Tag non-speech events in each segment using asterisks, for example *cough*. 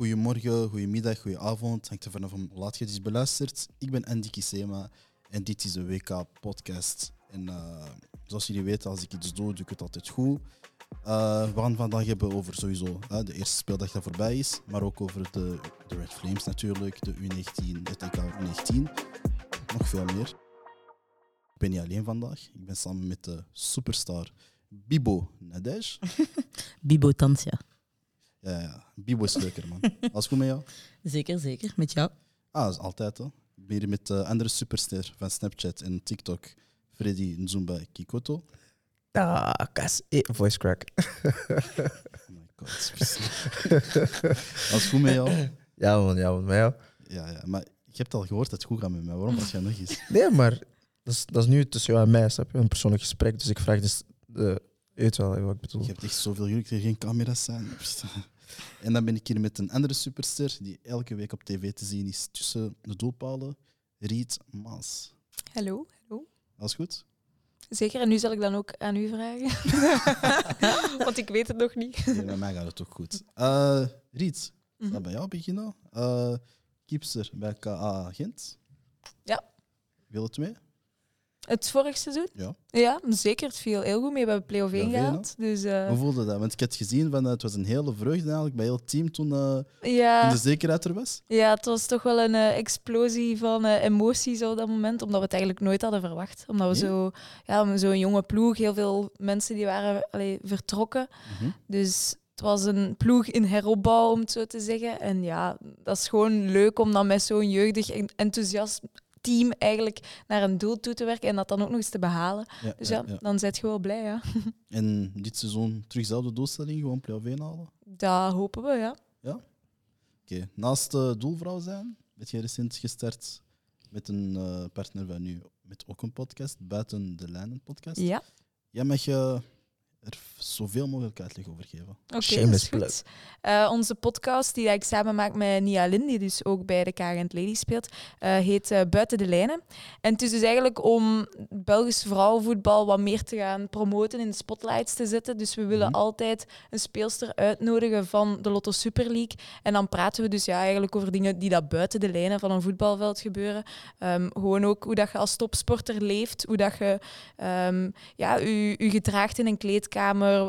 Goedemorgen, goedemiddag, goedenavond. Hangt er vanaf hoe laat je. Ik ben Andy Kisema en dit is de WK-podcast. En uh, zoals jullie weten, als ik iets doe, doe ik het altijd goed. Uh, we gaan vandaag hebben over sowieso de eerste speeldag dat voorbij is, maar ook over de, de Red Flames natuurlijk, de U19, het EK U19. Nog veel meer. Ik ben niet alleen vandaag. Ik ben samen met de superstar Bibo Nadej. *laughs* Bibo Tansja. Ja, ja, Bibo is leuker, man. Alles goed met jou? *laughs* Zeker, zeker. Met jou? Ah, dat is altijd, hè. Ik ben hier met de andere superster van Snapchat en TikTok, Freddy Nzumba Kikoto. Takas, eh, voice crack. *laughs* Oh my god. Alles goed met jou? Ja man, ja man, met jou? Ja, ja, maar je hebt al gehoord dat het goed gaat met mij. Waarom was jij nog eens? *laughs* Nee, maar dat is, dat is nu tussen jou en mij, snap je? Een persoonlijk gesprek, dus ik vraag dus... De, je weet wel wat ik bedoel. Je hebt echt zoveel geluk dat er geen camera's zijn. En dan ben ik hier met een andere superster die elke week op tv te zien is tussen de doelpalen. Riet Maas. Hallo, hallo. Alles goed? Zeker, en nu zal ik dan ook aan u vragen. *laughs* Want ik weet het nog niet. Nee, bij mij gaat het ook goed. Uh, Riet, laat bij jou beginnen. Uh, Kiepster bij KA Gent. Ja. Wil het mee? Het vorig seizoen? Ja. Ja, zeker. Het viel heel goed mee. We hebben play-off 1 Play-off één, gehaald. Dus eh, Hoe voelde dat? Want ik had gezien van, uh, het was een hele vreugde eigenlijk bij heel het team toen uh, ja, de zekerheid er was. ja, het was toch wel een eh, explosie van eh, emoties op dat moment. Omdat we het eigenlijk nooit hadden verwacht. Omdat we Nee? zo, ja, zo'n jonge ploeg, heel veel mensen die waren allee, vertrokken. Mhm. Dus het was een ploeg in heropbouw, om het zo te zeggen. En ja, dat is gewoon leuk om dan met zo'n jeugdig en enthousiast team eigenlijk naar een doel toe te werken en dat dan ook nog eens te behalen. Ja, Dus ja, ja, ja. dan zet je wel blij, ja. *laughs* En dit seizoen terug dezelfde doelstelling, gewoon play-off 1 halen. Dat hopen we, ja. Oké, naast uh, doelvrouw zijn, ben je recent gestart met een eh, partner van nu, met ook een podcast, Buiten de Lijnen podcast. Ja, Jij mag je er zoveel mogelijk uitleg over geven. oké, dat Shameless is goed. Eh, onze podcast, die ik samen maak met Nia Lin, die dus ook bij de Kagent Lady speelt, eh, heet eh, Buiten de Lijnen. En het is dus eigenlijk om Belgisch vrouwenvoetbal wat meer te gaan promoten, in de spotlights te zetten. Dus we willen Mhm. altijd een speelster uitnodigen van de Lotto Super League. En dan praten we dus ja, eigenlijk over dingen die dat buiten de lijnen van een voetbalveld gebeuren. Ehm, gewoon ook hoe dat je als topsporter leeft, hoe dat je ehm, ja, je, je gedraagt in een kleedkamer,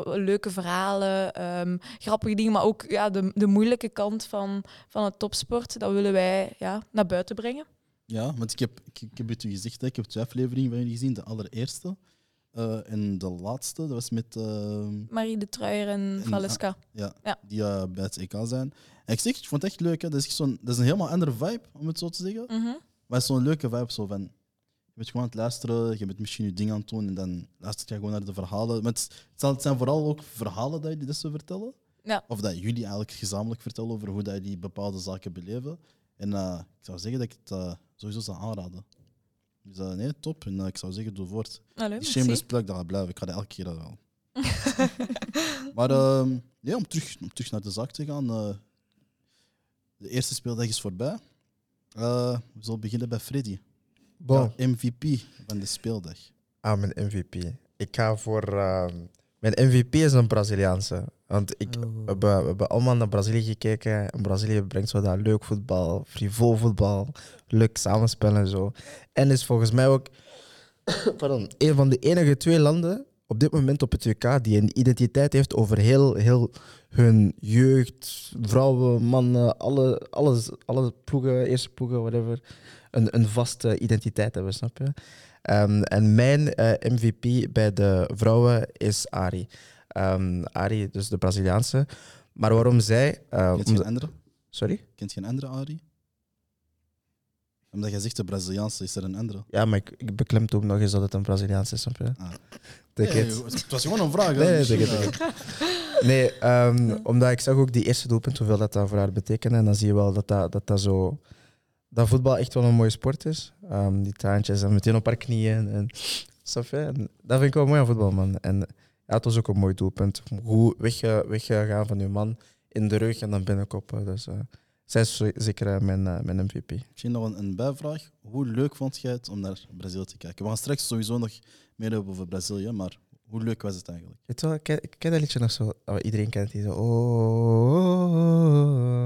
leuke verhalen, ehm, grappige dingen, maar ook ja, de, de moeilijke kant van, van het topsport. Dat willen wij ja, naar buiten brengen. Ja, want ik heb, ik, ik heb het u gezegd, hè, ik heb twee afleveringen van jullie gezien. De allereerste eh, en de laatste, dat was met uh, Marie de Truijer en Valeska. ja, Ja. die uh, bij het EK zijn. En ik zeg, ik vond het echt leuk. Hè. Dat, is echt zo'n- dat is een helemaal andere vibe, om het zo te zeggen. Mhm. Maar het is zo'n leuke vibe. Zo van, bent gewoon aan het luisteren, je bent misschien je ding aan het doen en dan luister je gewoon naar de verhalen. Maar het, zal- het zijn vooral ook verhalen dat jullie dat zo vertellen. Ja. Of dat jullie eigenlijk gezamenlijk vertellen over hoe dat jullie bepaalde zaken beleven. En eh, ik zou zeggen dat ik het eh, sowieso zou aanraden. Dus eh, nee, top. En ik zou zeggen, doe voort. Allee, Die merci. shameless plug, dat gaat blijven. Ik ga dat elke keer wel. *laughs* maar ehm, ja, om, terug, om terug naar de zaak te gaan. de eerste speeldag is voorbij. We zullen beginnen bij Freddy. Bon, Ja, MVP van de speeldag. ah, mijn MVP. Ik ga voor... ehm, mijn MVP is een Braziliaanse. Want ik, Oh. we, hebben, we hebben allemaal naar Brazilië gekeken. En Brazilië brengt zo dat leuk voetbal, frivol voetbal, leuk samenspel en zo. En is volgens mij ook *coughs* pardon, een van de enige twee landen op dit moment op het WK die een identiteit heeft over heel, heel hun jeugd, vrouwen, mannen, alle, alles, alle ploegen, eerste ploegen, whatever, een, een vaste identiteit hebben, snap je? Ehm, en mijn eh, MVP bij de vrouwen is Ari. Ehm, Ari, dus de Braziliaanse. Maar waarom zij... eh, Kent je omdat- een andere? sorry? Kent je een andere Ari? Omdat jij zegt de Braziliaanse, is er een andere? Ja, maar ik, ik beklemtoon nog eens dat het een Braziliaanse is, snap je? Ah. Nee, het was gewoon een vraag. hè. Nee, eh, Nee, omdat ik zag ook die eerste doelpunt, hoeveel dat, dat voor haar betekende. En dan zie je wel dat dat, dat, dat zo... Dat voetbal echt wel een mooie sport is. Ehm, die traantjes en meteen op haar knieën. En, dat vind ik wel mooi aan voetbal, man. En ja, het was ook een mooi doelpunt. Goed wegge- weggegaan van je man in de rug en dan binnenkoppen. Dus eh, zij is zeker eh, mijn, eh, MVP. Misschien nog een, een bijvraag. Hoe leuk vond jij het om naar Brazil te kijken? We gaan straks sowieso nog meer hebben over Brazilië, maar hoe leuk was het eigenlijk? Je wel, ik ken, ik ken dat liedje nog zo. oh, iedereen kent die zo. Oh, oh,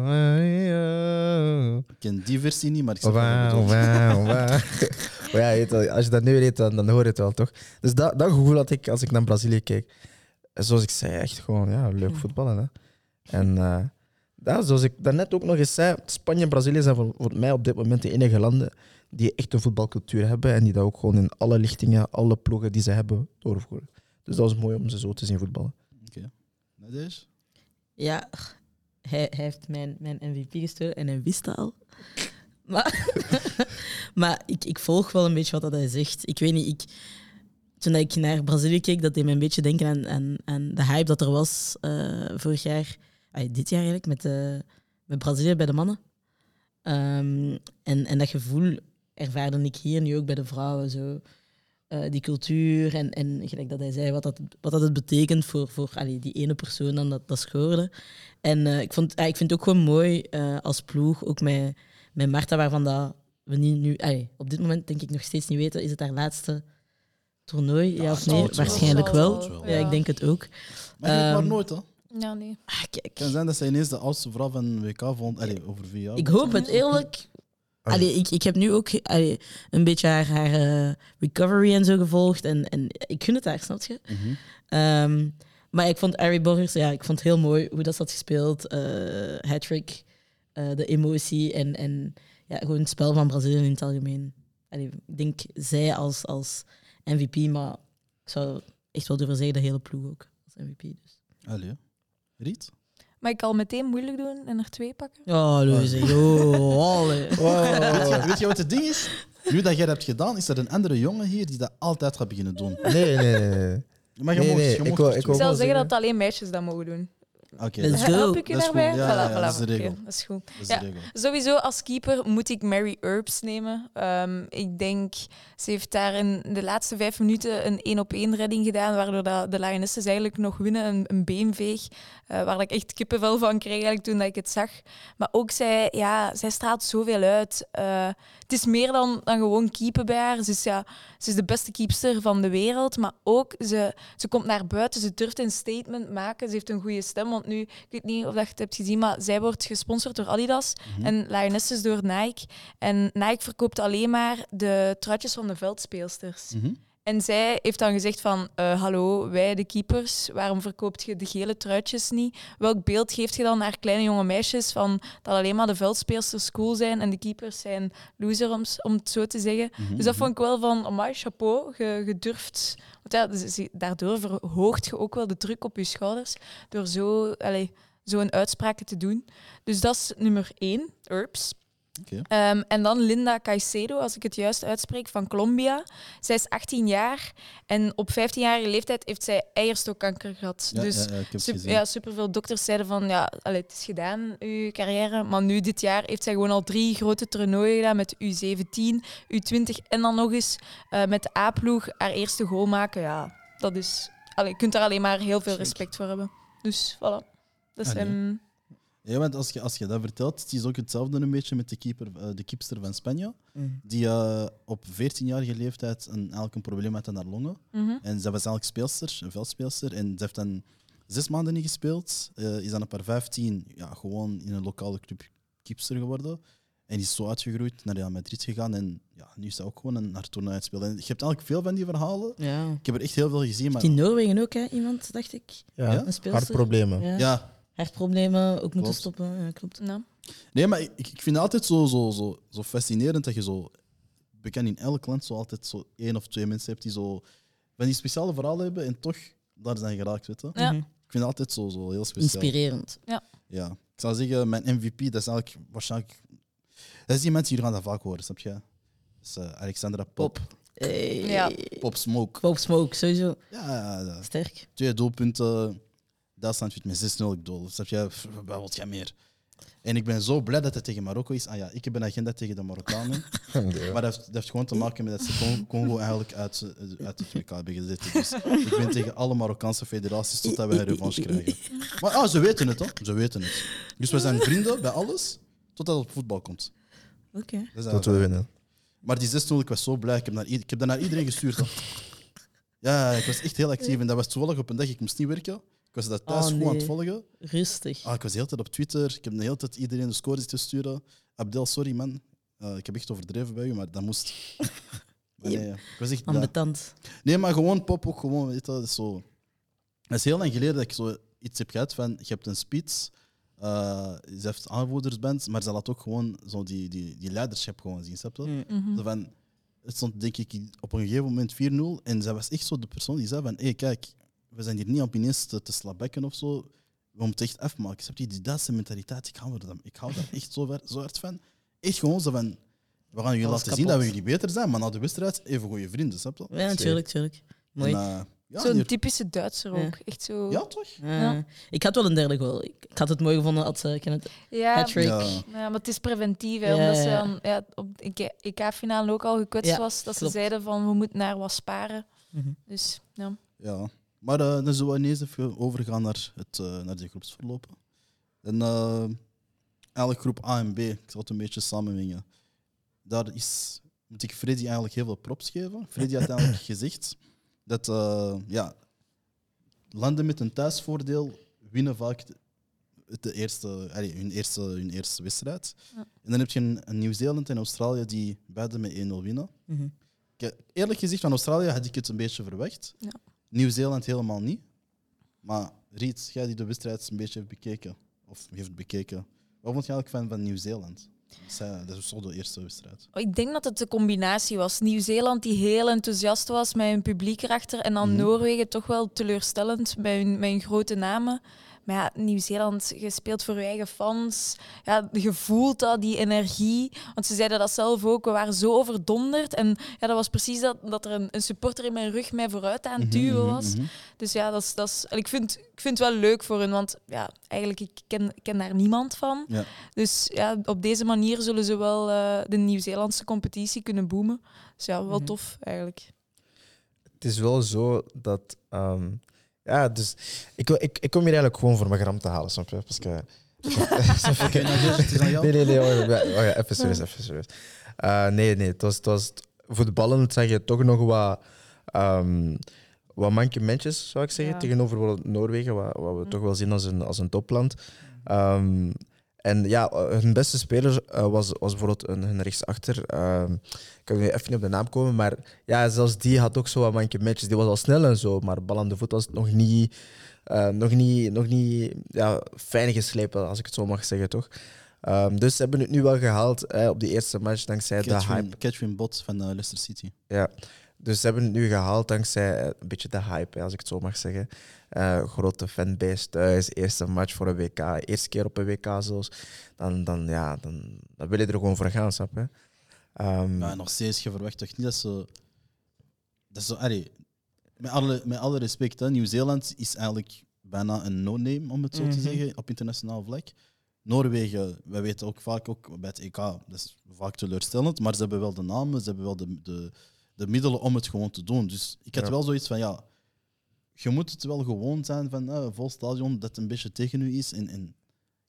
oh, ken die versie niet, maar ik snap bedoelt. wauw, wauw. Maar ja, je als je dat nu weet, dan, dan hoor je het wel, toch? Dus dat, dat gevoel had ik als ik naar Brazilië keek. En Zoals ik zei, echt gewoon ja, leuk voetballen. Hè? En eh, ja, zoals ik daarnet ook nog eens zei, Spanje en Brazilië zijn voor, voor mij op dit moment de enige landen die echt een voetbalcultuur hebben en die dat ook gewoon in alle lichtingen, alle ploegen die ze hebben, doorvoeren. Dus dat was mooi om ze zo te zien voetballen. Nadege? Ja, hij, hij heeft mijn, mijn MVP gestolen en hij wist dat al. *laughs* Maar, *laughs* maar ik, ik volg wel een beetje wat dat hij zegt. Ik weet niet, ik, toen ik naar Brazilië keek, dat deed me een beetje denken aan, aan, aan de hype dat er was eh, vorig jaar, dit jaar eigenlijk, met, de, met Brazilië bij de mannen. Ehm, en, en dat gevoel ervaarde ik hier nu ook bij de vrouwen. Zo. Eh, die cultuur en, en gelijk dat hij zei, wat dat, wat dat het betekent voor, voor allee, die ene persoon dan dat, dat scoorde. En eh, ik, vond, ah, ik vind het ook gewoon mooi eh, als ploeg, ook met, met Marta, waarvan dat we niet nu, allee, op dit moment denk ik nog steeds niet weten, is het haar laatste toernooi, ja, of nee? wel. Waarschijnlijk wel. Ja, ik denk het ook. Maar weet maar Ehm, nooit, hè. Ja, nee. Ah, kijk, Het kan zijn dat zij ineens de oudste vrouw van WK vond. Allee, over vier jaar. ik hoop het eerlijk. Allee, ik, ik heb nu ook allee, een beetje haar, haar eh, recovery en zo gevolgd. En, en ik gun het haar, snap je? Mhm. Ehm, maar ik vond Ari Borgers, ja, ik vond het heel mooi hoe dat had gespeeld. eh hat-trick, eh, de emotie en, en ja, gewoon het spel van Brazilië in het algemeen. Allee, ik denk zij als, als MVP, maar ik zou echt wel durven zeggen de hele ploeg ook als MVP. Dus. Allee. Riet? Mag ik al meteen moeilijk doen en er twee pakken? Oh, joh, allee. *laughs* Weet, je, weet je wat het ding is? Nu dat jij dat hebt gedaan, is er een andere jongen hier die dat altijd gaat beginnen doen. Nee, nee, nee. nee. Maar je Nee, nee, je ik wou- ik zeggen dat alleen meisjes dat mogen doen. Oké, Let's dat, is- go. Help ik u Dat is daarbij? Ja, Voilà, ja, voilà, dat is de oké, regel. dat is goed. dat is Ja. de regel. Sowieso als keeper moet ik Mary Earps nemen. Ehm, ik denk, ze heeft daar in de laatste vijf minuten een één op één redding gedaan, waardoor dat de Lionesses eigenlijk nog winnen, een, een beenveeg, eh, waar ik echt kippenvel van kreeg eigenlijk toen dat ik het zag. Maar ook zij, ja, zij straalt zoveel uit. Eh, het is meer dan, dan gewoon keepen bij haar. Ze is, ja, ze is de beste keepster van de wereld, maar ook ze, ze komt naar buiten, ze durft een statement maken, ze heeft een goede stem, want nu, ik weet niet of dat je het hebt gezien, maar zij wordt gesponsord door Adidas Mhm. en Lionesses door Nike. En Nike verkoopt alleen maar de truitjes van de veldspeelsters. Mhm. En zij heeft dan gezegd van, eh, hallo, wij de keepers, waarom verkoopt je de gele truitjes niet? Welk beeld geeft je dan naar kleine jonge meisjes van dat alleen maar de veldspeelsters cool zijn en de keepers zijn loser, om, het zo te zeggen? Mhm. Dus dat vond ik wel van, amai, chapeau, durft... Want ja, dus daardoor verhoogt je ook wel de druk op je schouders door zo, allee, zo'n uitspraken te doen. Dus dat is nummer één, Herbs. Ehm, en dan Linda Caicedo, als ik het juist uitspreek, van Colombia. Zij is 18 jaar en op 15-jarige leeftijd heeft zij eierstokkanker gehad. Ja, dus ja, ja, ik heb het Sup- gezien. ja, superveel dokters zeiden van ja, allee, het is gedaan, uw carrière. Maar nu, dit jaar, heeft zij gewoon al drie grote toernooien gedaan met U17, U20 en dan nog eens eh, met de A-ploeg haar eerste goal maken. Ja, dat is... Allee, je kunt daar alleen maar heel veel respect voor hebben. Dus voilà. Dat hem. Ja, want als je, als je dat vertelt, het is ook hetzelfde een beetje met de, keeper, eh, de keepster van Spanje. Mhm. Die eh, op 14-jarige leeftijd een, eigenlijk een probleem had aan haar longen. Mhm. En ze was eigenlijk speelster, een veldspeelster. En ze heeft dan zes maanden niet gespeeld. Eh, is dan op haar 15 ja, gewoon in een lokale club keepster geworden. En is zo uitgegroeid naar Real Madrid gegaan. En ja, nu is ze ook gewoon een haar toernooi aan het spelen. En je hebt eigenlijk veel van die verhalen. Ja. Ik heb er echt heel veel gezien. Maar In Noorwegen ook, hè, iemand, dacht ik. Ja, Ja? Een speelster. hartproblemen. Ja. ja, Hartproblemen, ook moeten Klopt. stoppen. Ja, klopt. Nou. nee, maar ik, ik vind het altijd zo, zo, zo, zo fascinerend dat je zo bekend in elk land zo altijd zo één of twee mensen hebt die zo van die speciale verhalen hebben en toch daar zijn geraakt. Weet je? Ja. Mhm. Ik vind het altijd zo, zo heel speciaal. Inspirerend. Ja, ik zou zeggen, mijn MVP, dat is eigenlijk waarschijnlijk. Dat is iemand, jullie gaan dat vaak horen, snap je? Dat is eh, Alexandra Pop. Hey. Ja. Pop Smoke. Pop Smoke, sowieso. Ja, ja, ja. Sterk. twee doelpunten. Duitsland wint met 6-0 ik doel. Snap je? Wat wil jij meer? En ik ben zo blij dat het tegen Marokko is. Ah ja, ik heb een agenda tegen de Marokkanen. *laughs* Maar dat heeft, dat heeft gewoon te maken met dat ze Con- Congo eigenlijk uit, eh, uit het WK hebben gezet. Dus ik ben tegen alle Marokkaanse federaties totdat we een revanche krijgen. Maar ah, ze weten het, hoor. Ze weten het. Dus we zijn vrienden bij alles, totdat het op voetbal komt. Oké. Dat Dat we winnen. Maar die 6-0, ik was zo blij. Ik heb, naar, ik heb dat naar iedereen gestuurd. hoor. Ja, ik was echt heel actief. En dat was toevallig op een dag, ik moest niet werken. Ik was dat thuis Oh, goed aan het volgen. Rustig. Ah, ik was de hele tijd op Twitter. Ik heb de hele tijd iedereen de scores te sturen. Abdel, sorry man. Eh, ik heb echt overdreven bij u, maar dat moest. *laughs* Maar nee, ik was echt. Ambetant. Nee, maar gewoon pop ook gewoon, weet je, dat is zo. Het is heel lang geleden dat ik zo iets heb gehad van, je hebt een spits, eh je hebt aanvoerdersband, maar ze laat ook gewoon zo die, die, die leiderschap gewoon zien, snap je? Mm. Mhm. Zo van, het stond denk ik op een gegeven moment 4-0 en zij was echt zo de persoon die zei van, hé hey, kijk, we zijn hier niet op ineens te, te slabekken of zo, we moeten echt afmaken. Snap je? Die Duitse mentaliteit, ik hou, er, dan- ik hou daar echt zo, ver- zo hard van. Echt gewoon zo van, we gaan jullie laten zien dat we jullie beter zijn, maar na de wedstrijd even goede vrienden, snap je? Ja, natuurlijk, natuurlijk. Mooi. En, eh, ja, Zo'n hier- typische Duitser Ja. ook. Echt zo. ja, toch? Ja. Ja. Ik had wel een derde goal. Ik, ik had het mooi gevonden als uh, het Ja, hat-trick. Ja. ja, maar het is preventief. Hè, Ja, omdat ze ja. dan ja, op de EK-finale ook al gekwetst Ja, was. Dat klopt. ze zeiden van we moeten naar wat sparen. Mhm. Dus ja. Ja. Maar eh, dan zullen we ineens even overgaan naar, het, eh, naar de groepsverlopen. En eh, eigenlijk groep A en B, ik zal het een beetje samenmengen. Daar is, moet ik Freddy eigenlijk heel veel props geven. Freddy had *laughs* eigenlijk gezegd dat ja, landen met een thuisvoordeel winnen vaak de, eerste, allee, hun, eerste, hun eerste wedstrijd. Ja. En dan heb je Nieuw-Zeeland en Australië die beide met 1-0 winnen. Mhm. Eerlijk gezegd, van Australië had ik het een beetje verwacht. Ja. Nieuw-Zeeland helemaal niet. Maar Riet, jij die de wedstrijd een beetje heeft bekeken, of heeft bekeken, wat vond je eigenlijk van, van Nieuw-Zeeland? Dat is zo de eerste wedstrijd. Ik denk dat het de combinatie was. Nieuw-Zeeland die heel enthousiast was met hun publiek erachter. En dan Mhm. Noorwegen toch wel teleurstellend met hun, met hun grote namen. Maar ja, Nieuw-Zeeland, je speelt voor je eigen fans. Ja, je voelt dat, die energie. Want ze zeiden dat zelf ook. We waren zo overdonderd. En ja, dat was precies dat, dat er een, een supporter in mijn rug mij vooruit aan het Mhm, duwen mhm, was. mhm. Dus ja, dat is, dat is, ik, vind, ik vind het wel leuk voor hun, want ja, eigenlijk ik ken ik ken daar niemand van. Ja. Dus ja, op deze manier zullen ze wel eh, de Nieuw-Zeelandse competitie kunnen boomen. Dus ja, wel tof eigenlijk. Het is wel zo dat. ehm, ja, dus ik, ik, ik kom hier eigenlijk gewoon voor mijn gram te halen, snap je? Parce que. *laughs* Nee, nee, nee. Wacht, wacht, wacht, even serieus, even serieus. Eh, nee, nee. Het was, het was voetballend zeg je toch nog wat, ehm wat mankementjes, zou ik zeggen. Ja. Tegenover Noorwegen, wat, wat we Mm. toch wel zien als een, als een topland. Ehm, en ja, hun beste speler eh, was, was bijvoorbeeld een, hun rechtsachter. Ehm ik kan nu even niet op de naam komen, maar ja, zelfs die had ook zo wat mankementjes. Die was al snel en zo, maar bal aan de voet was nog niet, eh, nog niet, nog niet ja, fijn geslepen, als ik het zo mag zeggen, toch? Ehm, dus ze hebben het nu wel gehaald hè, op die eerste match dankzij de hype. Catherine, Bot van eh, Leicester City. Ja. Dus ze hebben het nu gehaald dankzij eh, een beetje de hype, hè, als ik het zo mag zeggen. Eh, grote fanbase thuis, eerste match voor een WK, eerste keer op een WK zelfs. Dan, dan, ja, dan, dan wil je er gewoon voor gaan, snap je? Ehm, Maar nog steeds, je verwacht toch niet dat ze... Dat ze allee, met, alle, met alle respect, hè, Nieuw-Zeeland is eigenlijk bijna een no-name, om het zo te Mhm. zeggen, op internationaal vlak. Noorwegen, wij weten ook vaak, ook bij het EK, dat is vaak teleurstellend, maar ze hebben wel de namen, ze hebben wel de, de, de middelen om het gewoon te doen. Dus ik had Ja. wel zoiets van, ja, je moet het wel gewoon zijn van eh, een vol stadion dat een beetje tegen u is. En, en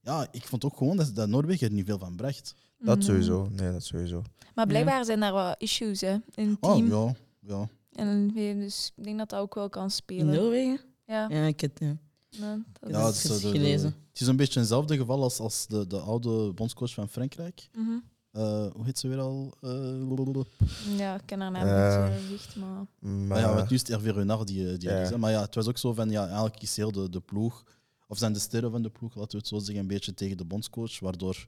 ja, ik vond ook gewoon dat, dat Noorwegen er niet veel van bracht. dat Mm. sowieso. Nee, dat sowieso. Maar blijkbaar zijn daar wat issues hè, in het Oh, team. ja, ja. En dus ik denk dat dat ook wel kan In spelen. Noorwegen? Ja, Ja, ik heb ja. nee, dat Ja, dat het is is, eh, gelezen. het is een beetje hetzelfde geval als, als de, de oude bondscoach van Frankrijk. Mhm. Eh, hoe heet ze weer al? Eh. Ja, ik ken haar naam Eh, niet gezegd, maar... maar ja, nu is het Hervé Renard die, die is. Maar ja, het was ook zo van, ja, eigenlijk is heel de, de ploeg, of zijn de sterren van de ploeg, laten we het zo zeggen, een beetje tegen de bondscoach, waardoor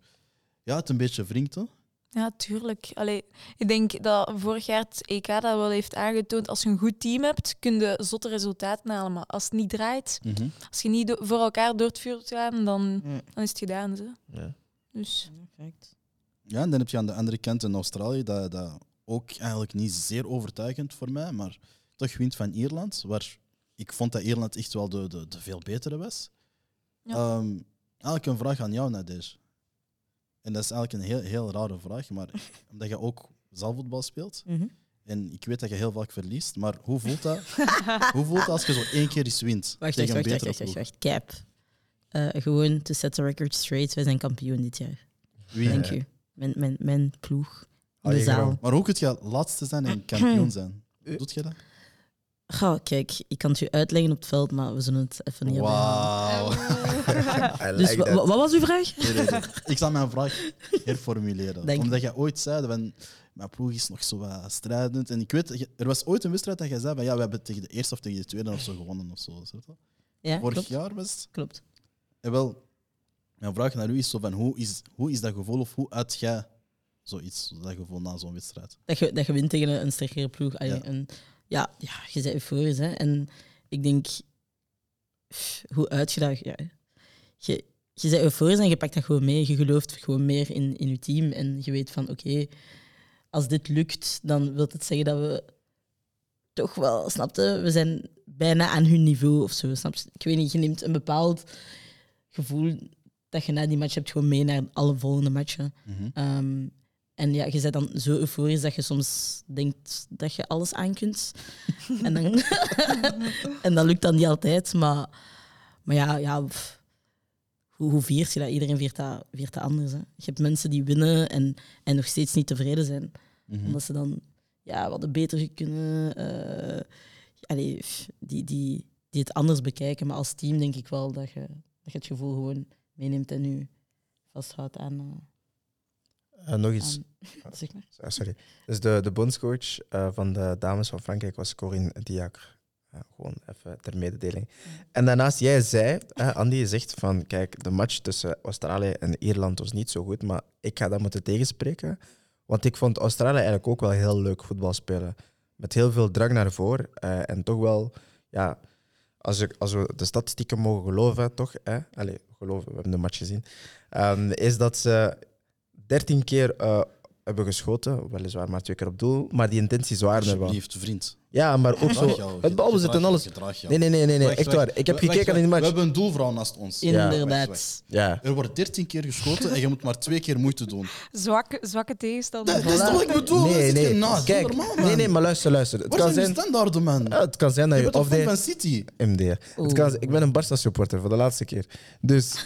ja, het een beetje wringt. hè. Ja, tuurlijk. Allee, ik denk dat vorig jaar het EK dat wel heeft aangetoond, als je een goed team hebt, kun je zotte resultaten halen. Maar als het niet draait, als je niet voor elkaar door het vuur gaat, dan, dan is het gedaan. Ze. ja. Dus Perfect. Ja, en dan heb je aan de andere kant in Australië, dat, dat ook eigenlijk niet zeer overtuigend voor mij, maar toch wint van Ierland, waar ik vond dat Ierland echt wel de, de, de veel betere was. Ja. Ehm, eigenlijk een vraag aan jou, Nadej. En dat is eigenlijk een heel, heel rare vraag, maar *laughs* omdat je ook zaalvoetbal speelt, Mhm. en ik weet dat je heel vaak verliest, maar hoe voelt dat, *laughs* hoe voelt dat als je zo één keer eens wint Wacht, tegen wacht, een wacht, betere wacht, wacht, ploeg? wacht. Cap. Eh, gewoon to set the record straight. Wij zijn kampioen dit jaar. Wie? Dank u. Mijn, mijn, mijn ploeg. In de zaal. Maar hoe kun je laatste zijn en kampioen zijn? *clears throat* Doet je dat? Ga, kijk, ik kan het je uitleggen op het veld, maar we zullen het even niet hebben. Wauw. *laughs* I Dus like wat was uw vraag? Nee, nee, nee. Ik zal mijn vraag herformuleren. Omdat jij ooit zei, van, mijn ploeg is nog zo wat strijdend. En ik weet, er was ooit een wedstrijd dat jij zei, van, ja, we hebben tegen de eerste of tegen de tweede of zo gewonnen. Of zo? Ja, Vorig klopt. jaar was het. klopt. En wel, mijn vraag naar u is, zo van, hoe, is, hoe is dat gevoel of hoe uit jij zoiets, dat gevoel na zo'n wedstrijd? Dat je, dat je wint tegen een, sterkere ploeg. Allee, Ja. En, ja, ja, je bent euforisch. Hè? En ik denk, pff, hoe uit je dat... Ja, je, je bent euforisch en je pakt dat gewoon mee. Je gelooft gewoon meer in, in je team. En je weet van, oké, als dit lukt, dan wil het zeggen dat we toch wel, snapte, we zijn bijna aan hun niveau of zo. Snap je? Ik weet niet, je neemt een bepaald gevoel dat je na die match hebt gewoon mee naar alle volgende matchen. Ehm, en ja, je bent dan zo euforisch dat je soms denkt dat je alles aan kunt. *laughs* en, dan *laughs* en dat lukt dan niet altijd. Maar, maar ja, ja pff, hoe, hoe viert je dat? Iedereen viert dat, viert dat anders. Hè. Je hebt mensen die winnen en, en nog steeds niet tevreden zijn. Mhm. Omdat ze dan ja, wat beter kunnen. eh, allee, die, die, die het anders bekijken. Maar als team denk ik wel dat je, dat je het gevoel gewoon meeneemt en nu vasthoudt aan... eh, Eh, nog iets. aan- *laughs* zeg maar. Ah, Sorry. Dus de, de bondscoach eh, van de dames van Frankrijk was Corinne Diacre. Ja, gewoon even ter mededeling. En daarnaast, jij zei, hè, Andy, je zegt van, kijk, de match tussen Australië en Ierland was niet zo goed, maar ik ga dat moeten tegenspreken. Want ik vond Australië eigenlijk ook wel heel leuk voetbal spelen. Met heel veel drang naar voren. eh, en toch wel, ja, als, we de statistieken mogen geloven, toch? Hè? Geloven, we hebben de match gezien. ehm, is dat ze 13 keer eh, hebben geschoten. Weliswaar maar twee keer op doel. Maar die intenties waren er wel. Alsjeblieft, vriend. Ja, maar ook Gedraag zo. jou, Het balbezit en gedraag alles. jou, gedraag jou. Nee, nee, nee, nee, nee. Echt waar. Ik heb gekeken naar die We match. hebben een doelvrouw naast ons. Inderdaad. Ja. Er wordt 13 keer geschoten en je moet maar twee keer moeite doen. Zwakke, zwakke tegenstander. Dat, dat is toch wat ik bedoel? Dat Nee, nee. naast. Kijk, normaal, man. nee, nee, maar luister, luister. Het Waar kan zijn zijn. de standaarden, man? Ja, het kan zijn dat je je bent of de van City? MD. Het kan, ik ben een Barca supporter voor de laatste keer. Dus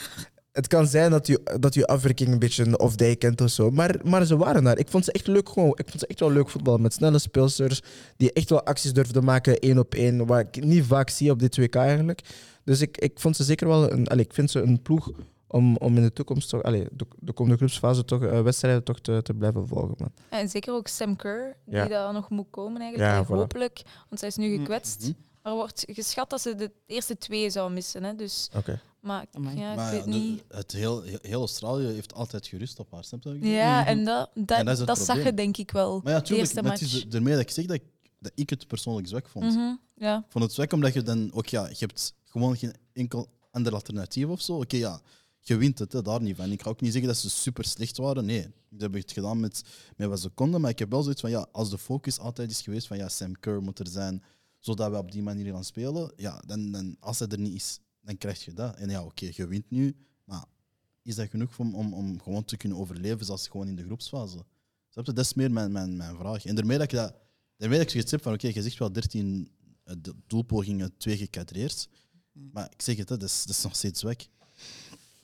het kan zijn dat je, dat je afwerking een beetje een off-day kent of zo. Maar, maar ze waren daar. Ik vond ze echt leuk gewoon. Ik vond ze echt wel leuk voetbal. Met snelle speelsters die echt wel acties durfden maken, één op één. Wat ik niet vaak zie op dit WK eigenlijk. Dus ik, ik vond ze zeker wel een. Allee, ik vind ze een ploeg om, om in de toekomst toch. Allee, de, de komende groepsfase toch eh, wedstrijden toch te, te blijven volgen. Man. En zeker ook Sam Kerr, die Ja. daar nog moet komen eigenlijk. Ja, Allee, voilà. Hopelijk, want zij is nu gekwetst. Mhm. Maar er wordt geschat dat ze de eerste twee zou missen. Hè. Dus, Oké. Maar Amai. ja, ik Maar weet ja, de- niet. het heel, heel Australië heeft altijd gerust op haar. Snap je? Ja, en dat, dat, En dat zag je denk ik wel. Maar ja, de tuurlijk, eerste maar het match. is ermee dat ik zeg dat ik, dat ik het persoonlijk zwak vond. Mhm, ja. Ik vond het zwak omdat je dan ook, ja, je hebt gewoon geen enkel ander alternatief of zo. Oké, ja, je wint het, hè, daar niet van. Ik ga ook niet zeggen dat ze super slecht waren. Nee, dat heb ik het gedaan met, met wat ze konden. Maar ik heb wel zoiets van, ja, als de focus altijd is geweest van, ja, Sam Kerr moet er zijn, zodat we op die manier gaan spelen, ja, dan, dan, als hij er niet is, dan krijg je dat. En ja, oké, je wint nu, maar is dat genoeg om, om, om gewoon te kunnen overleven, zoals gewoon in de groepsfase? Je? Dat is meer mijn, mijn, mijn vraag. En daarmee dat ik dat, daarmee dat ik zoiets heb van, oké, je zegt wel 13 eh, doelpogingen, twee gecadreerd. Maar ik zeg het, hè, dat, is, dat is nog steeds zwak.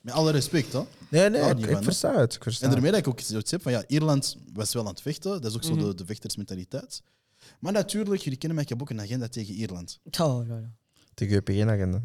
Met alle respect, hè. Nee, nee, ik, versta het. Ik versta En het. daarmee dat ik ook zoiets heb van, ja, Ierland was wel aan het vechten. Dat is ook zo Mhm. de, de vechtersmentaliteit. Maar natuurlijk, jullie kennen mij, ik heb ook een agenda tegen Ierland. Oh, ja, ja. Tegen UPG-agenda.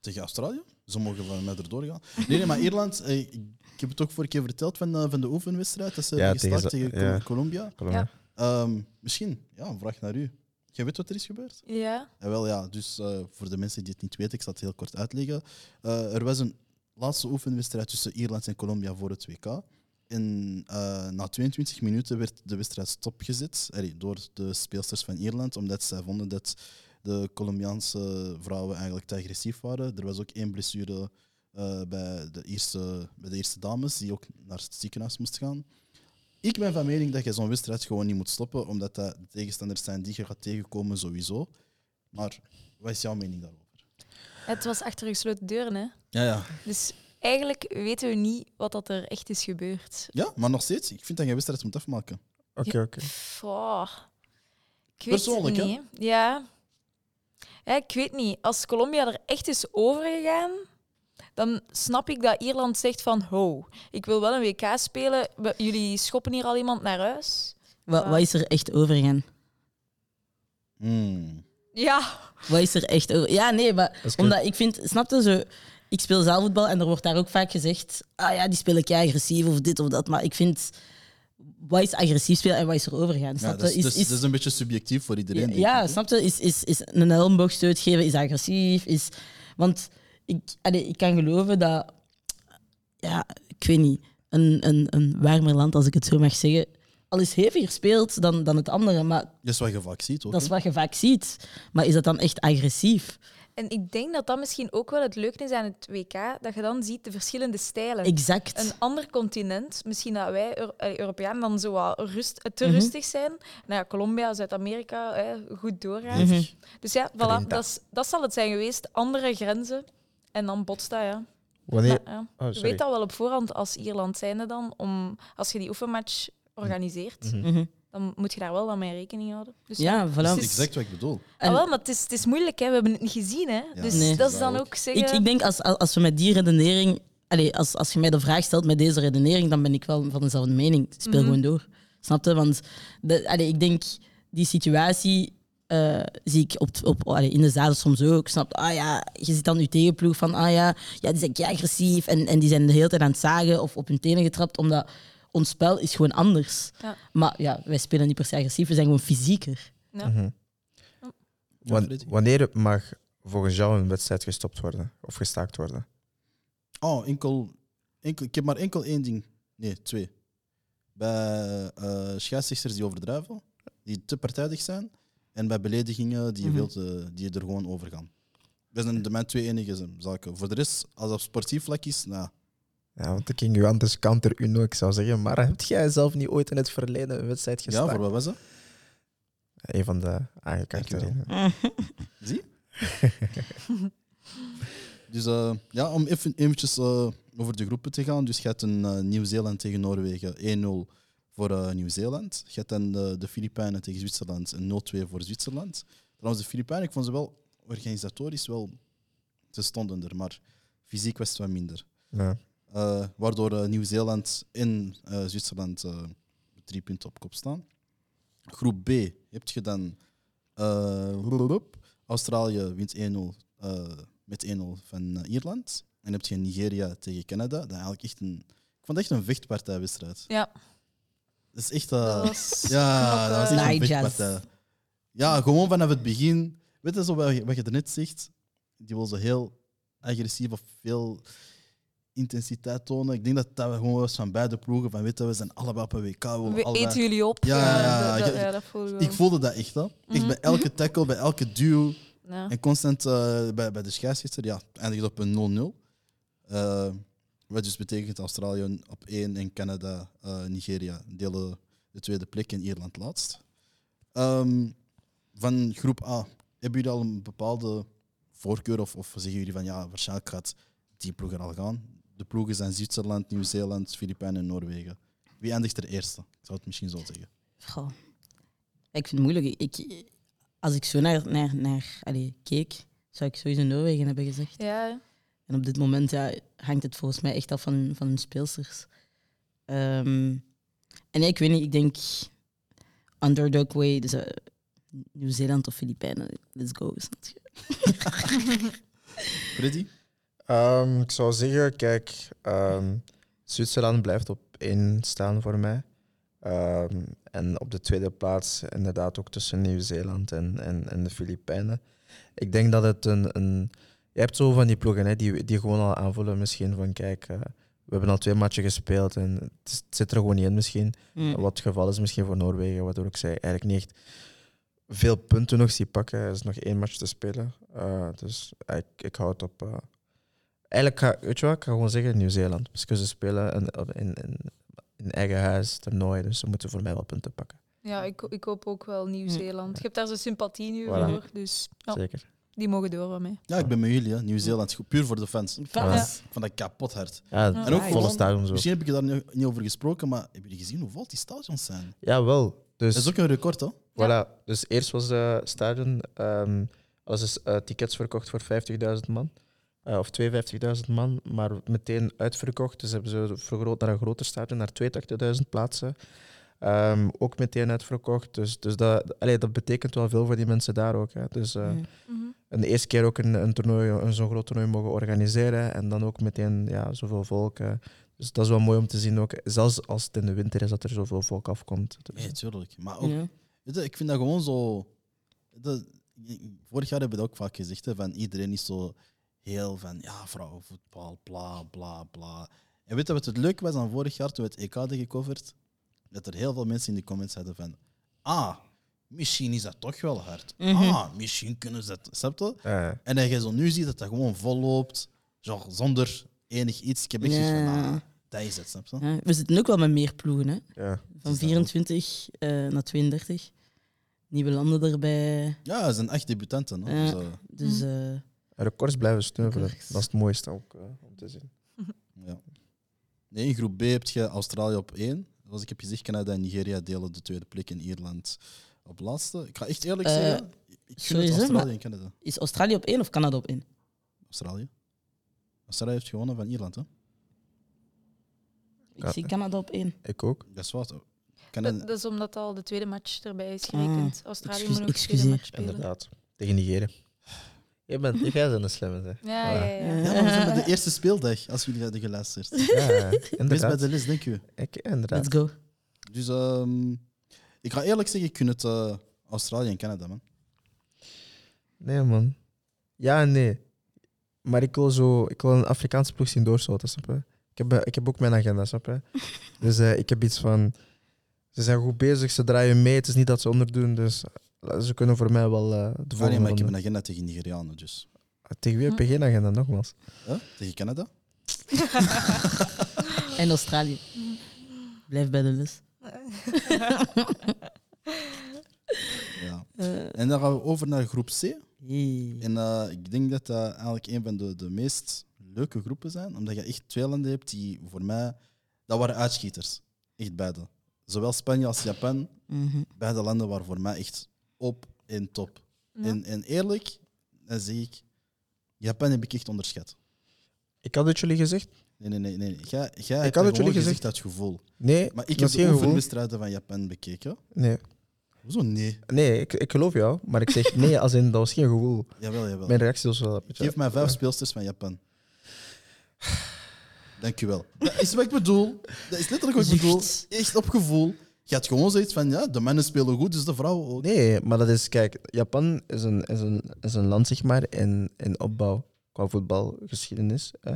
Tegen Australië. Ze mogen van mij erdoor gaan. Nee, nee, maar Ierland, eh, ik, heb het ook vorige keer verteld van, de- van de oefenwedstrijd. Dat ze Ja, hebben tegen ja. Colombia. Ja. Ehm, misschien, ja, een vraag naar u. Jij weet wat er is gebeurd? Ja. Ja, wel, ja, dus eh, voor de mensen die het niet weten, ik zal het heel kort uitleggen. Eh, er was een laatste oefenwedstrijd tussen Ierland en Colombia voor het WK. En eh, na 22 minuten werd de wedstrijd stopgezet allee, door de speelsters van Ierland, omdat zij vonden dat de Colombiaanse vrouwen eigenlijk te agressief waren. Er was ook één blessure eh, bij, de eerste, bij de eerste dames, die ook naar het ziekenhuis moest gaan. Ik ben van mening dat je zo'n wedstrijd gewoon niet moet stoppen, omdat dat de tegenstanders zijn die je gaat tegenkomen sowieso. Maar wat is jouw mening daarover? Het was achter gesloten deuren, hè. Ja, ja. Dus eigenlijk weten we niet wat dat er echt is gebeurd. ja, maar nog steeds. Ik vind dat je wedstrijd moet afmaken. Oké, oké. Pff, oh. Ik weet Persoonlijk, hè? niet. Ja. Ja. Ik weet niet. Als Colombia er echt is overgegaan, dan snap ik dat Ierland zegt van ho, ik wil wel een WK spelen. Jullie schoppen hier al iemand naar huis. Wat, wat is er echt overgegaan? Hmm. Ja, Wat is er echt over? Ja, nee, maar omdat ik vind, snap je zo? Ik speel zaalvoetbal en er wordt daar ook vaak gezegd: ah ja, die spelen kei agressief of dit of dat. Maar ik vind, wat is agressief spelen en wat is er overgaan? Ja, dat, is, Is, dat is- dat is een beetje subjectief voor iedereen. ja, hè. snap je? Is, is, is een elleboogstoot geven is agressief? Is, want ik, allee, ik kan geloven dat, ja, ik weet niet, een, een, een warmer land, als ik het zo mag zeggen, al is heviger speelt dan, dan het andere, maar Dat is wat je vaak ziet, ook. dat is wat je vaak ziet. Maar is dat dan echt agressief? En ik denk dat dat misschien ook wel het leuke is aan het WK, dat je dan ziet de verschillende stijlen. Exact. Een ander continent, misschien dat wij Euro- eh, Europeanen dan zo wat rust, te Mhm. rustig zijn. Nou ja, Colombia, Zuid-Amerika, hè, goed doorgaan. Mhm. Dus ja, voilà, dat, is- dat zal het zijn geweest. Andere grenzen. En dan botst dat, ja. Wanneer... Ja. Oh, Je weet al wel op voorhand als Ierland zijnde dan, om, als je die oefenmatch organiseert. Mhm. Dan moet je daar wel dan mee rekening houden. Dus Ja, voilà. Dat Het is exact wat ik bedoel. En Ah, wel, maar het is, het is moeilijk, hè. we hebben het niet gezien. Hè. Ja, dus Nee. dat is dan ook zeggen... ik, ik denk als, als we met die redenering, allee, als, als je mij de vraag stelt met deze redenering, dan ben ik wel van dezelfde mening. Speel Mhm. gewoon door. Snap je? Want de, allee, ik denk, die situatie eh, zie ik op, op, allee, in de zaal soms ook. Snap je? Ah ja, je ziet dan je tegenploeg van, ah ja, ja die zijn agressief en, en die zijn de hele tijd aan het zagen of op hun tenen getrapt, omdat ons spel is gewoon anders. Ja. Maar ja, wij spelen niet per se agressief, we zijn gewoon fysieker. Ja. Mhm. Wan- Freddy. wanneer mag volgens jou een wedstrijd gestopt worden of gestaakt worden? Oh, enkel, enkel. Ik heb maar enkel één ding. Nee, twee. Bij scheidsrechters die overdrijven, die te partijdig zijn. En bij beledigingen die, veel te, die er gewoon over gaan. Dat zijn de mijn twee enige zaken. Voor de rest, als dat op sportief vlak is, nou, Ja, want ik ging u anders counter Uno. Ik zou zeggen, maar heb jij zelf niet ooit in het verleden een wedstrijd ja, gestaakt? voor wat was dat? Een van de aangekaarte. *laughs* Zie? *laughs* dus eh, ja, om even eventjes eh, over de groepen te gaan. Dus je hebt een eh, Nieuw-Zeeland tegen Noorwegen 1-0 voor Nieuw-Zeeland. Je hebt dan de, de Filipijnen tegen Zwitserland een 0-2 voor Zwitserland. Trouwens, de Filipijnen, ik vond ze wel organisatorisch wel... Ze stonden er, maar fysiek was het wat minder. Ja. Eh, waardoor eh, Nieuw-Zeeland en eh, Zwitserland eh, drie punten op kop staan. Groep B heb je dan eh. Australië wint 1-0 eh, met 1-0 van Ierland. En heb je Nigeria tegen Canada. Dat eigenlijk echt een, ik vond het echt een vechtpartijwedstrijd. Ja, Dat is echt... dat was *laughs* ja, dat was echt een vechtpartij. Ja, gewoon vanaf het begin. Weet je zo wat je, wat je net zegt? Die zo heel agressief of veel intensiteit tonen. Ik denk dat dat gewoon was van beide ploegen. Van weet je, we zijn allebei op een WK. We We allebei- eten jullie op. Ja, ja, ja. dat, ja, voelde wel. Ik voelde dat echt. Hè. Echt Mhm. bij elke tackle, bij elke duw. En constant eh, bij, bij de scheidsrechter, ja, eindigt op een 0-0. Eh, wat dus betekent Australië op 1 en Canada, eh, Nigeria delen de tweede plek en Ierland laatst. Ehm, van groep A, hebben jullie al een bepaalde voorkeur of, of zeggen jullie van ja, waarschijnlijk gaat die ploeg er al gaan? De ploegen zijn Zwitserland, Nieuw-Zeeland, Filipijnen en Noorwegen. Wie eindigt er eerste? Ik zou het misschien zo zeggen. Goh. Ik vind het moeilijk. Ik, als ik zo naar, naar, naar allee, keek, zou ik sowieso Noorwegen hebben gezegd. Ja, En op dit moment ja, hangt het volgens mij echt af van hun, van hun speelsters. Ehm, en ik weet niet, ik denk underdog way, dus eh, Nieuw-Zeeland of Filipijnen, let's go. snap je? Freddy? Ehm, ik zou zeggen, kijk, ehm, Zwitserland blijft op één staan voor mij. Ehm, en op de tweede plaats inderdaad ook tussen Nieuw-Zeeland en, en, en de Filipijnen. Ik denk dat het een... een je hebt zo van die ploegen hè, die, die gewoon al aanvoelen misschien van kijk, eh, we hebben al twee matchen gespeeld en het, is- het zit er gewoon niet in misschien. Mm. Wat het geval is misschien voor Noorwegen, waardoor ik zei eigenlijk niet echt veel punten nog zie pakken. Er is nog één match te spelen. Eh, dus ik, ik hou het op. eh, eigenlijk ga, weet je wat, ik ga gewoon zeggen Nieuw-Zeeland. Dus ze spelen in, in, in, in eigen huis, toernooi, dus ze moeten voor mij wel punten pakken. ja ik, ik hoop ook wel Nieuw-Zeeland. Je hebt daar zo'n sympathie nu Voilà. voor, dus ja, Zeker. die mogen door van mij. Ja, ik ben met jullie. hè. Nieuw-Zeeland, goed, puur voor de fans. Fans. Ja. Ik vond dat kapot hard. Ja, En ook volle gewoon- stadion zo. Misschien heb ik daar niet, niet over gesproken, maar hebben jullie gezien hoe vol die stadions zijn? Ja, wel. Dus, Dat is ook een record, hè? voilà. dus eerst was de stadion, ehm alles is eh, tickets verkocht voor 50.000 man. Eh, of 52.000 man, maar meteen uitverkocht. Dus hebben ze vergroot naar een groter stadion, naar 82.000 plaatsen. Ehm, ook meteen uitverkocht. Dus, dus dat, allee, dat betekent wel veel voor die mensen daar ook. Hè. Dus, eh, Ja. Mhm. en de eerste keer ook een, een toernooi, een zo'n groot toernooi mogen organiseren. En dan ook meteen ja, zoveel volk. Dus dat is wel mooi om te zien ook. Zelfs als het in de winter is, dat er zoveel volk afkomt. Dus, Nee, tuurlijk. Maar ook, Ja. weet je, ik vind dat gewoon zo. Dat, vorig jaar hebben we dat ook vaak gezegd. Hè, van iedereen is zo heel van ja, vrouwenvoetbal, bla bla bla. En weet je wat het leuke was aan vorig jaar toen we het EK hadden gecoverd? Dat er heel veel mensen in de comments hadden van. Ah, misschien is dat toch wel hard. Mhm. Ah, misschien kunnen ze dat. Snap je? eh, En dat je zo nu ziet dat dat gewoon vol loopt, zo, zonder enig iets. Ik heb echt van, ah, dat is het, snap je? Ja, we zitten ook wel met meer ploegen, hè? ja. Van is dat 24 eh, naar 32. Nieuwe landen erbij. Ja, het zijn echt debutanten. Hè? Ja. Dus, Dus eh, Records blijven sneuvelen. Records. Dat is het mooiste ook eh, om te zien. *laughs* Ja. Nee, in groep B heb je Australië op één. Zoals ik heb gezegd, Canada en Nigeria delen de tweede plek en Ierland op laatste. Ik ga echt eerlijk Eh, zeggen, ik Australië maar- en Canada. is Australië op één of Canada op één? Australië. Australië heeft gewonnen van Ierland, hè? Ik Ja. zie Canada op één. Ik ook. Dat is wat. Dat, Canada, dat is omdat al de tweede match erbij is gerekend. Australië moet nog de tweede excuseer. match spelen. Inderdaad. Tegen Nigeria. Je bent, jij bent een slimme, zeg. Ja, ja, ja. ja, maar we zijn bij de eerste speeldag, als jullie hadden geluisterd. Ja, Wees bij inderdaad. de les, denk u. Ik, inderdaad. Let's go. Dus ehm, ik ga eerlijk zeggen, ik kun het eh, Australië en Canada, man. Nee, man. Ja en nee. Maar ik wil, zo, ik wil een Afrikaanse ploeg zien doorstoten, snap je? Ik heb, ik heb ook mijn agenda, snap je? *laughs* Dus eh, ik heb iets van... Ze zijn goed bezig, ze draaien mee. Het is niet dat ze onderdoen, dus ze kunnen voor mij wel eh, de Ah, nee, volgende maar ik heb een agenda tegen Nigerianen, dus. Tegen wie heb je geen agenda, nogmaals? Huh? Tegen Canada? *laughs* En Australië. Blijf bij de les. *laughs* Ja. En dan gaan we over naar groep C. hey. En eh, ik denk dat dat eigenlijk een van de, de meest leuke groepen zijn, omdat je echt twee landen hebt die voor mij, dat waren uitschieters. Echt beide. Zowel Spanje als Japan, Mhm. beide landen waren voor mij echt op en top. Ja. En, en eerlijk, dan zeg ik, Japan heb ik echt onderschat. Ik had het jullie gezegd? Nee, nee, nee. nee. Jij, jij had hebt het dat jullie gezegd gezegd. uit gevoel. Nee, Maar ik dat heb geen gevoel. oefenwedstrijden van Japan bekeken. Nee, Hoezo nee? nee ik, ik geloof jou, maar ik zeg nee als in dat was geen gevoel. Jawel, jawel. Mijn reactie was wel een beetje... Geef mij vijf speelsters van Japan. Dankjewel. Dat is wat ik bedoel. Dat is letterlijk wat ik bedoel. Echt op gevoel. Je had gewoon zoiets van, ja, de mannen spelen goed, dus de vrouwen ook. Nee, maar dat is, kijk, Japan is een, is een, is een land, zeg maar, in, in opbouw qua voetbalgeschiedenis. Hè.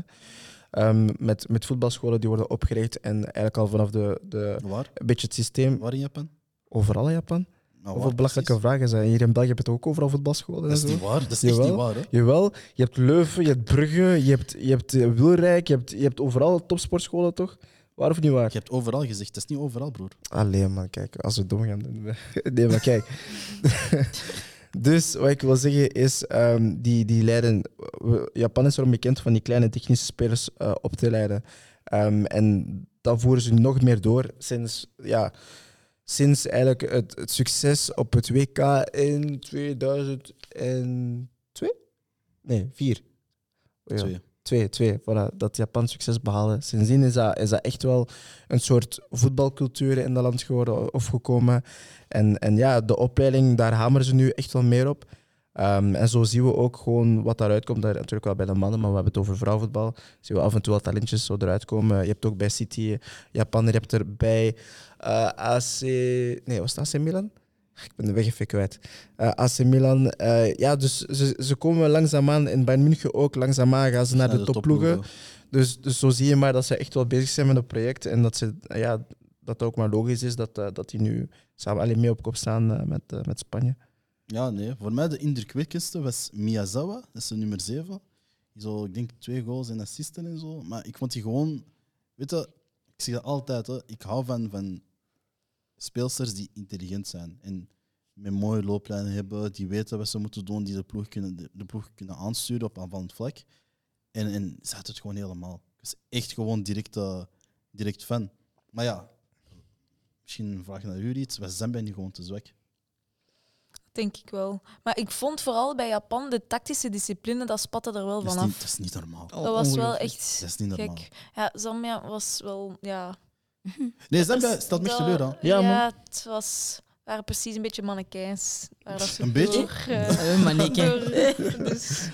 Ehm, met, met voetbalscholen die worden opgericht en eigenlijk al vanaf de, de Waar? een beetje het systeem Waar in Japan? overal in Japan. Nou, Hoeveel belachelijke precies? vragen zijn. Hier in België heb je toch ook overal voetbalscholen Dat is niet waar. Dat is echt niet waar, hè? Jawel, je hebt Leuven, je hebt Brugge, je hebt, je hebt eh, Wilrijk, je hebt, je hebt overal topsportscholen, toch? Waar of niet waar? Je hebt overal gezegd, dat is niet overal, broer. Alleen man, kijk, als we dom gaan doen. *laughs* Nee, maar kijk. *laughs* dus wat ik wil zeggen is, ehm, die, die leiden. Japan is erom bekend van die kleine technische spelers eh, op te leiden. Ehm, en dat voeren ze nog meer door sinds, ja, sinds eigenlijk het, het succes op het WK in 2002? Nee, 4. Ja. Twee. Twee. Voilà, dat Japan succes behaalde. Sindsdien is dat, is dat echt wel een soort voetbalcultuur in dat land geworden of gekomen. En, en ja, de opleiding, daar hameren ze nu echt wel meer op. Ehm, en zo zien we ook gewoon wat daaruit komt. Daar, natuurlijk wel bij de mannen, maar we hebben het over vrouwenvoetbal. Zien we af en toe wel talentjes zo eruit komen. Je hebt ook bij City Japan, je hebt er bij eh, AC... Nee, was het AC Milan? Ik ben de weg even kwijt. Eh, AC Milan. eh, ja, dus ze, ze komen langzaamaan. In Bayern München ook langzaamaan gaan ze naar de, topploegen. Dus, dus zo zie je maar dat ze echt wel bezig zijn met het project. En dat, ze, ja, dat het ook maar logisch is dat, eh, dat die nu samen alleen mee op kop staan met, met Spanje. Ja, nee. Voor mij de indrukwekkendste was Miyazawa, dat is de nummer 7. Die zo, ik denk twee goals en assisten en zo. Maar ik vond die gewoon, weet je, ik zeg dat altijd, hè, ik hou van, van speelsters die intelligent zijn. En met mooie looplijnen hebben, die weten wat ze moeten doen, die de ploeg kunnen, de, de ploeg kunnen aansturen op aanvallend vlak. En, en ze had het gewoon helemaal. Ik was echt gewoon direct, eh, direct fan. Maar ja, misschien een vraag naar jullie iets. Was Zambia niet gewoon te zwak? Denk ik wel. Maar ik vond vooral bij Japan de tactische discipline, dat spatte er wel Dat is, vanaf. niet, dat is niet normaal. Oh, Dat was wel echt Dat is niet normaal. gek. Ja, Zambia was wel, ja... *laughs* Nee, Zambia stelt me echt teleur aan. Ja, man. het was, waren precies een beetje mannekijns. Waar dat ze Een beetje? door, eh, *laughs* kijk. door- dus,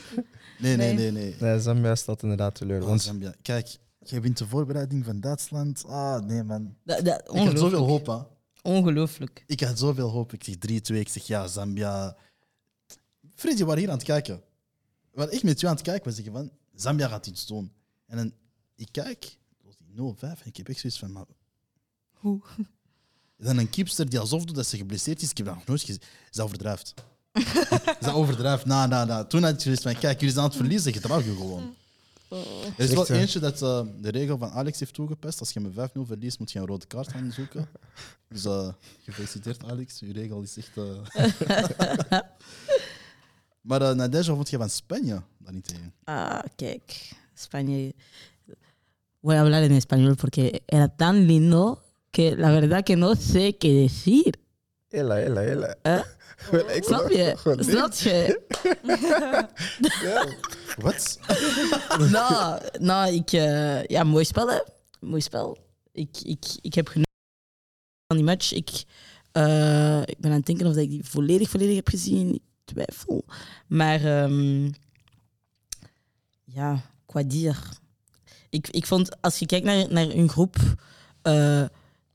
Nee, nee, Nee. nee. Zambia staat inderdaad teleur. Oh, Want Zambia. Kijk, jij wint de voorbereiding van Duitsland. Ah, nee, man. Dat, dat, Ik had zoveel hoop, hè. Ongelooflijk. Ik had zoveel hoop. Ik zeg 3-2. Ik zeg ja, Zambia. Freddy, we waren hier aan het kijken. We waren echt met jou aan het kijken. We zeggen van, Zambia gaat iets doen. En dan, ik kijk, het was die 0-5. En ik heb echt zoiets van, maar... Hoe? Dan een kipster die alsof doet dat ze geblesseerd is. Ik heb dat nog nooit gezien. Ze overdrijft. ze overdrijft. Nou, nou, nou. Toen had ik zoiets kijk, jullie zijn aan het verliezen. Gedraag je gewoon. Oh. Er is wel eentje dat eh, de regel van Alex heeft toegepast. Als je met 5-0 verliest, moet je een rode kaart gaan zoeken. Dus eh, gefeliciteerd, Alex. Uw regel is echt. Uh... *laughs* maar uh, Nadezhda vond je van Spanje dan niet tegen. Ah, kijk. Spanje. Voy a hablar en español porque era tan lindo que la verdad que no sé qué decir. Hela, hela, hela. Gewoon, ik Snap je? gewoon Snap je? Wat? nou, nou, ik... ja, mooi spel, hè. Mooi spel. Ik, ik, ik heb genoeg van die match. Ik, eh, ik ben aan het denken of dat ik die volledig, volledig heb gezien. Ik twijfel. Maar ehm, ja, qua dier. Ik, ik vond, als je kijkt naar, naar hun groep... eh,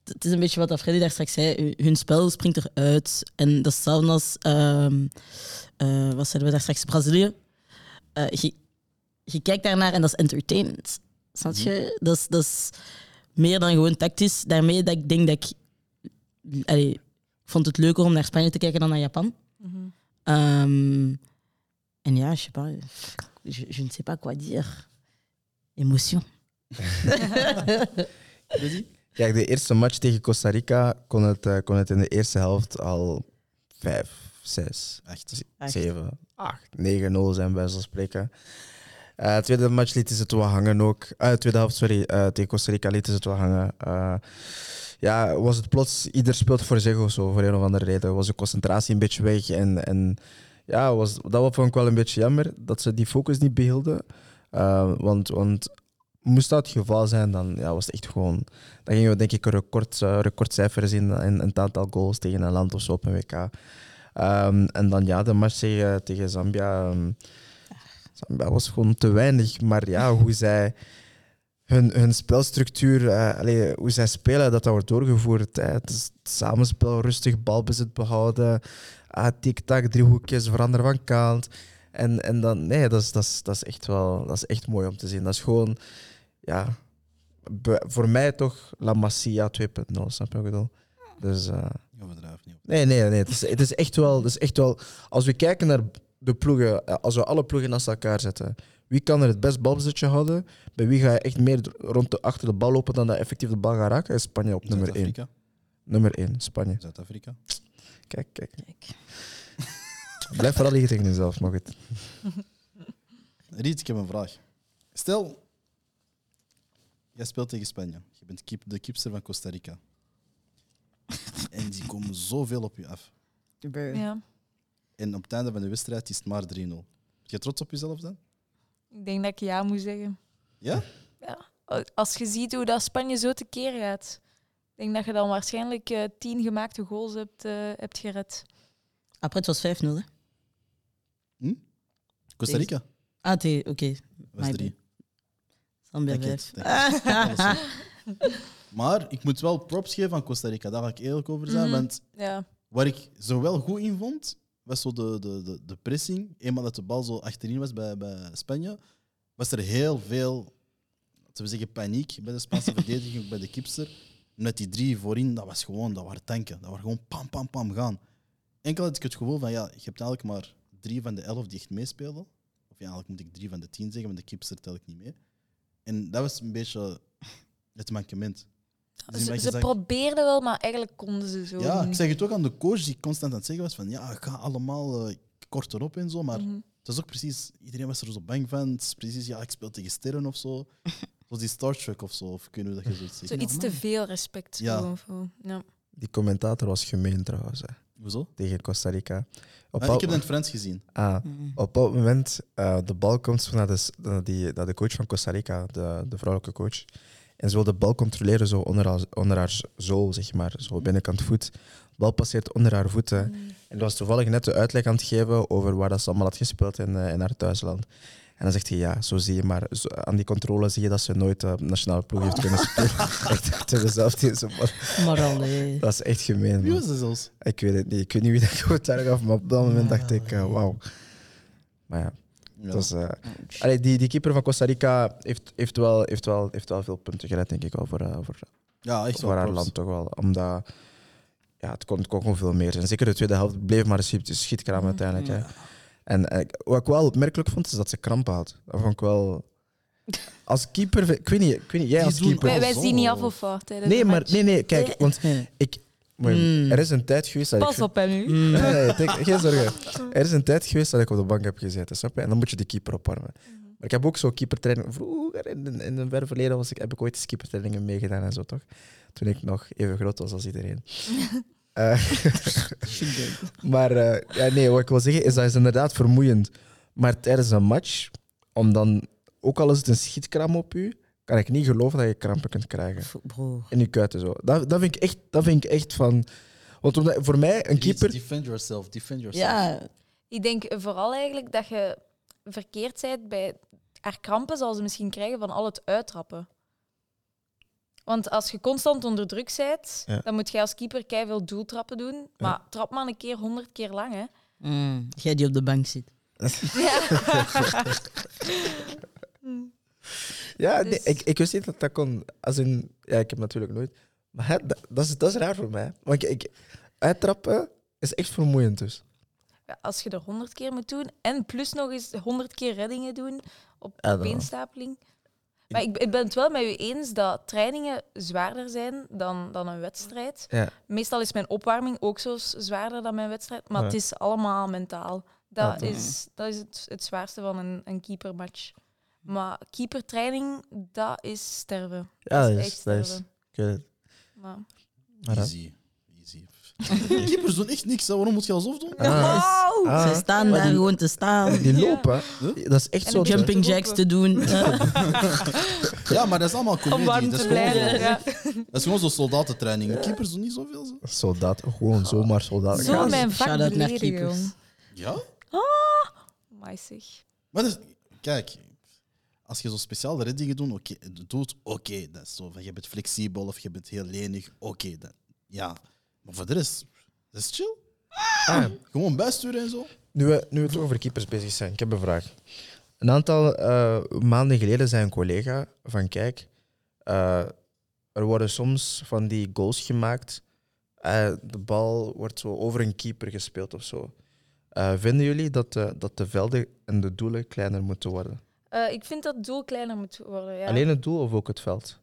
het is een beetje wat Freddy daar straks zei. Hun- spel springt eruit. En dat is hetzelfde als... ehm, eh, wat zeiden we daar straks? Brazilië. Eh, je, je kijkt daarnaar en dat is entertainment. Snap je? Dat, is, dat is meer dan gewoon tactisch. Daarmee dat ik denk dat ik... Allee, ik vond het leuker om naar Spanje te kijken dan naar Japan. Mhm. Ehm, en ja, je sais pas. Je, je ne sais pas quoi dire. Emotion. *laughs* *laughs* Kijk, de eerste match tegen Costa Rica kon het, eh, kon het in de eerste helft al 5, 6, Echt. Echt. 7, 8, 9-0 zijn bij zo'n spreken. Eh tweede match lieten ze het wel hangen ook. Eh, tweede helft, sorry, tegen Costa Rica lieten ze het wel hangen. Ja, was het plots, ieder speelt voor zich of zo, voor een of andere reden. Was de concentratie een beetje weg en, en ja, was, dat vond ik wel een beetje jammer, dat ze die focus niet behielden. Eh, want, want moest dat het geval zijn, dan ja, was het echt gewoon... Dan gingen we denk ik een record, eh, recordcijfer zien in, het aantal goals tegen een land of zo op een WK. Ehm, en dan ja, de match tegen, tegen Zambia. ehm, Zambia was gewoon te weinig. Maar ja, hoe zij hun, hun spelstructuur, eh, hoe zij spelen, dat dat wordt doorgevoerd. Hè. Het is samenspel, rustig balbezit behouden. Ah, tik-tak, driehoekjes, veranderen van kant. En, en dan, nee, dat is, dat, is, dat is echt wel dat is echt mooi om te zien. Dat is gewoon, ja, voor mij toch La Masia 2.0, snap je wat ik bedoel? Dus, eh, niet. Nee, nee, nee. Het is, het is, echt wel, het is echt wel. Als we kijken naar de ploegen, eh, als we alle ploegen naast elkaar zetten, wie kan er het best balbezitje houden? Bij wie ga je echt meer rond de, achter de bal lopen dan dat effectief de bal gaat raken? Is Spanje op nummer 1. Zuid-Afrika. Nummer 1, Spanje. Zuid-Afrika. Kijk, kijk. Kijk. Blijf vooral liggen tegen jezelf, mag het. Riet, ik heb een vraag. Stel, jij speelt tegen Spanje. Je bent keep, de keepster van Costa Rica. *laughs* en die komen zoveel op je af. Ja. En op het einde van de wedstrijd is het maar 3-0. Ben je trots op jezelf dan? Ik denk dat ik ja moet zeggen. Ja? Als je ziet hoe dat Spanje zo tekeer gaat, ik denk dat je dan waarschijnlijk eh, tien gemaakte goals hebt, eh, hebt gered. Après, het was 5-0. hè? Costa Rica? Ah, oké. was My 3. Denk het, 5. Maar ik moet wel props geven aan Costa Rica. Daar ga ik eerlijk over zijn. Mhm. Want Ja. waar ik zo wel goed in vond, was zo de, de, de, de pressing. Eenmaal dat de bal zo achterin was bij, bij Spanje, was er heel veel, laten we zeggen, paniek bij de Spaanse *laughs* verdediging, ook bij de kipster. Met die drie voorin, dat was gewoon, dat waren tanken. Dat waren gewoon pam, pam, pam gaan. Enkel had ik het gevoel van, ja, je hebt eigenlijk maar drie van de elf die echt meespelen. Of ja, eigenlijk moet ik drie van de tien zeggen, want de kipster tel ik niet mee. En dat was een beetje het mankement. Dus Ze, ze probeerden wel, maar eigenlijk konden ze zo ja, ik zeg het ook aan de coach die constant aan het zeggen was van ja, ik ga allemaal eh, kort erop en zo, maar Mhm. het was ook precies, iedereen was er zo bang van. Het is precies, ja, ik speel tegen sterren of zo. *laughs* Zoals die Star Trek of zo, of kunnen we dat je zoiets Zo zegt. iets te veel respect. Ja. Voor- ja. Die commentator was gemeen trouwens, hè, Hoezo? tegen Costa Rica. Op Ah, ik heb dat in Frans gezien. ah, Mhm. op dat moment, eh, de bal komt naar de, s- naar die, naar de coach van Costa Rica, de, de vrouwelijke coach. En ze wil de bal controleren zo onder haar, onder haar zool, zeg maar. Zo binnenkant voet. De bal passeert onder haar voeten. Mm. En dat was toevallig net de uitleg aan het geven over waar dat ze allemaal had gespeeld in, eh, in haar thuisland. En dan zegt hij, ja, zo zie je maar. Zo, aan die controle zie je dat ze nooit op nationale ploeg heeft kunnen spelen. *laughs* *laughs* echt achter dezelfde team. zo, maar Maar allee. Dat is echt gemeen, Wie was dat zelfs? Ik weet het niet. Ik weet niet wie dat commentaar gaf, maar op dat moment dacht ik, eh, wauw. Maar ja, Ja. eh, allee, die, die keeper van Costa Rica heeft, heeft, wel, heeft, wel, heeft wel veel punten gered, denk ik wel, voor, voor, ja, echt wel. voor haar props. land toch wel. Omdat... Ja, het kon, kon gewoon veel meer zijn. Zeker de tweede helft bleef maar een schiet- schietkraam uiteindelijk. Hè. En eh, wat ik wel opmerkelijk vond, is dat ze krampen had. Dat vond ik wel... Als keeper... Ik weet niet, ik weet niet jij Die als doen keeper... Wij, wij zien niet af of wat tijdens Nee, de maar match. nee, nee, kijk, want ik... maar Mm. Er is een tijd geweest dat ik... Pas op, hè, nu. Mm. Nee, nee, denk- *laughs* geen zorgen. Er is een tijd geweest dat ik op de bank heb gezeten, snap je? En dan moet je de keeper opwarmen. Maar ik heb ook zo keepertraining... Vroeger, in, in een ver verleden, was ik, heb ik ooit eens keepertrainingen meegedaan en zo, toch? Toen ik nog even groot was als iedereen. *laughs* Eh, *laughs* maar eh, ja, nee, wat ik wil zeggen is dat is inderdaad vermoeiend. Maar tijdens een match, om dan, ook al is het een schietkraam op u, kan ik niet geloven dat je krampen kunt krijgen. Bro. In je kuiten zo. Dat, dat, vind ik echt, dat vind ik echt van... Want voor mij, een keeper... Defend yourself, defend yourself. Ja, Ik denk vooral eigenlijk dat je verkeerd bent bij haar krampen zal ze misschien krijgen van al het uittrappen. Want als je constant onder druk bent, Ja. dan moet je als keeper veel doeltrappen doen. Maar trap maar een keer honderd keer lang, hè. Mm, jij die op de bank zit. *laughs* Ja. Ja, Dus- nee, ik, ik wist niet dat dat kon. Als in, ja, ik heb natuurlijk nooit. Maar hè, dat, dat, is, dat is raar voor mij. Want ik, ik, uittrappen is echt vermoeiend dus. Ja, als je er honderd keer moet doen en plus nog eens honderd keer reddingen doen op Ja, dat- beenstapeling. Maar ik, ik ben het wel met u eens dat trainingen zwaarder zijn dan, dan een wedstrijd. Ja. Meestal is mijn opwarming ook zo zwaarder dan mijn wedstrijd, maar Ja. het is allemaal mentaal. Dat dat- is, dat is het, het zwaarste van een, een keepermatch. Maar keepertraining, dat is sterven. Ja, dat dat is echt dat is- het. Maar- Easy. Easy. *laughs* Keepers doen echt niks. hè. Waarom moet je alsof doen? Ah. Ah. Ze staan Maar daar die- gewoon te staan. Die lopen, Huh? dat is echt En zo. Jumping te jacks te doen. *laughs* Ja, maar dat is allemaal Om comedie. warm Dat is blijven. zo- Ja. dat is gewoon zo'n soldatentraining. Keepers doen niet zoveel. Zo. Soldaat, gewoon zomaar soldaat. Zo mijn vak Shout-out naar beledigen, keepers. jong. Ja? Zeg. Maar kijk, als je zo speciale reddingen doen, oké, doet, oké. dat is zo je bent flexibel of je bent heel lenig, oké. dat ja. Maar voor de rest, dat is chill. Ah, Gewoon bijsturen en zo. nu, we, nu we toch over keepers bezig zijn, ik heb een vraag. Een aantal eh, maanden geleden zei een collega van kijk, eh, er worden soms van die goals gemaakt. eh, de bal wordt zo over een keeper gespeeld of zo. Eh, vinden jullie dat de, dat de velden en de doelen kleiner moeten worden? Eh, ik vind dat het doel kleiner moet worden. Ja. Alleen het doel of ook het veld?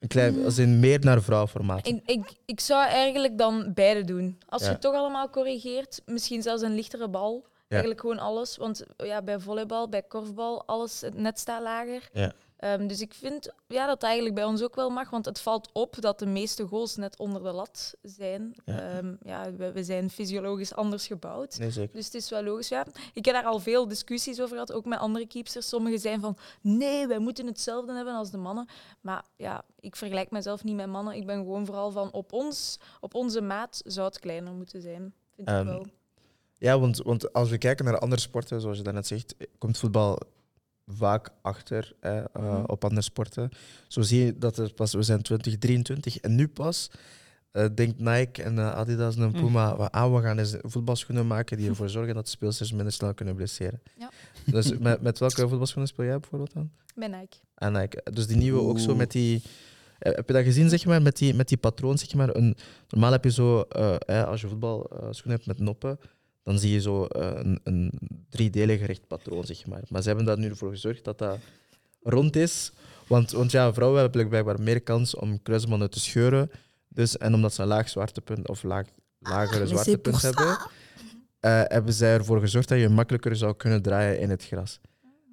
Een klein, als in meer naar vrouwformaat. Ik, ik, ik zou eigenlijk dan beide doen. Als Ja. je het toch allemaal corrigeert, misschien zelfs een lichtere bal. Eigenlijk gewoon alles. Want ja, bij volleybal, bij korfbal, alles, het net staat lager. Ja. Ehm, dus ik vind ja, dat eigenlijk bij ons ook wel mag. Want het valt op dat de meeste goals net onder de lat zijn. Ja. Ja. ja, we, we zijn fysiologisch anders gebouwd. Nee. Dus het is wel logisch. Ja. Ik heb daar al veel discussies over gehad, ook met andere keepsters. Sommigen zijn van, nee, wij moeten hetzelfde hebben als de mannen. Maar ja, ik vergelijk mezelf niet met mannen. Ik ben gewoon vooral van, op, ons, op onze maat zou het kleiner moeten zijn. Vind Ehm, ik wel. Ja, want, want als we kijken naar andere sporten, zoals je daarnet zegt, komt voetbal vaak achter hè, eh, Mhm. op andere sporten. Zo zie je dat het pas, we zijn 2023 en nu pas eh, denkt Nike en eh, Adidas en Puma, wat aan we gaan is voetbalschoenen maken die ervoor zorgen dat de speelsters minder snel kunnen blesseren. Ja. Dus met, met welke voetbalschoenen speel jij bijvoorbeeld dan? Bij Nike. En Nike. Dus die nieuwe ook zo met die. Heb je dat gezien, zeg maar, met die, met die patroon, zeg maar? Een, normaal heb je zo, eh, hè, als je voetbalschoenen hebt met noppen, dan zie je zo eh, een, een driedelig recht patroon, zeg maar. Maar ze hebben daar nu voor gezorgd dat dat rond is. Want, want ja, vrouwen hebben blijkbaar meer kans om kruisbanden te scheuren. Dus, en omdat ze een laag zwaartepunt of laag, lagere mais zwaartepunt hebben, eh, hebben zij ervoor gezorgd dat je makkelijker zou kunnen draaien in het gras.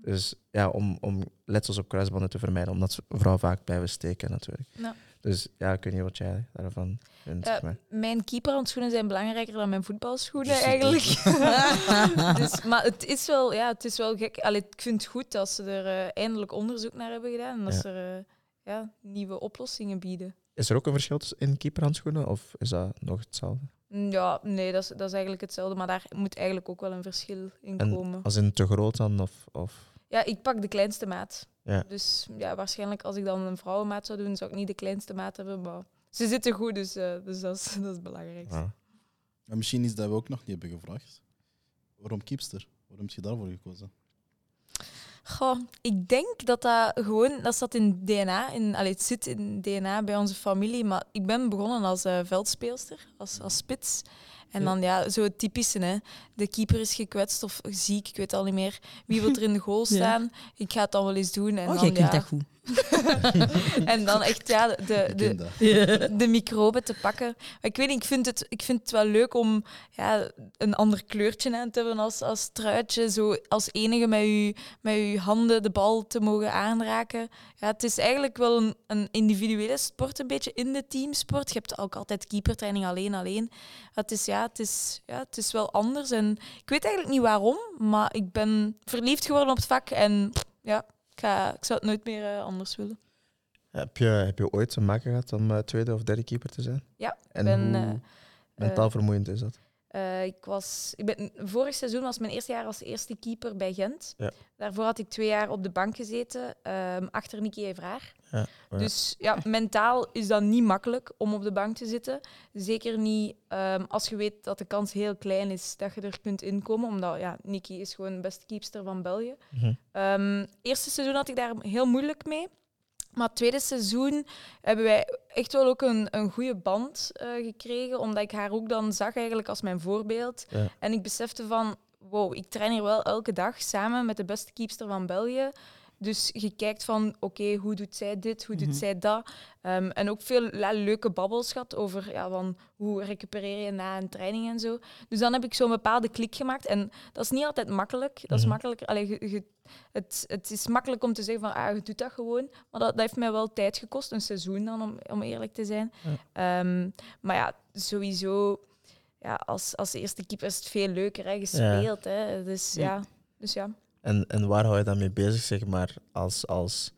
Dus ja, om, om letsels op kruisbanden te vermijden, omdat vrouwen vaak blijven steken natuurlijk. Ja. Dus ja, ik weet niet wat jij daarvan vindt. Maar- Mijn keeperhandschoenen zijn belangrijker dan mijn voetbalschoenen Dus eigenlijk. *laughs* dus, maar het is wel, ja, het is wel gek. Allee, ik vind het goed dat ze er eh, eindelijk onderzoek naar hebben gedaan. En dat Ja. ze er eh, ja, nieuwe oplossingen bieden. Is er ook een verschil tussen in keeperhandschoenen of is dat nog hetzelfde? Mm, Ja, nee, dat is, dat is eigenlijk hetzelfde, maar daar moet eigenlijk ook wel een verschil in En komen. als in te groot dan? Of, of... Ja, ik pak de kleinste maat. Ja. Dus ja, waarschijnlijk als ik dan een vrouwenmaat zou doen, zou ik niet de kleinste maat hebben, maar ze zitten goed, dus, eh, dus dat, is, *laughs* dat is het belangrijkste. Ah. En misschien is dat we ook nog niet hebben gevraagd. Waarom keepster? Waarom heb je daarvoor gekozen? Goh, ik denk dat dat gewoon, dat zat in DNA, in, allee, het zit in DNA bij onze familie, maar ik ben begonnen als eh, veldspeelster, als, als spits. En dan ja, zo het typische, hè. de keeper is gekwetst of ziek, ik weet al niet meer. Wie wil er in de goal *laughs* Ja. staan? Ik ga het dan wel eens doen. En oh, dan, jij kunt ja, dat goed. *laughs* en dan echt ja, de, de, de microben te pakken. Maar ik weet niet, ik vind het, ik vind het wel leuk om ja, een ander kleurtje aan te hebben als, als truitje. Zo als enige met je, met uw handen de bal te mogen aanraken. Ja, het is eigenlijk wel een, een individuele sport, een beetje in de teamsport. Je hebt ook altijd keepertraining alleen, alleen. Het is, ja, het, is, ja, het is wel anders. En ik weet eigenlijk niet waarom, maar ik ben verliefd geworden op het vak. En ja, ik, ga, ik zou het nooit meer eh, anders willen. Heb, je, heb je ooit te maken gehad om eh, tweede of derde keeper te zijn? Ja, En ben, hoe eh, mentaal vermoeiend is dat? Eh, ik was, ik ben, vorig seizoen was mijn eerste jaar als eerste keeper bij Gent. Ja. Daarvoor had ik twee jaar op de bank gezeten, ehm, achter Nicky Evraar. Ja, oh ja. Dus ja, mentaal is dat niet makkelijk om op de bank te zitten. Zeker niet ehm, als je weet dat de kans heel klein is dat je er kunt inkomen. Omdat ja, Nicky is gewoon de beste keepster van België. Ehm eerste seizoen had ik daar heel moeilijk mee. Maar het tweede seizoen hebben wij echt wel ook een, een goede band eh, gekregen. Omdat ik haar ook dan zag eigenlijk als mijn voorbeeld. Ja. En ik besefte van, wow, ik train hier wel elke dag samen met de beste keepster van België. Dus je kijkt van, oké, hoe doet zij dit, hoe doet Mhm. zij dat? Ehm, en ook veel ja, leuke babbels gehad over ja, van, hoe recupereer je na een training en zo. Dus dan heb ik zo'n bepaalde klik gemaakt. En dat is niet altijd makkelijk. Dat is Mhm. makkelijker. Allee, je, je- het, het is makkelijk om te zeggen van, ah, je doet dat gewoon. Maar dat, dat heeft mij wel tijd gekost, een seizoen dan, om, om eerlijk te zijn. Ehm, maar ja, sowieso, ja, als, als eerste keeper is het veel leuker, hè, gespeeld. Hè. Dus, ja. dus ja. En, en waar hou je dan mee bezig, zeg maar, als, als,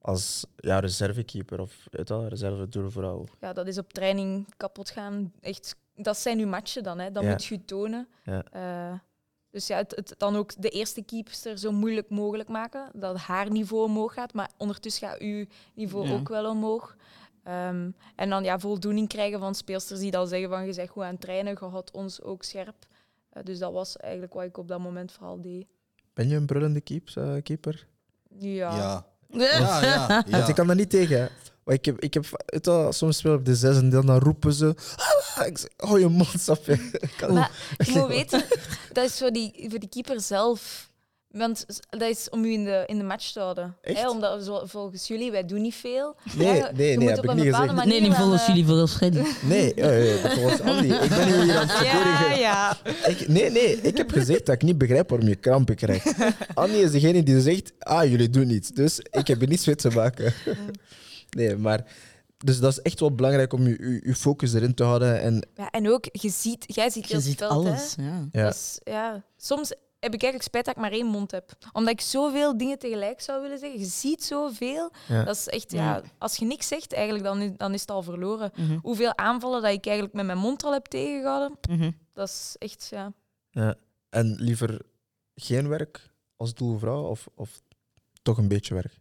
als ja, reservekeeper of weet je wel, reserve doelvrouw? ja, dat is op training kapot gaan. Echt, dat zijn uw matchen dan, hè. dat Ja. moet je tonen. Ja. Eh, dus ja, het, het dan ook de eerste keepster zo moeilijk mogelijk maken, dat haar niveau omhoog gaat, maar ondertussen gaat uw niveau Ja. ook wel omhoog. Ehm, en dan ja, voldoening krijgen van speelsters die dan zeggen van je bent goed aan het trainen, je houdt ons ook scherp. Eh, dus dat was eigenlijk wat ik op dat moment vooral deed. Ben je een brullende keeps, eh, keeper? Ja. Ja. Ja, ja, ja. *laughs* Want ik kan daar niet tegen. hè. Maar ik heb, ik heb wel, soms speel op de zes en dan, roepen ze. "Ah!" Ik zeg, hou je mond, snap je? *laughs* Ik kan- Maar je moet weten, dat is voor die, voor die keeper zelf. Want dat is om u in de, in de match te houden. Echt? Hè, omdat zo- volgens jullie, wij doen niet veel. Nee, nee, je nee, moet heb op ik een niet gezegd. Nee, niet volgens eh, jullie, volgens Freddy. *laughs* Nee, eh, dat was *laughs* Andy. Ik ben nu hier aan het Ja, verdedigen. ja. Ik, nee, nee, ik heb gezegd dat ik niet begrijp waarom je krampen krijgt. *laughs* Annie is degene die zegt, ah, jullie doen niets. Dus ik heb er niets mee te maken. Nee, maar... Dus dat is echt wel belangrijk om je, je, je focus erin te houden. En ja. En ook, je ziet, jij ziet heel Je ziet het veld, alles. Hè? Ja. is- ja. Soms heb ik eigenlijk spijt dat ik maar één mond heb. Omdat ik zoveel dingen tegelijk zou willen zeggen. Je ziet zoveel. Ja. Dat is echt, ja, Ja. als je niks zegt, eigenlijk, dan, is, dan is het al verloren. Mhm. Hoeveel aanvallen dat ik eigenlijk met mijn mond al heb tegengehouden, Mhm. dat is echt, ja. ja. En liever geen werk als doelvrouw of, of toch een beetje werk?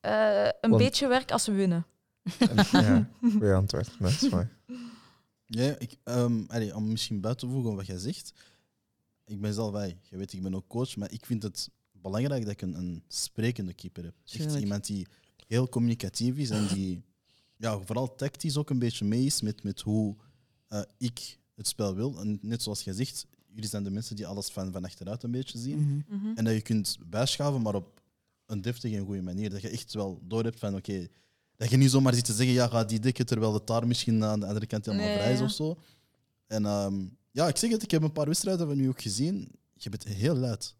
Eh, een Want- beetje werk als we winnen. En- ja, antwoord. Dat is mooi. Ja, ik, ehm, allee, om misschien buiten te voegen wat jij zegt. Ik ben zelf bij. Je weet, ik ben ook coach, maar ik vind het belangrijk dat ik een, een sprekende keeper heb. Echt iemand die heel communicatief is en die ja, vooral tactisch ook een beetje mee is met, met hoe eh, ik het spel wil. En net zoals jij zegt, jullie zijn de mensen die alles van, van achteruit een beetje zien. Mhm. Mhm. En dat je kunt bijschaven, maar op een deftige en goede manier. Dat je echt wel door hebt van oké, dat je niet zomaar zit te zeggen, ja, ga die dikke, terwijl de taar misschien aan de andere kant helemaal Nee, vrij is ja. of zo. En ehm, ja, ik zeg het, ik heb een paar wedstrijden van u ook gezien. Je bent heel luid.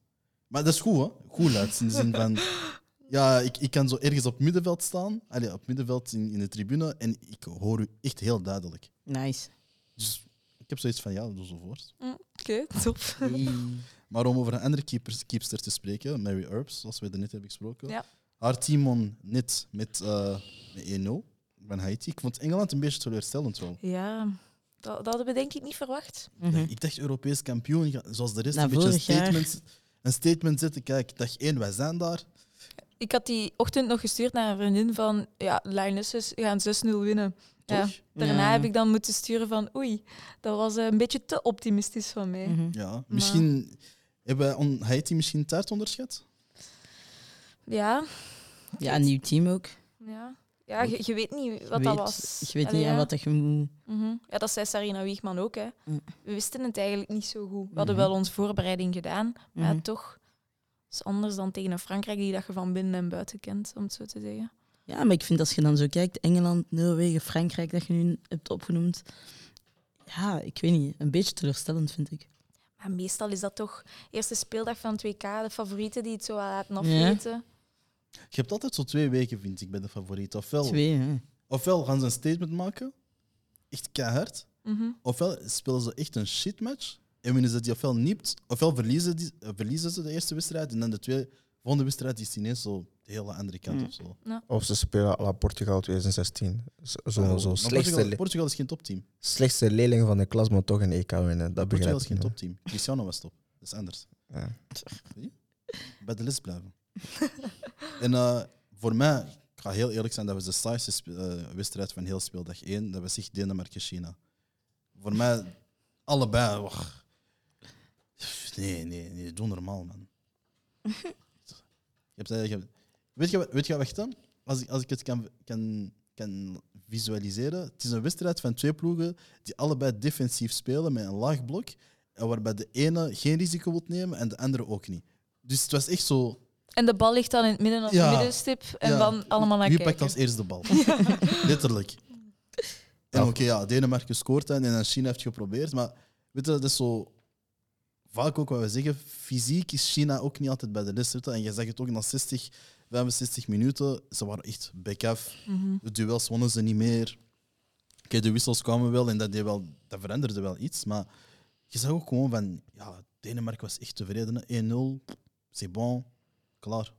Maar dat is goed, hè? Goed luid. In de zin van, *laughs* ja, ik, ik kan zo ergens op het middenveld staan, allee, op het middenveld in, in de tribune, en ik hoor u echt heel duidelijk. Nice. Dus ik heb zoiets van, ja, doe zo voort. Oké, top. Maar om over een andere keepers, keepster te spreken, Mary Earps, zoals we er net hebben gesproken. Ja. Haar team won net met, eh, met 1-0 van Haiti. Ik vond Engeland een beetje teleurstellend wel. Ja, dat, dat hadden we denk ik niet verwacht. Mhm. Ik dacht Europees kampioen, zoals de rest, Na een beetje een statement, een statement zetten. Kijk, dag één, wij zijn daar. Ik had die ochtend nog gestuurd naar een vriendin van, ja, Lionesses gaan 6-0 winnen. Ja. Daarna Ja. heb ik dan moeten sturen van, oei, dat was eh, een beetje te optimistisch van mij. Mhm. Ja, misschien hebben wij on- Haiti misschien taart onderschat. Ja, Ja, een nieuw team ook. ja. Ja je, je weet niet wat dat was. Je weet Allee, niet aan ja. wat dat je moet... Mhm. Ja, dat zei Sarina Wiegman ook. Hè. Mm. We wisten het eigenlijk niet zo goed. We hadden Mhm. wel onze voorbereiding gedaan, maar ja, Mhm. toch is anders dan tegen een Frankrijk die dat je van binnen en buiten kent, om het zo te zeggen. Ja, maar ik vind als je dan zo kijkt, Engeland, Noorwegen, Frankrijk, dat je nu hebt opgenoemd. Ja, ik weet niet. Een beetje teleurstellend, vind ik. Maar meestal is dat toch eerste speeldag van het WK, de favorieten die het zo laten afweten. Je hebt altijd zo twee weken, vind ik, bij de favoriet. Ofwel, Twee, hè. ofwel gaan ze een statement maken, echt keihard. Mhm. Ofwel spelen ze echt een shitmatch en winnen ze die ofwel niet, ofwel verliezen, die, eh, verliezen ze de eerste wedstrijd en dan de tweede, volgende wedstrijd is ineens zo de hele andere kant Mm. of zo. Of ze spelen à la Portugal 2016. Zo, zo, Oh, zo maar slechtste, Portugal, is geen topteam. slechtste leerling van de klas, maar toch een EK winnen. Dat begrijp Portugal is ik geen topteam. Cristiano was top. Dat is anders. Ja. Bij de les blijven. En eh, voor mij, ik ga heel eerlijk zijn, dat was de saaiste eh, wedstrijd van heel speeldag 1. Dat was echt Denemarken-China. Voor mij, allebei. och. Nee, nee, nee, doe normaal, man. je hebt, je hebt- weet, je, weet je wat dan? Als ik, als ik het kan, kan, kan visualiseren, het is een wedstrijd van twee ploegen die allebei defensief spelen met een laag blok. Waarbij de ene geen risico wil nemen en de andere ook niet. Dus het was echt zo. En de bal ligt dan in het midden op Ja. de middenstip en ja, dan allemaal naar Wie kijken. pakt als eerste de bal? *laughs* Letterlijk. En oké, ja, Denemarken scoort en dan China heeft geprobeerd. Maar weet je, dat is zo. Vaak ook wat we zeggen, fysiek is China ook niet altijd bij de les zitten. En je zag het ook na 60, 65 minuten. Ze waren echt back af. Mhm. De duels wonnen ze niet meer. Oké, de wissels kwamen wel en dat, deed wel, dat veranderde wel iets. Maar je zag ook gewoon van, ja, Denemarken was echt tevreden. hè. 1-0, c'est bon, klaar.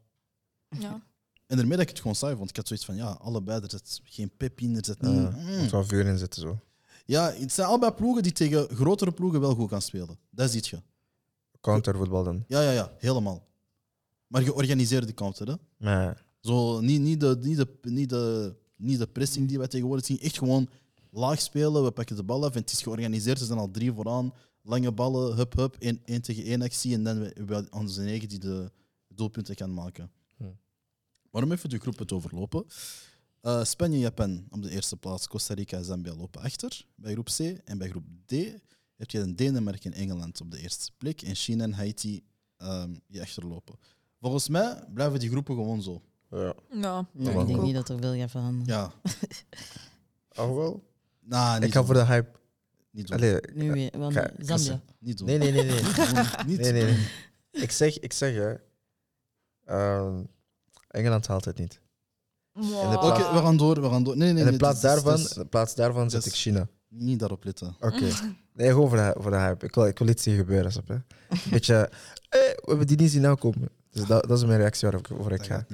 Ja. En daarmee dat ik het gewoon saai vond. Ik had zoiets van, ja, allebei, er zit geen pep in, er zit niet... Ja, Mm. er moet wel vuur in zitten. Zo. Ja, het zijn allebei ploegen die tegen grotere ploegen wel goed kan spelen. Dat ziet je. Countervoetbal dan. Ja, ja, ja, helemaal. Maar georganiseerde counter, hè. Maar Zo, niet, niet, de, niet, de, niet, de, niet de pressing die wij tegenwoordig zien. Echt gewoon laag spelen, we pakken de bal af en het is georganiseerd. Ze zijn al drie vooraan, lange ballen, hup, hup, één, één tegen één actie. En dan hebben we onze eigen die de doelpunten kan maken. Hm. Maar om even de groepen te overlopen. Eh, Spanje en Japan op de eerste plaats. Costa Rica en Zambia lopen achter bij groep C. En bij groep D heb je dan Denemarken en Engeland op de eerste plek. En China en Haiti ehm, die achterlopen. Volgens mij blijven die groepen gewoon zo. ja. Ja. Ik denk niet dat er veel gaat veranderen. Ja. Oh wel? Nah, niet Ik ga voor de hype. Niet doen. Allee, Nu weer, want Zambia. Niet doen. nee, nee, nee. nee. Niet nee, nee, nee. Ik zeg, ik zeg hè. Ehm, Engeland haalt het niet. Oké, we gaan door. We gaan door. Nee, nee, en nee. in plaats daarvan, in plaats daarvan zet dus- ik China. Niet daarop letten. Oké. *laughs* Nee, gewoon voor de, voor de hype. Ik wil, ik wil iets zien gebeuren, snap je? Een beetje, *laughs* eh, we hebben die niet zien aankomen. Dus dat, dat is mijn reactie waarop ik, waarover ik Dat ga.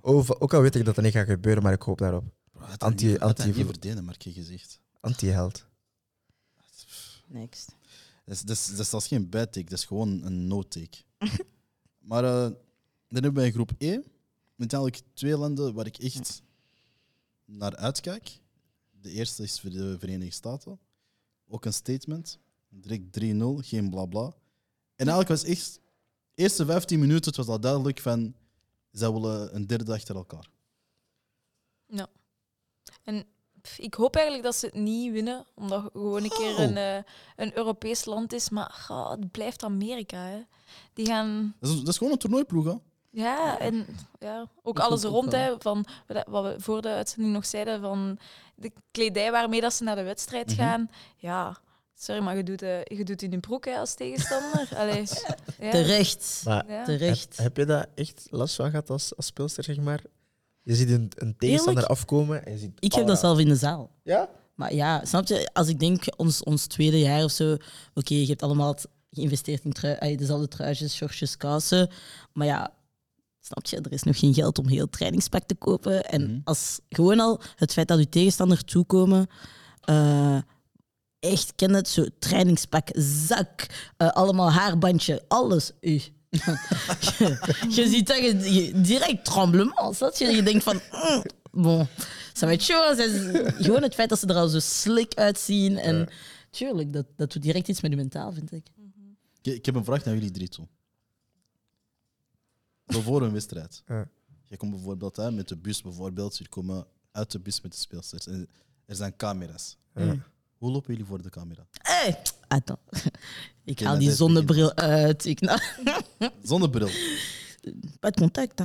Over, ook al weet ik dat dat niet gaat gebeuren, maar ik hoop daarop. Bro, had Anti- hij niet- had hij anti- niet voor Denemarken gezegd. Anti-held. Next. Dat is, dat, is, dat is zelfs geen bad take, dat is gewoon een no-take. *laughs* maar eh, dan hebben in groep E uiteindelijk twee landen waar ik echt naar uitkijk. De eerste is voor de Verenigde Staten. Ook een statement. Direct 3-0, geen bla bla. En eigenlijk was echt, de eerste 15 minuten, het was al duidelijk van, zij willen een derde achter elkaar. Pff, Ik hoop eigenlijk dat ze het niet winnen, omdat het gewoon een keer een, eh, een Europees land is. Maar ga, het blijft Amerika. Hè. Die gaan Dat is, dat is gewoon een toernooiploeg, hè? Ja, en ja, ook Dat alles rond, hè, van wat we voor de uitzending nog zeiden, van de kledij waarmee dat ze naar de wedstrijd Mhm. gaan. Ja, sorry, maar je doet, eh, je doet in je broek hè, als tegenstander. *laughs* Allee, ja. Terecht. Maar Ja. Terecht. heb, heb je daar echt last van gehad als, als speelster, zeg maar? Je ziet een, een tegenstander Eerlijk? afkomen en je ziet... Ik heb dat zelf in de zaal. Ja? Maar ja, snap je, als ik denk ons, ons tweede jaar of zo, oké, je hebt allemaal het geïnvesteerd in trui, ay, dezelfde truitjes, shortjes, kousen. Maar ja, Snap je? Er is nog geen geld om heel trainingspak te kopen. En Mhm. als gewoon al het feit dat uw tegenstander toekomen, eh, echt ken het zo trainingspak, zak, eh, allemaal haarbandje, alles. U. je, *laughs* je ziet dat je, je- direct tremblement. snap Je, je denkt van, mm, bon, ça va. Ze- Gewoon het feit dat ze er al zo slik uitzien. En tuurlijk, dat, dat doet direct iets met je mentaal, vind ik. Ik, ik heb een vraag naar jullie drie toe. Voor een wedstrijd. Ja. Je komt bijvoorbeeld hè, met de bus, bijvoorbeeld. Jullie komen uit de bus met de speelsters. En er zijn camera's. Ja. Hoe lopen jullie voor de camera? Hey, attends. *laughs* Ik haal maar die zonnebril uit. Ik, nou, *laughs* Zonder bril. pas de contact, hè.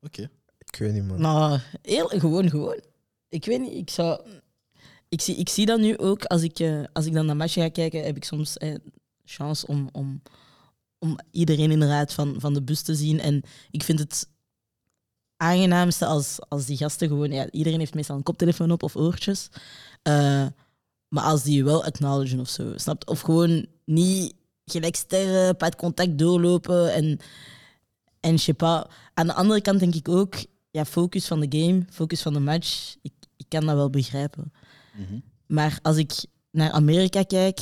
Oké. Ik weet niet, man. Nou, eerlijk, gewoon, gewoon. Ik weet niet, ik zou... Ik zie, ik zie dat nu ook, als ik, eh, als ik dan naar matchen ga kijken, heb ik soms eh, chance om, om, om iedereen inderdaad van, van de bus te zien. En ik vind het aangenaamste als, als die gasten gewoon... Ja, iedereen heeft meestal een koptelefoon op of oortjes. Eh, maar als die je wel acknowledgen of zo, snap je? Of gewoon niet gelijk sterren, pas de contact doorlopen en... En je pas, aan de andere kant denk ik ook, ja, focus van de game, focus van de match, ik, ik kan dat wel begrijpen. Mhm. Maar als ik naar Amerika kijk,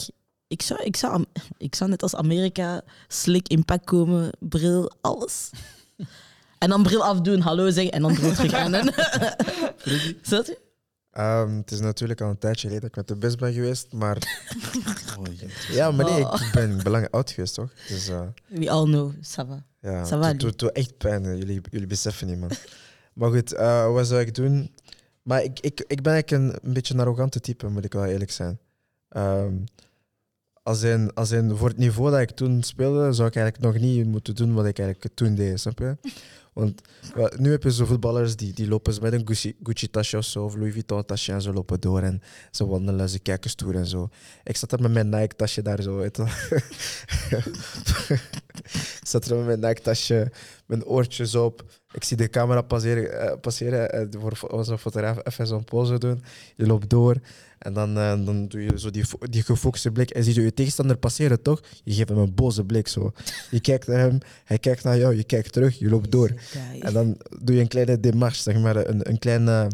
ik zou, ik zou, ik zou net als Amerika slik in pak komen, bril, alles. *laughs* En dan bril afdoen, hallo zeggen en dan bril terug aan. Snap je? Ehm, het is natuurlijk al een tijdje geleden dat ik met de bus ben geweest, maar *laughs* Oh, ja, maar nee, Oh. ik ben, lang oud geweest, toch? Dus eh, We all know, ça va. ja, Ça va, het doet- echt pijn. hè. Jullie, jullie beseffen niet, man. *laughs* maar goed, eh, wat zou ik doen? Maar ik, ik, ik ben eigenlijk een, een beetje een arrogante type, moet ik wel eerlijk zijn. Ehm, als in, als in, voor het niveau dat ik toen speelde, zou ik eigenlijk nog niet moeten doen wat ik eigenlijk toen deed, snap je? Want nu heb je zo voetballers die, die lopen met een Gucci, Gucci tasje of zo, Louis Vuitton tasje en ze lopen door en ze wandelen, ze kijken stoer en zo. Ik zat er met mijn Nike tasje daar zo, weet *laughs* ik zat er met mijn Nike tasje, mijn oortjes op. Ik zie de camera passeren, eh, passeren eh, voor onze fotograaf even zo'n pose doen. Je loopt door en dan, eh, dan doe je zo die, die gefocuste blik en zie je je tegenstander passeren, toch? Je geeft hem een boze blik zo. Je kijkt naar hem, hij kijkt naar jou, je kijkt terug, je loopt door. En dan doe je een kleine demarche, zeg maar, een, een kleine,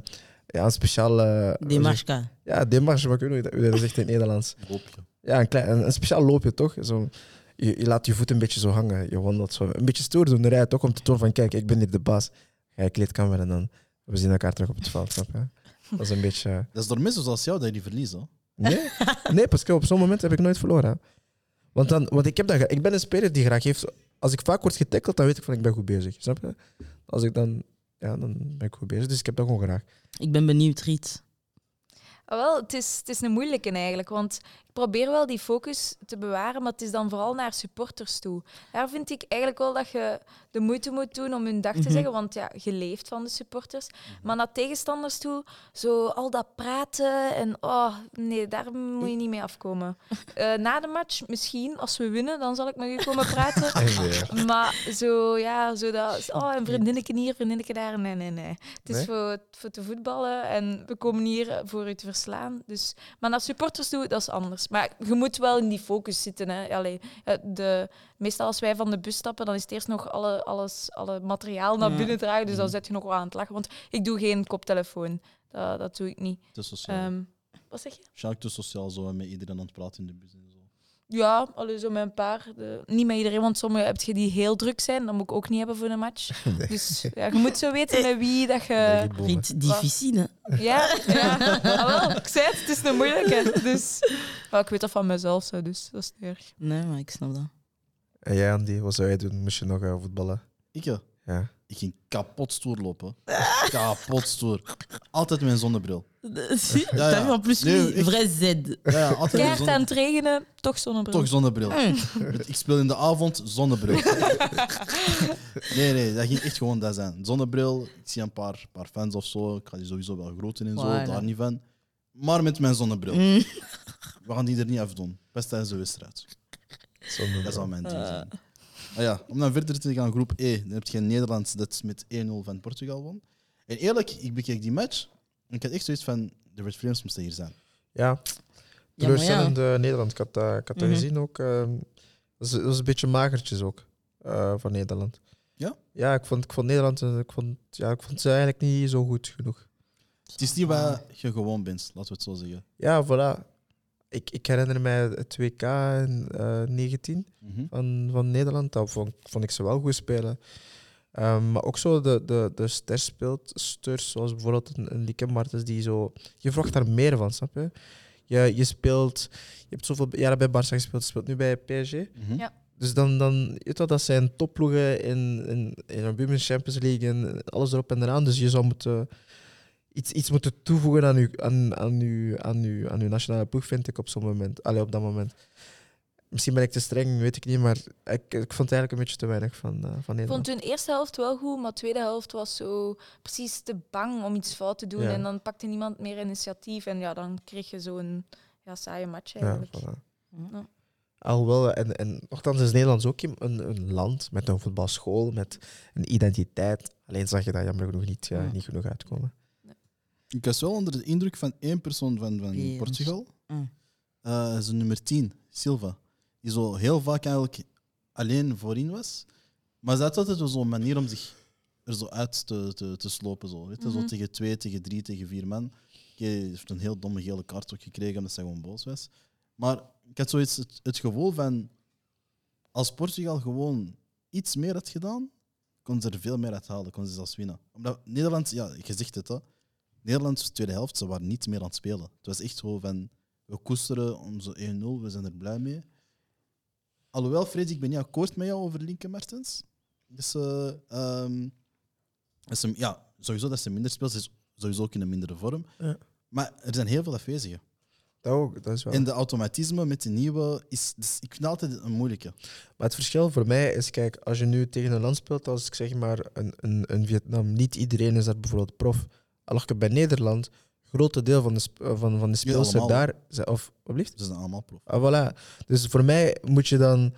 ja, een speciale... Demarka. Ja, demarche, maar ik weet niet hoe je dat- zegt in het Nederlands. Loopje. Ja, een, klein, een, een speciaal loopje, toch? Zo, je, je laat je voet een beetje zo hangen, je wandelt zo. Een beetje stoer doen, rijdt toch om te tonen van, kijk, ik ben hier de baas. Ga je kleedkamer en dan we zien elkaar terug op het veld, snap je? Dat is een beetje... eh, Dat is door mensen zoals jou dat je die verliezen. hoor. Nee, nee parce que op zo'n moment heb ik nooit verloren. hè. Want, dan, want ik, heb dat, ik ben een speler die graag heeft... Als ik vaak word getackeld, dan weet ik van ik ben goed bezig. Snap je? Als ik dan... Ja, dan ben ik goed bezig. Dus ik heb dat gewoon graag. Ik ben benieuwd, Riet. Ah, wel, het is, het is een moeilijke eigenlijk, want probeer wel die focus te bewaren, maar het is dan vooral naar supporters toe. Daar vind ik eigenlijk wel dat je de moeite moet doen om hun dag te Mhm. zeggen, want ja, je leeft van de supporters. Maar naar tegenstanders toe, zo al dat praten en oh, nee, daar moet je niet mee afkomen. *laughs* Eh, na de match misschien, als we winnen, dan zal ik met u komen praten. *laughs* Maar zo, ja, zo dat... Oh, een vriendinnetje hier, vriendinnetje daar. Nee, nee, nee. Het is Nee? voor, voor te voetballen en we komen hier voor u te verslaan. Dus, maar naar supporters toe, dat is anders. Maar je moet wel in die focus zitten. Hè. Allee, de, meestal als wij van de bus stappen, dan is het eerst nog alle, alles, alle materiaal naar binnen dragen. Dus dan Mhm. zet je nog wel aan het lachen. Want ik doe geen koptelefoon. Dat, dat doe ik niet. Te sociaal. Ehm, wat zeg je? Waarschijnlijk te sociaal zo met iedereen aan het praten in de bus en zo. Ja, allee, zo met een paar. De- niet met iedereen, want sommigen heb je die heel druk zijn. Dat moet ik ook niet hebben voor een match. *laughs* Dus ja, je moet zo weten met wie dat je... Riet, difficile. Ja, ja. *laughs* Ah, wel, ik zei het, het is een moeilijke. Dus maar ik weet dat van mezelf, zo, dus dat is niet erg. Nee, maar ik snap dat. En jij, Andy, wat zou jij doen? Moest je nog eh, voetballen? Ik, ja. Ja. Ik ging kapot stoer lopen. kapot stoer. Altijd met een zonnebril. Zie, Ja, ja. En plus Nee, lui, echt. vrai Z. Ja, ja, altijd met een Keihard zonne- aan het regenen, toch zonnebril. Toch zonnebril. Mm. Ik speel in de avond zonnebril. nee, nee, dat ging echt gewoon dat zijn. Zonnebril, ik zie een paar, paar fans of zo. Ik ga die sowieso wel groten en zo, Voilà. daar niet van. Maar met mijn zonnebril. Mm. We gaan die er niet afdoen. Best tijdens de wedstrijd. Dat zal mijn ding zijn. Ah ja, om dan verder te gaan, groep E. Dan heb je Nederland dat met 1-0 van Portugal won. En eerlijk, ik bekeek die match en ik had echt zoiets van, de Red Flames moesten hier zijn. Ja, Ja, maar ja. teleurstellend eh, Nederland. Ik had, dat- ik had dat Mhm. gezien ook. eh, dat, dat is een beetje magertjes ook eh, van Nederland. Ja? Ja, ik vond, ik vond Nederland eh, ik vond, ja, ik vond ze eigenlijk niet zo goed genoeg. Het is niet waar je gewoon bent, laten we het zo zeggen. Ja, voilà. Ik, ik herinner mij het WK in eh, 19 Mhm. van, van Nederland. Dat vond, vond ik ze wel goed spelen. Ehm, maar ook zo de, de, de sterspeelsters, zoals bijvoorbeeld een, een Lieke Martens, die zo... Je verwacht daar meer van, snap je? Je, je speelt... Je hebt zoveel jaren bij Barça gespeeld, je speelt nu bij PSG. Mhm. Ja. Dus dan, dan je weet wel, dat zijn topploegen in, in, in een Women's Champions League en alles erop en eraan. Dus je zou moeten iets, iets moeten toevoegen aan je, aan, aan, uw, aan, uw, aan uw nationale ploeg, vind ik op zo'n moment. Allee, op dat moment. Misschien ben ik te streng, weet ik niet, maar ik, ik vond eigenlijk een beetje te weinig van, eh, van Ik vond Nederland. hun eerste helft wel goed, maar de tweede helft was zo precies te bang om iets fout te doen. Ja. En dan pakte niemand meer initiatief. En ja, dan kreeg je zo'n ja, saaie match Ja, eigenlijk. voilà. Ja. Alhoewel, en, en nogthans is Nederland ook een, een land met een voetbalschool, met een identiteit. Alleen zag je dat jammer genoeg niet, eh, Ja. niet genoeg uitkomen. Ik was wel onder de indruk van één persoon van, van Wie? Portugal. Mm. Eh, zijn nummer 10, Silva. Die zo heel vaak eigenlijk alleen voorin was. Maar ze had altijd zo'n manier om zich er zo uit te, te, te slopen. Zo, weet je? zo Mhm. tegen twee, tegen drie, tegen vier man. Hij heeft een heel domme gele kaart ook gekregen omdat hij gewoon boos was. Maar ik had zoiets het, het gevoel van... Als Portugal gewoon iets meer had gedaan, kon ze er veel meer uit halen. Kon ze zelfs winnen. Omdat Nederland, ja, je zegt het, hè. Nederlands tweede helft, ze waren niet meer aan het spelen. Het was echt zo van... We koesteren onze 1-0, we zijn er blij mee. Alhoewel, Freddy, ik ben niet akkoord met jou over Linke Mertens. Dus, eh, ehm, dat ze, ja, sowieso dat ze minder speelt, ze is sowieso ook in een mindere vorm. Ja. Maar er zijn heel veel afwezigen. Dat ook, dat is wel. En de automatisme met de nieuwe is, dus ik vind het altijd een moeilijke. Maar het verschil voor mij is, kijk, als je nu tegen een land speelt, als ik zeg maar een, een, een Vietnam, niet iedereen is daar bijvoorbeeld prof. Alhoewel bij Nederland, grote deel van de, eh, van, van de allemaal. daar, of, wat? Ze zijn allemaal prof. Ah, voilà. Dus voor mij moet je dan.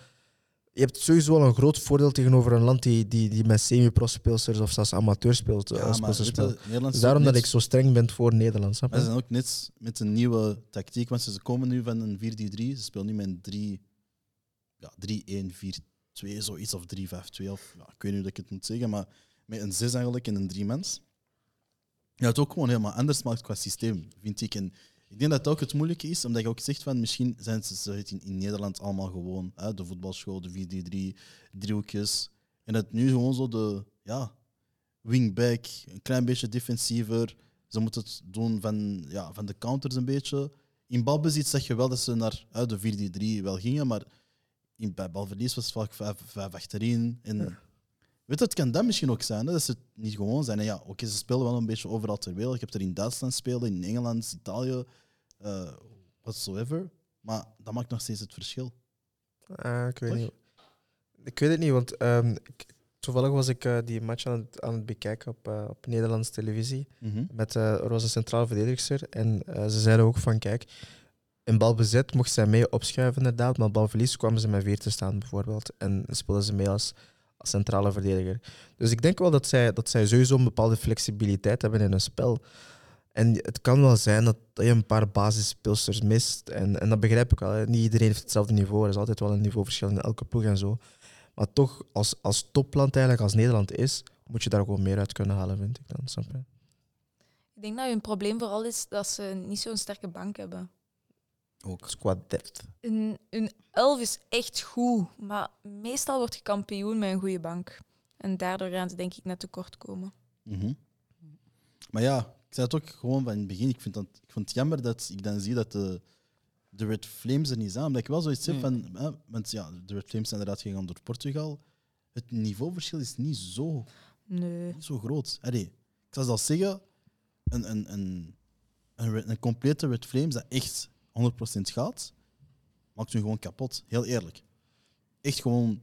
Je hebt sowieso wel een groot voordeel tegenover een land die, die, die met semi-pro-speelsters of zelfs amateurspeelsters Ja, maar speelt. je, Dus daarom dat ik zo streng ben voor Nederland. Snap Maar ze je? zijn ook net met een nieuwe tactiek, want ze komen nu van een 4-3-3. Ze spelen nu met een 3, ja, 3-1-4-2, zoiets of 3-5-2. Of, ja, ik weet niet hoe ik het moet zeggen, maar met een 6 eigenlijk en een 3 mens. Ja, het ook gewoon helemaal anders maakt qua systeem, vind ik. En ik denk dat het ook het moeilijke is, omdat je ook zegt van misschien zijn ze in, in Nederland allemaal gewoon. Hè, de voetbalschool, de 4-3-3, driehoekjes. En dat nu gewoon zo de ja, wingback, een klein beetje defensiever. Ze moeten het doen van, ja, van de counters een beetje. In balbezit zeg je wel dat ze naar uit de 4-3 wel gingen, maar in, bij balverlies was het vaak 5, 5 achterin. Weet je, het kan dat misschien ook zijn, hè, dat ze het niet gewoon zijn. En ja, oké, ze spelen wel een beetje overal ter wereld. Je hebt er in Duitsland spelen, in Engeland, Italië, eh whatsoever. Maar dat maakt nog steeds het verschil. Ah, ik weet Toch? niet. Ik weet het niet, want ehm, ik- toevallig was ik eh, die match aan het, aan het bekijken op, eh, op Nederlandse televisie. met uh, Roze Centraal Verdedigster. En ze zeiden ook van, kijk, in balbezit mocht zij mee opschuiven inderdaad, maar balverlies kwamen ze met vier te staan bijvoorbeeld. En speelden ze mee als, als centrale verdediger. Dus ik denk wel dat zij, dat zij sowieso een bepaalde flexibiliteit hebben in hun spel. En het kan wel zijn dat, je een paar basisspeelsters mist. En, en dat begrijp ik wel. hè. Niet iedereen heeft hetzelfde niveau. Er is altijd wel een niveauverschil in elke ploeg en zo. Maar toch, als, als topland eigenlijk, als Nederland is, moet je daar gewoon meer uit kunnen halen, vind ik dan. Snap je? Ik denk dat hun probleem vooral is dat ze niet zo'n sterke bank hebben. Ook. Squad depth. Hun, hun elf is echt goed, maar meestal wordt je kampioen met een goede bank. En daardoor gaan ze denk ik net tekort komen. Mhm. Maar ja, ik zei het ook gewoon van in het begin. Ik vind, dat, ik vind het jammer dat ik dan zie dat de, de Red Flames er niet zijn. Omdat ik wel zoiets heb Mm. van... Hè, want ja, de Red Flames zijn eruit gegaan door Portugal. Het niveauverschil is niet zo, Nee. niet zo groot. Allee, ik zou zelfs zeggen, een, een, een, een, een complete Red Flames dat echt 100% gaat, maakt u gewoon kapot. Heel eerlijk. Echt gewoon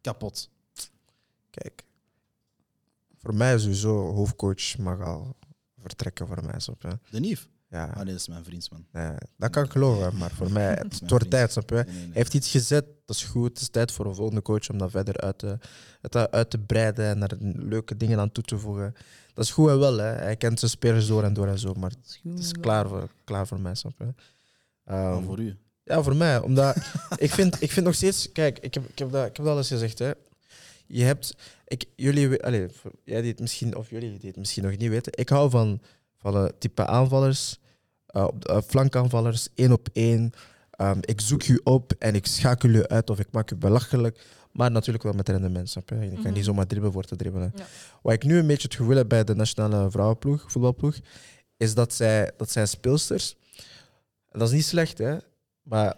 kapot. Kijk, voor mij is sowieso hoofdcoach mag al vertrekken voor mij. Snap je? De Nief. Ja, Ah nee, dat is mijn vriendsman. nee, dat kan ik geloven, maar voor mij, *laughs* het wordt vriend. tijd, snap je? Nee, nee, nee. Hij heeft iets gezet, dat is goed. Het is tijd voor een volgende coach om dat verder uit te, het uit te breiden en daar leuke dingen aan toe te voegen. Dat is goed en wel, hè. hij kent zijn spelers door en door en zo, maar het is klaar voor, klaar voor mij, snap je? Ehm, voor u. Ja, voor mij. Omdat *laughs* ik, vind, ik vind nog steeds... Kijk, ik heb, ik heb, dat, ik heb dat al eens gezegd. Hè. je hebt, ik, jullie, voor- jij die het misschien, of jullie die het misschien nog niet weten, ik hou van, van een type aanvallers, eh, op de- eh, flankaanvallers, één op één. Ehm, ik zoek u op en ik schakel u uit of ik maak u belachelijk. Maar natuurlijk wel met rendement, snap je? Je kan Mhm. niet zomaar dribbelen voor te dribbelen. Ja. Wat ik nu een beetje het gevoel heb bij de nationale vrouwenploeg, voetbalploeg, is dat zij, dat zij speelsters... Dat is niet slecht, hè? Maar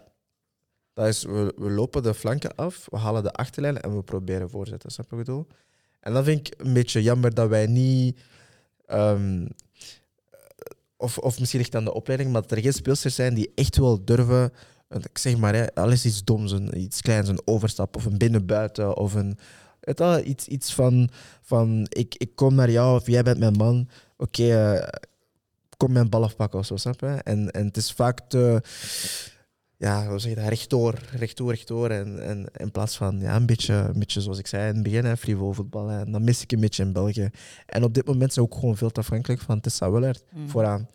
dat is, we, we lopen de flanken af, we halen de achterlijn en we proberen voorzetten. Snap je wat bedoel? En dan vind ik een beetje jammer dat wij niet... ehm, of, of misschien het aan de opleiding, maar dat er geen speelsters zijn die echt wel durven... Ik zeg maar, hè, alles iets doms, een, iets kleins, een overstap of een binnen-buiten of een... Iets, iets van, van ik, ik kom naar jou of jij bent mijn man. Oké, eh, kom mijn bal afpakken of zo, snap je? En, en het is vaak te... Ja, hoe zeg je dat? Rechtdoor, rechtdoor, rechtdoor. En, en in plaats van ja, een, beetje, een beetje zoals ik zei in het begin, hè, frivol voetbal. hè. En dat mis ik een beetje in België. En op dit moment zijn we ook gewoon veel te afhankelijk van Tessa Willert Mm. vooraan.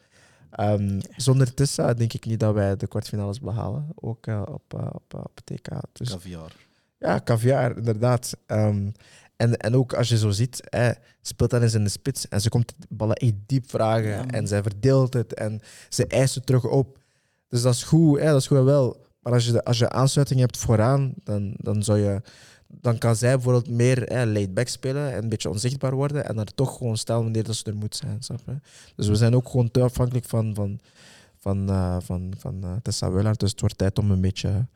Ehm, zonder Tessa denk ik niet dat wij de kwartfinales behalen. Ook eh, op, eh, op, eh, op TK. Dus Caviar. ja, caviar, inderdaad. Ehm, en, en ook als je zo ziet, hè, speelt dan eens in de spits en ze komt de ballen echt diep vragen Ja, en zij verdeelt het en ze eist het terug op. Dus dat is goed, hè, dat is goed en wel. Maar als je, als je aansluiting hebt vooraan, dan, dan, zou je, dan kan zij bijvoorbeeld meer hè, laid back spelen en een beetje onzichtbaar worden en dan toch gewoon stellen wanneer dat ze er moet zijn. Snap je? Dus we zijn ook gewoon te afhankelijk van, van, van, eh, van, van eh, Tessa Willard. Dus het wordt tijd om een beetje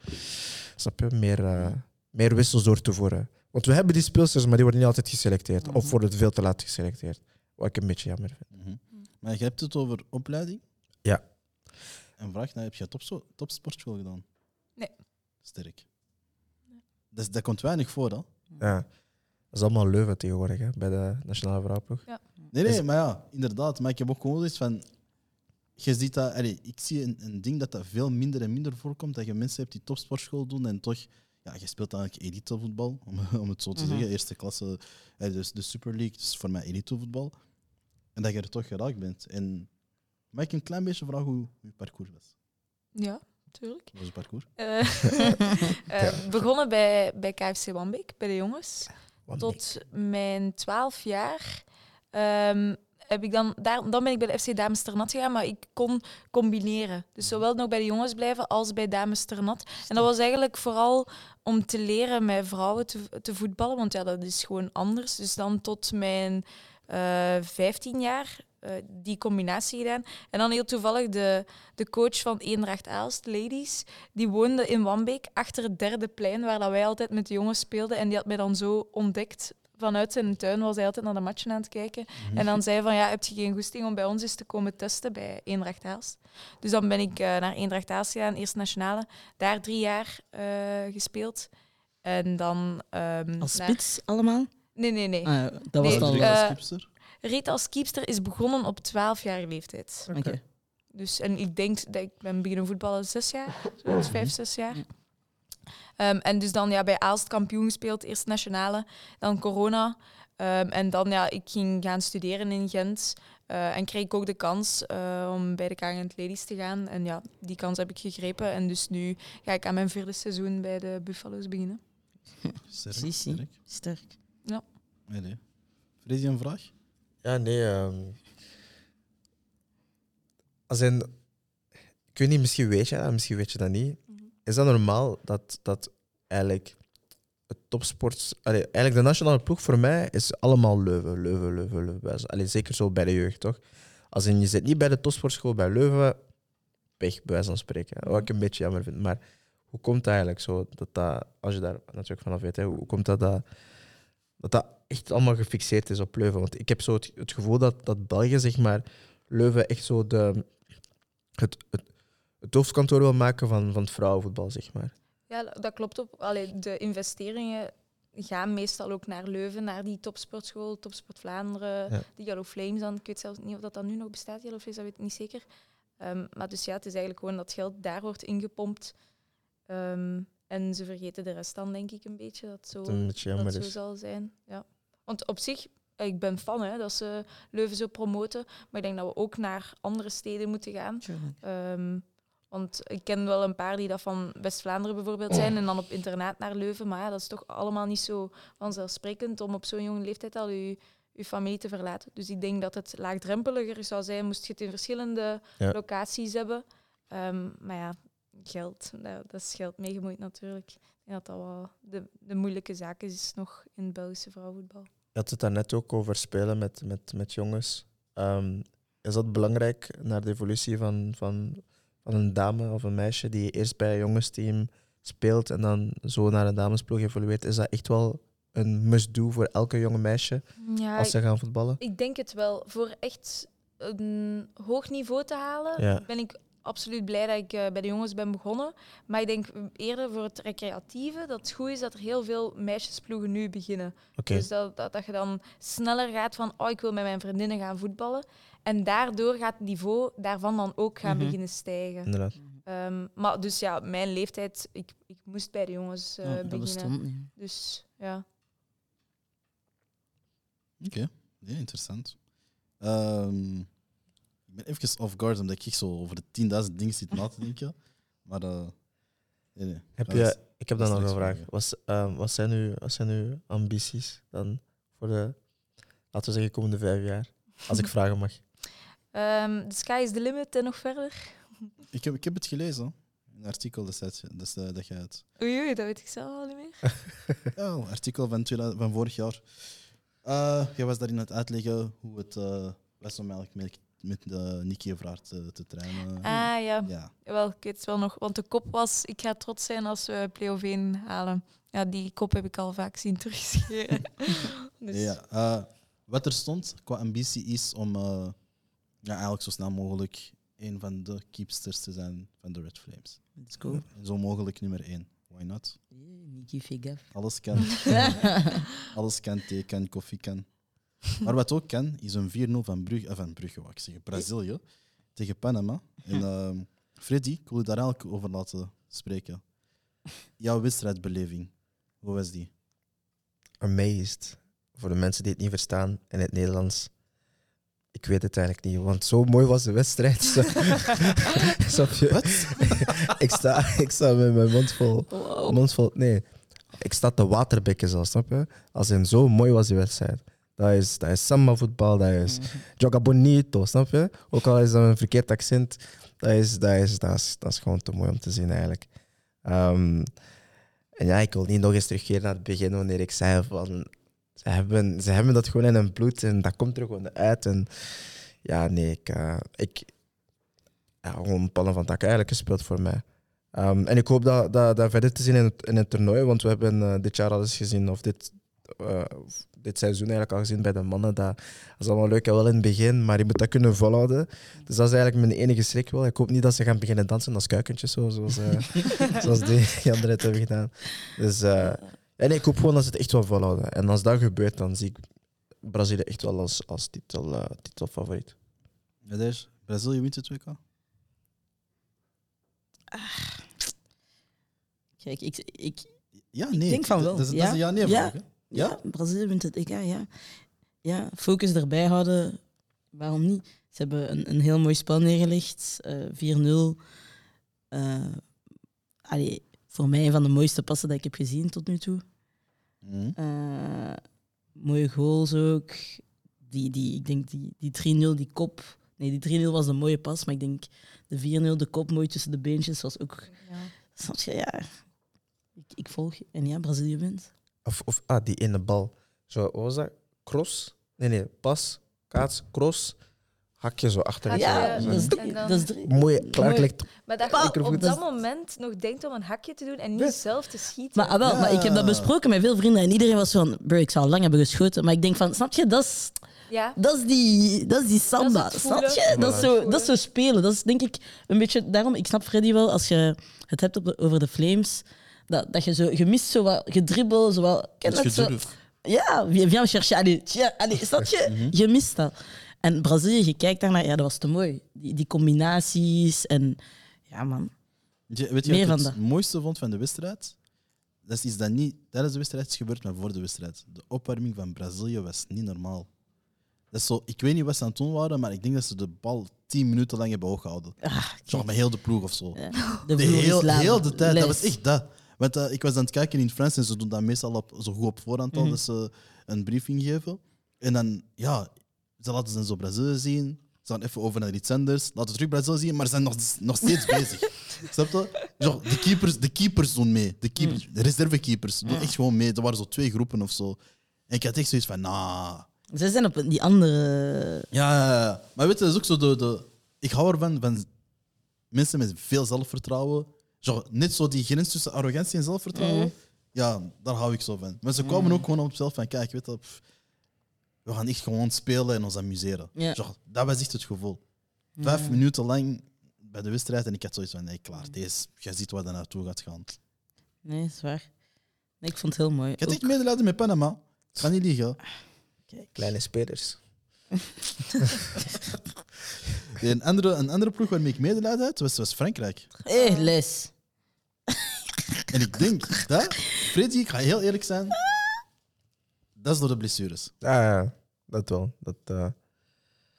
snap je, meer, eh, meer wissels door te voeren. Want we hebben die speelsters, maar die worden niet altijd geselecteerd. Of Mhm. worden veel te laat geselecteerd. Wat ik een beetje jammer vind. Mhm. Maar je hebt het over opleiding? Ja. En vraag, nou, heb je topso- topsportschool gedaan? Nee. Sterk. Dus dat komt weinig voor, hè? Ja. Dat is allemaal Leuven tegenwoordig, hè, bij de Nationale Vrouwenploeg. Nee, nee, Is- maar ja, inderdaad. Maar ik heb ook gewoon iets van... Je ziet dat... allee, ik zie een, een ding dat dat veel minder en minder voorkomt. Dat je mensen hebt die topsportschool doen en toch... Ja, je speelt eigenlijk elitevoetbal, om, *laughs* om het zo te Mhm. zeggen. Eerste klasse, dus de Super League, dus voor mij elitevoetbal. En dat je er toch geraakt bent. En mag ik een klein beetje vragen hoe je parcours was? Ja, natuurlijk. Wat was je parcours? Eh, *laughs* eh, *laughs* begonnen bij, bij KFC Wambeek, bij de jongens. Tot mijn 12 jaar ehm, heb ik dan, daar, dan ben ik bij de FC Dames Ternat gegaan, maar ik kon combineren. Dus zowel nog bij de jongens blijven als bij Dames Ternat. En dat was eigenlijk vooral om te leren met vrouwen te, te voetballen, want ja, dat is gewoon anders. Dus dan tot mijn eh 15 jaar eh, die combinatie gedaan. En dan heel toevallig de, de coach van Eendracht Aalst, Ladies, die woonde in Wambeek achter het derde plein, waar dat wij altijd met de jongens speelden. En die had mij dan zo ontdekt. Vanuit zijn tuin was hij altijd naar de matchen aan het kijken. En dan zei hij van, ja, heb je geen goesting om bij ons eens te komen testen bij Eendracht Aalst? Dus dan ben ik eh, naar Eendracht Aalst gegaan, eerst nationale. Daar drie jaar eh, gespeeld. En dan... ehm, Als naar- spits allemaal? Nee, nee, nee. Ah, ja, dat was Nee. Rodrigo eh, als? Reet als keepster is begonnen op 12-jarige leeftijd. Oké. Dus, en ik denk dat ik ben beginnen voetballen zes jaar, *laughs* vijf, zes jaar. Ehm, en dus dan ja, bij Aalst kampioen gespeeld, eerst nationale, dan corona. Ehm, en dan ja, ik ging gaan studeren in Gent. eh, en kreeg ik ook de kans eh, om bij de KGN Ladies te gaan. En ja, die kans heb ik gegrepen. En dus nu ga ik aan mijn vierde seizoen bij de Buffalo's beginnen. Sterk, sterk. Sterk. Nee, nee. Freddy, een vraag? Ja, nee. ehm als in, ik weet niet, misschien weet je dat, misschien weet je dat niet. Is dat normaal dat, dat eigenlijk het topsport... Eigenlijk de nationale ploeg voor mij is allemaal Leuven, Leuven, Leuven, Leuven. Zeker zo bij de jeugd, toch? Als je zit niet bij de topsportschool bij Leuven, pech, bij van spreken. Wat ik een beetje jammer vind. Maar hoe komt het eigenlijk zo, dat dat, als je daar natuurlijk vanaf weet, hè, hoe komt dat dat, dat dat echt allemaal gefixeerd is op Leuven? Want ik heb zo het, het gevoel dat, dat België, zeg maar, Leuven echt zo de, het, het, het hoofdkantoor wil maken van, van het vrouwenvoetbal, zeg maar. Ja, dat klopt ook. Allee, de investeringen gaan meestal ook naar Leuven, naar die topsportschool, Topsport Vlaanderen, Ja. die Yellow Flames dan. Ik weet zelfs niet of dat, dan nu nog bestaat, Yellow Flames, dat weet ik niet zeker. Ehm, maar dus ja, het is eigenlijk gewoon dat geld daar wordt ingepompt. Ehm, en ze vergeten de rest dan, denk ik, een beetje. Dat zo, Dat het een beetje jammer dat zo is. zal zijn. Ja. Want op zich, eh, ik ben fan hè, dat ze Leuven zo promoten. Maar ik denk dat we ook naar andere steden moeten gaan. Want ik ken wel een paar die dat van West-Vlaanderen bijvoorbeeld zijn en dan op internaat naar Leuven. Maar ja, dat is toch allemaal niet zo vanzelfsprekend om op zo'n jonge leeftijd al je, je familie te verlaten. Dus ik denk dat het laagdrempeliger zou zijn, moest je het in verschillende Ja. locaties hebben. Ehm, maar ja, geld, dat, dat is geld meegemoeid natuurlijk. Ik denk dat dat wel de, de moeilijke zaak is nog in het Belgische vrouwenvoetbal. Je had het daarnet ook over spelen met, met, met jongens. Ehm, is dat belangrijk naar de evolutie van, van, van een dame of een meisje die eerst bij een jongensteam speelt en dan zo naar een damesploeg evolueert? Is dat echt wel een must-do voor elke jonge meisje Ja, als ze gaan voetballen? Ik denk het wel. Voor echt een hoog niveau te halen, Ja. ben ik absoluut blij dat ik eh, bij de jongens ben begonnen. Maar ik denk eerder voor het recreatieve dat het goed is dat er heel veel meisjesploegen nu beginnen. Dus dat, dat, dat je dan sneller gaat van, oh, ik wil met mijn vriendinnen gaan voetballen. En daardoor gaat het niveau daarvan dan ook gaan Mhm. beginnen stijgen. inderdaad. Ehm, maar dus ja, mijn leeftijd, ik, ik moest bij de jongens eh, Ja, dat beginnen. bestond niet. Dus ja. Oké, ja, interessant. Ehm, ik ben even off guard omdat ik zo over de 10.000 dingen zit na te denken. *laughs* Maar eh nee, nee. Heb je, ik heb dan nog een vraag. Wat, ehm, wat, zijn uw, wat zijn uw ambities dan voor de, laten we zeggen, komende vijf jaar? Als ik *laughs* vragen mag. Ehm the sky is the limit en nog verder. ik, heb, ik heb het gelezen, een artikel destijds, dus, eh, dat je het. Oei, oei, dat weet ik zelf al niet meer. *laughs* Ja, een artikel van, 2000 van vorig jaar. Eh jij was daarin aan het uitleggen hoe het eh, was om eigenlijk met, met de Nicky Vraart te, te trainen. Ah ja. Ja, Wel, ik weet het wel nog. Want de kop was, ik ga trots zijn als we play-off 1 halen. Ja, die kop heb ik al vaak zien terugscheren. *laughs* *laughs* dus, ja. eh, wat er stond qua ambitie is om eh, ja, eigenlijk zo snel mogelijk een van de keepsters te zijn van de Red Flames. Let's go. En zo mogelijk nummer één. Why not? Nicky Figaf. Alles kan. *laughs* Alles kan, thee kan, koffie kan. Maar wat ook kan, is een 4-0 van Brugge, eh, van Brugge, wat ik Brazilië tegen Panama. En *laughs* ehm, Freddy, ik wil je daar eigenlijk over laten spreken. Jouw wedstrijdbeleving, hoe was die? Amazed. Voor de mensen die het niet verstaan in het Nederlands. Ik weet het eigenlijk niet, want zo mooi was de wedstrijd. *laughs* *laughs* Snap je? *laughs* ik, sta, ik sta met mijn mond vol. Mond vol nee, ik sta te waterbekken zelfs, snap je? Als in zo mooi was die wedstrijd. Dat is, dat is samba voetbal, dat is joga bonito, snap je? Ook al is dat een verkeerd accent, dat is, dat is, dat is, dat is gewoon te mooi om te zien eigenlijk. Ehm, en ja, ik wil niet nog eens terugkeren naar het begin wanneer ik zei van ze hebben, ze hebben dat gewoon in hun bloed en dat komt er gewoon uit. En ja, nee, ik, eh, ik ja, gewoon van tak eigenlijk gespeeld voor mij. Ehm, en ik hoop dat, dat, dat verder te zien in het, in het toernooi, want we hebben eh, dit jaar al eens gezien, of dit, eh, dit seizoen eigenlijk al gezien bij de mannen. Dat, dat is allemaal leuk en wel in het begin, maar je moet dat kunnen volhouden. Dus dat is eigenlijk mijn enige schrik wel. Ik hoop niet dat ze gaan beginnen dansen als kuikentjes, zo, zoals, *laughs* zoals die, die anderen het hebben gedaan. Dus ja, nee, ik hoop gewoon dat ze het echt wel volhouden. En als dat gebeurt, dan zie ik Brazilië echt wel als, als titel, eh, titelfavoriet. Ja, daar, Brazilië wint het WK. Kijk, ik, ik, Ja, nee. denk van wel, Dat, is- dat ja. is een ja-nee Ja. vraag. hè? ja, Brazilië wint het EK, ja. Ja, focus erbij houden, waarom niet? Ze hebben een, een heel mooi spel neergelegd, eh 4-0. Eh, allee, voor mij een van de mooiste passen dat ik heb gezien tot nu toe. Mhm. Eh, mooie goals ook. Die, die, ik denk die, die 3-0, die kop. Nee, die 3-0 was een mooie pas, maar ik denk de 4-0, de kop mooi tussen de beentjes, was ook. Ja. Snap je? Ja. Ik, ik volg. je. En ja, Brazilië wint. Of, of ah, die ene bal. Zo, wat was dat? Cross? Nee, nee, pas, kaats, cross. Hakje zo achter. Ja, ja. dat is, dan- dat is drie. Mooi, klaargelegd. Maar dat je Ik op dat dat- moment nog denkt om een hakje te doen en niet Ja. zelf te schieten. Maar, ah, wel, maar ik heb dat besproken met veel vrienden en iedereen was van, bro, ik zou al lang hebben geschoten. Maar ik denk van, snap je, dat is, ja. dat is, die, dat is die samba. Dat is snap je? Dat is, zo, dat is zo spelen. Dat is denk ik een beetje, daarom, ik snap Freddy wel, als je het hebt op de- over de Flames, dat, dat je zo, je mist zo wat gedribbel, zo wat, ken Dat is dat zo? Ja, viens chercher. Allez, tja, allez, snap je? Je mist dat. En Brazilië, je kijkt daarnaar, ja, dat was te mooi. Die, die combinaties en ja, man. Weet je, weet je Meer wat ik het mooiste vond van de wedstrijd? Dat is iets dat niet tijdens de wedstrijd is gebeurd, maar voor de wedstrijd. De opwarming van Brazilië was niet normaal. Dat is zo, ik weet niet wat ze aan het doen waren, maar ik denk dat ze de bal 10 minuten lang hebben hooggehouden. Ah, Zo kijk, met heel de ploeg of zo. ja. De heel, heel de tijd, dat was echt dat. Want eh, ik was aan het kijken in Frans en ze doen dat meestal op, zo goed op voorhand al, Mhm. dat ze een briefing geven. En dan, ja, ze laten ze zo Brazilië zien. Ze gaan even over naar iets anders. Laten terug Brazilië zien, maar ze zijn nog, nog steeds *laughs* bezig. Snap je? Zo, de, keepers, de keepers doen mee. De, keepers, de reservekeepers doen echt gewoon mee. Er waren zo twee groepen of zo. En ik had echt zoiets van, nah. Ze zijn op die andere. Ja, ja, ja. maar weet je, dat is ook zo de, de... Ik hou ervan van mensen met veel zelfvertrouwen. Zo, net zo die grens tussen arrogantie en zelfvertrouwen. Mhm. Ja, daar hou ik zo van. Maar ze kwamen ook gewoon op zichzelf van, kijk, weet je, pff, we gaan echt gewoon spelen en ons amuseren. Ja. Dat was echt het gevoel. Vijf minuten lang bij de wedstrijd en ik had zoiets van, nee, klaar, deze, jij ziet waar dat naartoe gaat gaan. Nee, is waar. Nee, ik vond het heel mooi. Ik had echt medelijden met Panama. Ik ga niet liegen. Kijk. Kleine spelers. *laughs* Een andere, een andere ploeg waarmee ik medelijden had, was, was Frankrijk. Hé, les. En ik denk dat, Freddy, ik ga heel eerlijk zijn, dat is door de blessures. Ja, ja, dat wel. Dat, eh,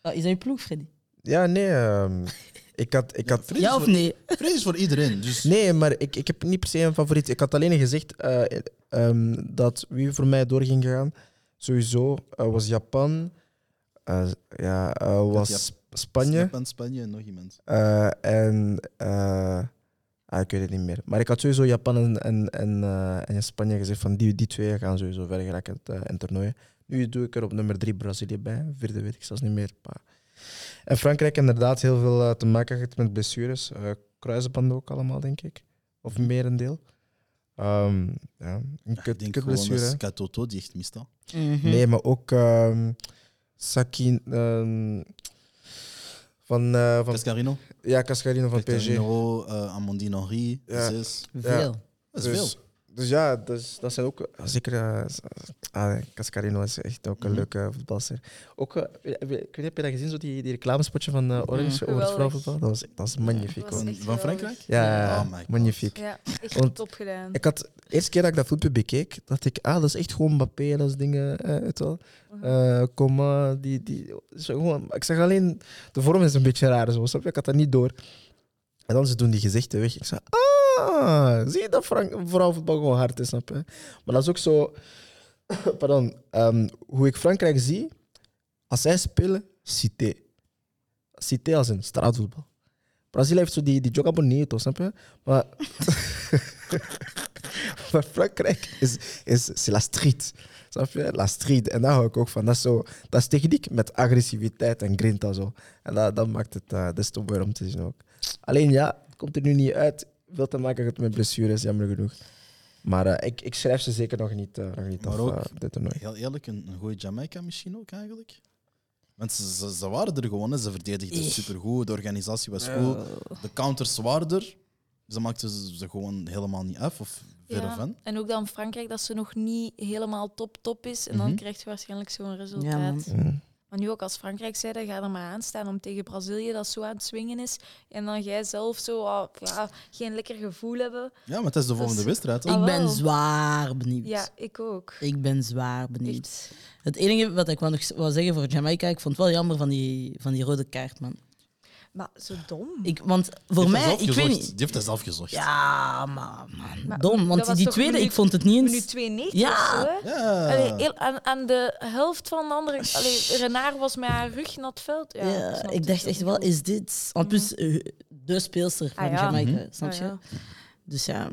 Ah, is dat je ploeg, Freddy? Ja, nee. ehm, ik had, ik had, Ja of voor- nee? Freddy is voor iedereen. Dus nee, maar ik, ik heb niet per se een favoriet. Ik had alleen gezegd eh, ehm, dat wie voor mij door ging gaan, sowieso eh, was Japan, eh, ja, eh, was Sp- Spanje Japan, Spanje en nog iemand. eh, en eh, ah, ik weet het niet meer. Maar ik had sowieso Japan en, en, en, eh, en Spanje gezegd van die, die twee gaan sowieso verder geraken het, eh, in toernooien. Nu doe ik er op nummer drie Brazilië bij, vierde weet ik zelfs niet meer. Maar... En Frankrijk inderdaad heel veel eh, te maken gehad met blessures. eh kruisbanden ook allemaal, denk ik. Of merendeel. Ehm ja, een kut, ik denk is Katoto die echt mist. Mhm. Nee, maar ook ehm Saki ehm, van, eh, van Cascarino, ja, Cascarino van PSG. Cascarino, eh, Amandine Henry, Ja. zes. Veel. Dat is Dus, veel. Dus ja, dus, dat zijn ook zeker. eh, ah, Cascarino is echt ook een Mhm. leuke voetbalster. Ook, ik weet niet, heb je dat gezien, zo die, die reclamespotje van eh, Orange Mhm. over het vrouwenvoetbal? Dat was, dat was magnifiek. Dat was Van. Frankrijk? Ja, Oh my God. magnifiek. Ja, echt Want- top gedaan. Ik had, de eerste keer dat ik dat voetbal bekeek, dacht ik, ah, dat is echt gewoon Mbappé, dat is dingen, eh, weet je wel. Eh, Coman, die, die, zo gewoon, ik zag alleen, de vorm is een beetje raar, zo, snap je? Ik had dat niet door. En dan ze doen die gezichten weg. Ik zei, ah, zie je dat Frank, vrouwenvoetbal gewoon hard is, snap je? Maar dat is ook zo, *coughs* pardon, ehm, hoe ik Frankrijk zie, als zij spelen, cité. Cité als een straatvoetbal. Brazilië heeft zo die, die joga bonito, snap je? Maar, *laughs* maar Frankrijk is, is, is la street. Snap je? La street. En daar hou ik ook van. Dat is, zo, dat is techniek met agressiviteit en grinta. Zo. En dat, dat maakt het uh, des te mooier om te zien ook. Alleen ja, het komt er nu niet uit. Veel te maken met blessures, jammer genoeg. Maar eh, ik, ik schrijf ze zeker nog niet, eh, nog niet Maar af, ook- eh, dit toernooi. Heel eerlijk, een, een goede Jamaica misschien ook eigenlijk. Want ze, ze, ze waren er gewoon, hè. ze verdedigden supergoed, de organisatie was goed, de counters waren er. Ze maakten ze, ze gewoon helemaal niet af of verre Ja, van. En ook dan Frankrijk, dat ze nog niet helemaal top-top is. En dan Mhm. krijg je waarschijnlijk zo'n resultaat. man. Maar nu ook als Frankrijk zei, ga er maar aan staan om tegen Brazilië, dat zo aan het swingen is. En dan jij zelf zo ah, ja, geen lekker gevoel hebben. Ja, maar het is de volgende is- wedstrijd. Ah, Ik ben zwaar benieuwd. Ja, ik ook. Ik ben zwaar benieuwd. Echt. Het enige wat ik wou nog wou zeggen voor Jamaica, ik vond het wel jammer van die, van die rode kaart, man. Maar zo dom. Ik, want Die voor mij, zelf ik weet niet. Die heeft dat zelf gezocht. Ja, maar, man, Maar dom. dat Want was die toch tweede, minuut- ik vond het niet eens. Minuut 92 Ja. of zo, hè? Ja. Allee, heel- aan, aan de helft van de andere... Allee, Renard was met haar rug naar het veld. Ja, Ja, snap ik het dacht echt wel, is dit... En plus, eh, de speelster van Ah, ja. Jamaica, Mhm. snap Ah, je? ja. Dus ja,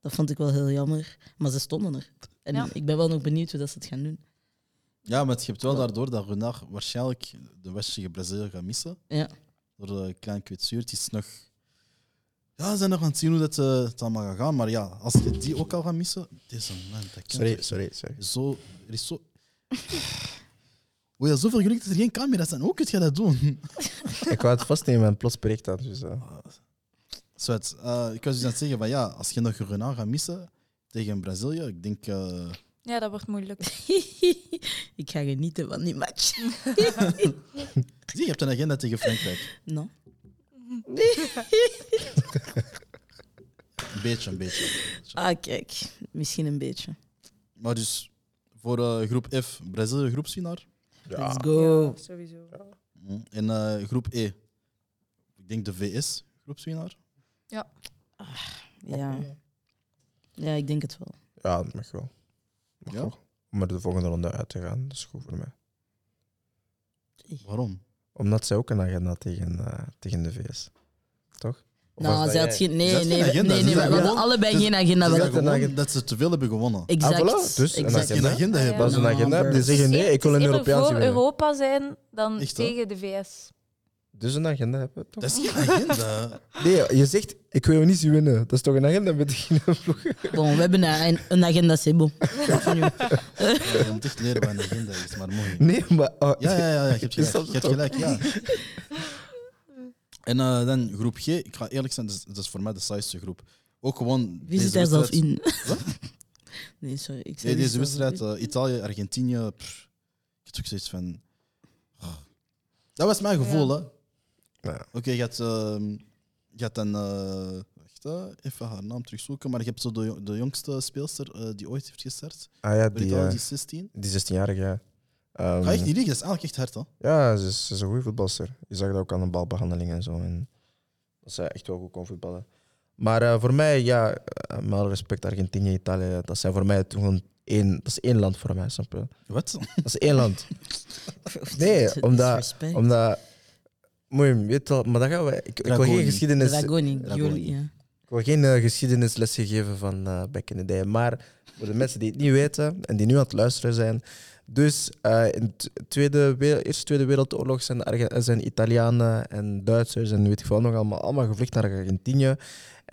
dat vond ik wel heel jammer. Maar ze stonden er. En Ja. ik ben wel nog benieuwd hoe dat ze het gaan doen. ja, maar je hebt wel daardoor dat Renard waarschijnlijk de wedstrijd Brazilië gaat missen. Ja. Door kwetsuur. Het is nog... Ja, ze zijn nog aan het zien hoe dat, eh, het allemaal gaat gaan. Maar ja, als je die ook al gaat missen... Deze man, dat kan Sorry, sorry, sorry. Zo, er is zo... Hoe je zoveel geluk dat er geen camera's zijn. Hoe kun je dat doen? *laughs* ik wou het vastnemen en plots bericht had. Dus. Zwet, eh, ik was dus aan het zeggen van ja, als je nog Renard gaat missen tegen Brazilië, ik denk... Ja, dat wordt moeilijk. *laughs* ik ga genieten van die match. *laughs* zie, je hebt een agenda tegen Frankrijk. No. *laughs* Een beetje, een beetje. Ah, kijk. Misschien een beetje. Maar dus voor eh, groep F, Brazilië groepswinnaar. Ja. Let's go. Ja, sowieso. Hm. In eh, groep E. Ik denk de VS, groepswinnaar. Ja. ja, ik denk het wel. Ja, dat mag wel. Mag Ja? Om er de volgende ronde uit te gaan, dat is goed voor mij. Waarom? Omdat zij ook een agenda tegen, eh, tegen de VS. Toch? Of Nou, dat zij had geen... Nee, nee, geen nee, agenda, nee, ze we hadden allebei Dus- geen agenda. Ze een gewoon agenda. dat ze te veel hebben gewonnen. Exact. Ah, voilà. Dus een exact. Geen agenda Ah, ja. hebben. Dat is een agenda. Die zeggen nee, ik wil een Het is Europeaanse eerder voor. Europa zijn dan Echt, tegen de VS. Dus een agenda hebben, toch? Dat is geen agenda. *laughs* Nee, je zegt, ik wil niet zien winnen. Dat is toch een agenda met die Bon, we hebben een, een agenda, c'est bon. Continue. Ja, je moet echt leren wat een agenda is, maar mooi. Nee, maar... oh, Ja, ja, ja, je hebt gelijk. Je hebt gelijk, ja. *laughs* En eh, dan groep G, ik ga eerlijk zijn, dat is, dat is voor mij de saaiste groep. Ook gewoon. Wie zit deze daar zelf in? *laughs* Wat? Nee, sorry. Ik Nee, zei wie deze wedstrijd, eh, Italië, Argentinië. pff, ik heb ook zoiets van. ah. Dat was mijn gevoel, hè? Ja. Oké, je hebt, ehm, je hebt dan. eh, wacht, hè, even haar naam terugzoeken. Maar je hebt zo de, jo- de jongste speelster eh, die ooit heeft gestart. Ah ja, die, eh, die is 16. die 16-jarige, ja. Ehm, Ga echt niet liegen, dat is eigenlijk echt hard, hè? Ja, ze is, ze is een goede voetbalster. Je zag dat ook aan de balbehandeling en zo. En dat zij echt wel goed kon voetballen. Maar eh, voor mij, ja, eh, met alle respect, Argentinië, Italië, dat zijn voor mij het gewoon één, dat is één land voor mij, snap je? Wat? Dat is één land. *laughs* Nee, omdat- Disrespect. Omdat, mooi, weet je wel, maar dan gaan we, ik, ik wil geen geschiedenis, Dragoni, ja. ik wil geen eh, geschiedenislessen geven van eh back in the day. Maar voor de mensen die het niet weten en die nu aan het luisteren zijn. Dus eh, in de tweede, we- Eerste Tweede Wereldoorlog zijn, Arge- zijn Italianen en Duitsers en weet ik veel nog allemaal, allemaal gevlucht naar Argentinië.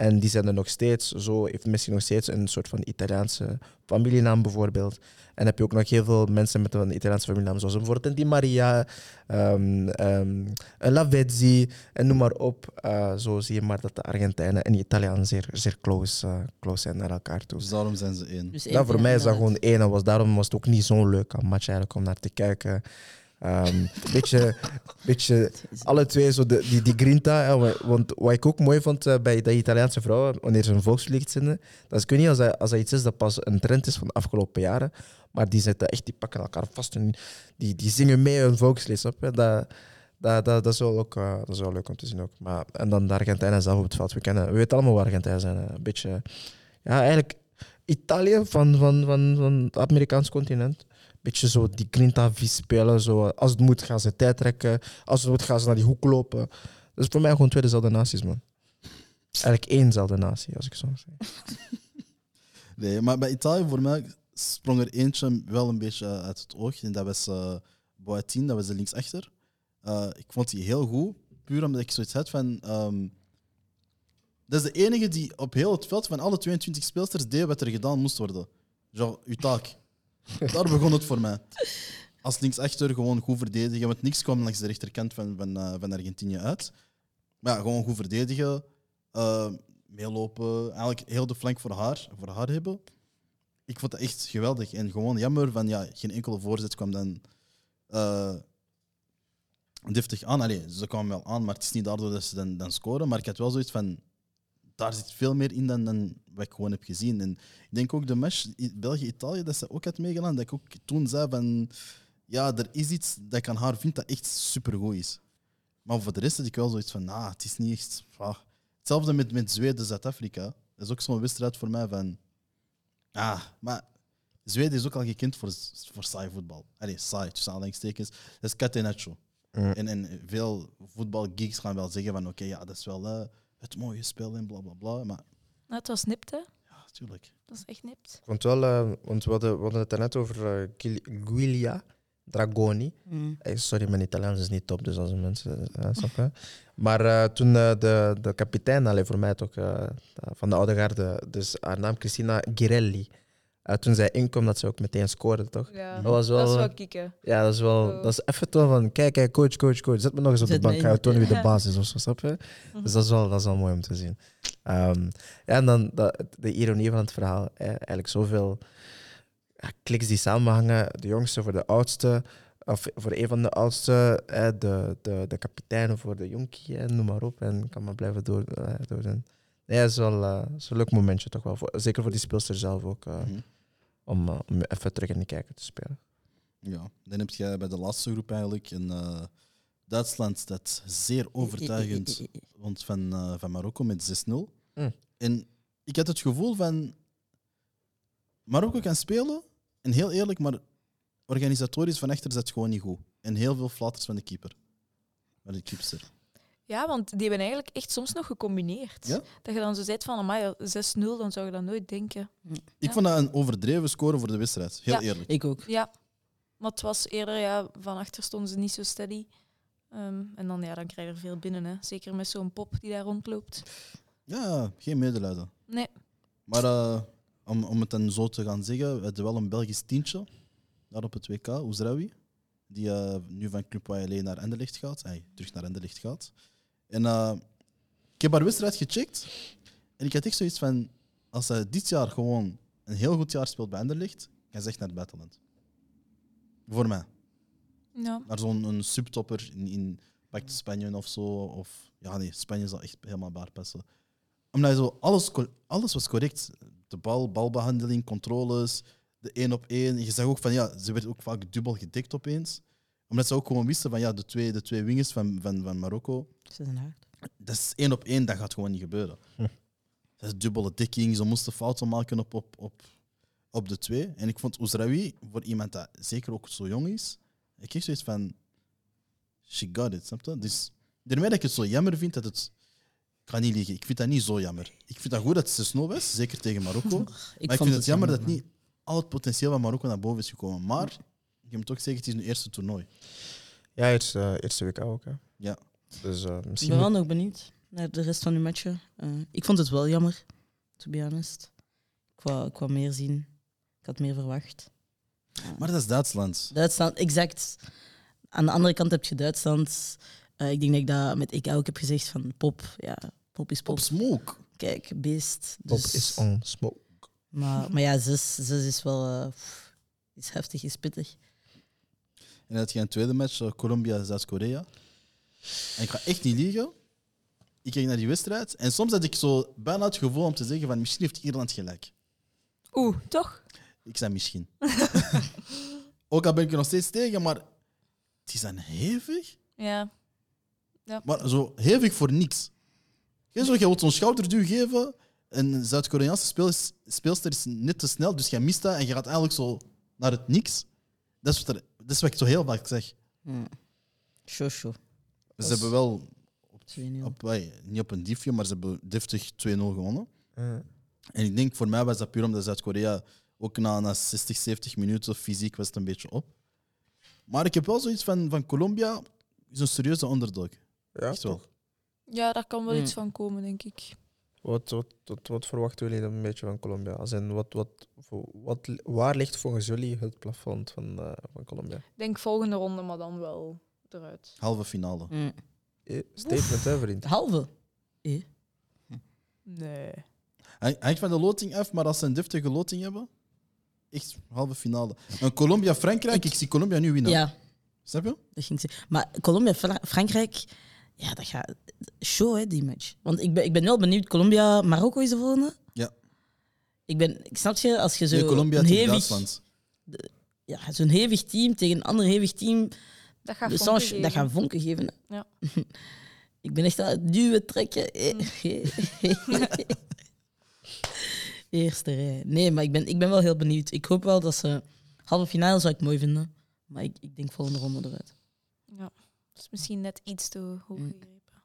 En die zijn er nog steeds. Zo heeft Messi nog steeds een soort van Italiaanse familienaam bijvoorbeeld. En heb je ook nog heel veel mensen met een Italiaanse familienaam, zoals bijvoorbeeld Di Maria, ehm um, Lavezzi en noem maar op. Eh, zo zie je maar dat de Argentijnen en de Italianen zeer, zeer close, eh, close zijn naar elkaar toe. Dus daarom zijn ze één. Dus Ja, één- voor mij is dat gewoon één. En was, daarom was het ook niet zo'n leuk match eigenlijk om naar te kijken. Ehm beetje, beetje alle twee zo de, die, die grinta. Want wat ik ook mooi vond eh, bij de Italiaanse vrouwen, wanneer ze een volkslied zingen, dat is, ik niet als dat, als iets is dat pas een trend is van de afgelopen jaren, maar die, zitten echt, die pakken elkaar vast en die, die zingen mee een volkslied. Je? Dat, dat, dat, dat, is wel ook, eh, dat is wel leuk om te zien ook. Maar, en dan de Argentijnen zelf op het veld. We, kennen, we weten allemaal waar Argentijnen zijn. Een beetje, ja, eigenlijk Italië van, van, van, van het Amerikaans continent. Beetje zo die grinta vies spelen. Zo, als het moet gaan ze tijd trekken. Als het moet gaan ze naar die hoek lopen. Is voor mij gewoon twee dezelfde naties, man. Eigenlijk éénzelfde natie, als ik zo zeggen. *laughs* Nee, maar bij Italië voor mij sprong er eentje wel een beetje uit het oog. En dat was uh, Boateng, dat was de linksachter. Uh, ik vond die heel goed, puur omdat ik zoiets had van... ehm, dat is de enige die op heel het veld van alle 22 speelsters deed wat er gedaan moest worden. Genre, uw taak. Daar begon het voor mij. Als linksachter gewoon goed verdedigen, want niks kwam langs de rechterkant van, van, uh, van Argentinië uit. Maar ja, gewoon goed verdedigen, uh, meelopen, eigenlijk heel de flank voor haar, voor haar hebben. Ik vond dat echt geweldig. En gewoon jammer van, ja, geen enkele voorzet kwam dan uh, deftig aan. Allee, ze kwamen wel aan, maar het is niet daardoor dat ze dan, dan scoren. Maar ik had wel zoiets van, daar zit veel meer in dan, dan wat ik gewoon heb gezien. En ik denk ook de match België-Italië, dat ze ook had meegedaan, dat ik ook toen zei van, ja, er is iets dat ik aan haar vind dat echt supergoed is. Maar voor de rest had ik wel zoiets van, nah, het is niet echt... Ah. Hetzelfde met, met Zweden-Zuid-Afrika. Dat is ook zo'n wedstrijd voor mij van... Ah, maar Zweden is ook al gekend voor, voor saai voetbal. Allee, saai, tussen aanhalingstekens. Dat is catenaccio. Mm. En, en veel voetbalgeeks gaan wel zeggen van oké, ja, dat is wel uh, het mooie spel en bla bla bla. Maar Nou, het was nipt, hè? ja, tuurlijk. Dat is echt nipt. Ik vond wel, uh, want we hadden, we hadden het net over uh, Guiglia Dragoni. Mm. Hey, sorry, mijn Italiaans is niet top, dus als mensen snappen. *laughs* Maar uh, toen de, de kapitein, allee, voor mij toch, van de oude garde, dus haar naam Cristina Girelli. Uh, toen zij inkwam, dat ze ook meteen scoorde, toch? Ja, dat was wel, dat is wel kicken. Ja, dat is wel. Oh. Dat is even toon van, kijk, kijk, coach, coach, coach, zet me nog eens op Zet de bank, in. tonen wie de Ja. baas is of zo, snap je? Dus dat is wel, dat is wel mooi om te zien. Um, ja, en dan dat, de ironie van het verhaal, hè, eigenlijk zoveel ja, kliks die samenhangen, de jongste voor de oudste, of voor een van de oudste, hè, de, de, de kapitein voor de jonkie, hè, noem maar op, en kan maar blijven door, uh, doordoen. Nee, dat is wel uh, is een leuk momentje toch wel, voor, zeker voor die speelster zelf ook. Uh, Mhm. Om, uh, om even terug in de kijker te spelen. Ja, dan heb je bij de laatste groep eigenlijk in eh, Duitsland dat zeer overtuigend *laughs* want van, eh, van Marokko met 6-0. Mm. En ik had het gevoel van Marokko kan spelen en heel eerlijk, maar organisatorisch van achter zat gewoon niet goed. En heel veel flatters van de keeper. Van de keepster. Ja, want die hebben eigenlijk echt soms nog gecombineerd. Ja? Dat je dan zo zegt van, amai, 6-0, dan zou je dat nooit denken. Ik Ja. vond dat een overdreven score voor de wedstrijd. Heel Ja. eerlijk. Ik ook. Ja, maar het was eerder, ja, van achter stonden ze niet zo steady. Ehm, en dan, ja, dan krijg je er veel binnen, hè. Zeker met zo'n pop die daar rondloopt. Ja, geen medelijden. Nee. Maar eh, om, om het dan zo te gaan zeggen, we hadden wel een Belgisch tientje daar op het WK, Oezraoui. Die eh, nu van Club YLE naar Anderlecht gaat. Ay, terug naar Anderlecht gaat. En eh, ik heb haar wedstrijd gecheckt. En ik had echt zoiets van, als hij dit jaar gewoon een heel goed jaar speelt bij Anderlecht, kan ze echt naar het buitenland. Voor mij. Ja. Naar zo'n een subtopper in, in pakt Spanje of zo. Of, ja, nee, Spanje zal echt helemaal baar passen. Omdat zo alles, alles was correct. De bal, balbehandeling, controles, de één op één. Je zag ook van ja, ze werd ook vaak dubbel gedekt opeens. Omdat ze ook gewoon wisten van ja, de twee, de twee wingers van, van, van Marokko, Ze zijn hard. dat is één op één, dat gaat gewoon niet gebeuren. Dat is dubbele dekking, ze moesten fouten maken op, op, op, op de twee. En ik vond Oezraoui, voor iemand dat zeker ook zo jong is, ik kreeg zoiets van, she got it, snap je? Dus daarmee dat ik het zo jammer vind dat het... Ik ga niet liegen, ik vind dat niet zo jammer. Ik vind dat goed dat het 6-0 was, zeker tegen Marokko. *laughs* Ik maar ik vind het jammer dat niet al het potentieel van Marokko naar boven is gekomen. Maar, ik moet toch zeggen, het is nu eerste toernooi. Ja, eerste, eh, eerste WK ook. Hè. Ja. Dus eh, Ik misschien. ben wel nog benieuwd naar de rest van die matchen. Eh, ik vond het wel jammer, to be honest. Ik wou, ik wou meer zien. Ik had meer verwacht. Maar dat is Duitsland. Duitsland, exact. Aan de andere kant heb je Duitsland. Eh, ik denk dat ik dat met ik ook heb gezegd van pop. Ja, pop is pop. Op smoke. Kijk, beest. Pop Dus, is on smoke. Maar, maar ja, zes, zes is wel eh, pff, is heftig, is pittig. En had je een tweede match, eh, Colombia-Zuid-Korea. En ik ga echt niet liegen. Ik keek naar die wedstrijd en soms had ik zo bijna het gevoel om te zeggen van misschien heeft Ierland gelijk. Oeh, toch? Ik zei misschien. *laughs* Ook al ben ik er nog steeds tegen, maar het is dan hevig. Ja. Maar zo hevig voor niks. Je, zo, je wilt zo'n schouderduw geven. Een Zuid-Koreaanse speels- speelster is net te snel, dus jij mist dat en je gaat eigenlijk zo naar het niks. Dat is wat, er- dat is wat ik zo heel vaak zeg. Show, show. Ze hebben wel 2-0. op, wij, niet op een diefje, maar ze hebben deftig 2-0 gewonnen. Eh, En ik denk voor mij was dat puur omdat Zuid-Korea ook na, na 60, 70 minuten fysiek was het een beetje op. Maar ik heb wel zoiets van, van Colombia is een serieuze underdog. ja, Echt wel. toch? Ja, daar kan wel Hmm. iets van komen, denk ik. Wat, wat, wat, wat verwachten jullie dan een beetje van Colombia? Als in, wat, wat, voor- wat, waar ligt volgens jullie het plafond van, eh, van Colombia? Ik denk volgende ronde, maar dan wel eruit. Halve finale. Mm. Eh, Statement, hè, vriend? De halve. Eh? Nee. Hang- Hangt van de loting af, maar als ze een deftige loting hebben, echt halve finale. Een Colombia-Frankrijk, ik zie Colombia nu winnen. Ja, Snap je? dat ging ze. Maar Colombia, Fra- Frankrijk, ja, dat gaat show, hè, die match. Want ik ben, ik ben wel benieuwd. Colombia, Marokko is de volgende. Ja. Ik ben, ik snap je, als je zo Nee, Colombia een tegen hevig, Duitsland. ja, zo'n hevig team tegen een ander hevig team, Dat gaat de vonken Sanche, dat geven. gaat vonken geven. Ja. *laughs* ik ben echt aan het duwen, trekken. *laughs* *laughs* Eerste rij. Nee, maar ik ben, ik ben wel heel benieuwd. Ik hoop wel dat ze... Halve finale zou ik mooi vinden. Maar ik, ik denk volgende ronde eruit. Ja. Dat is misschien net iets te hoog Mm. gegrepen.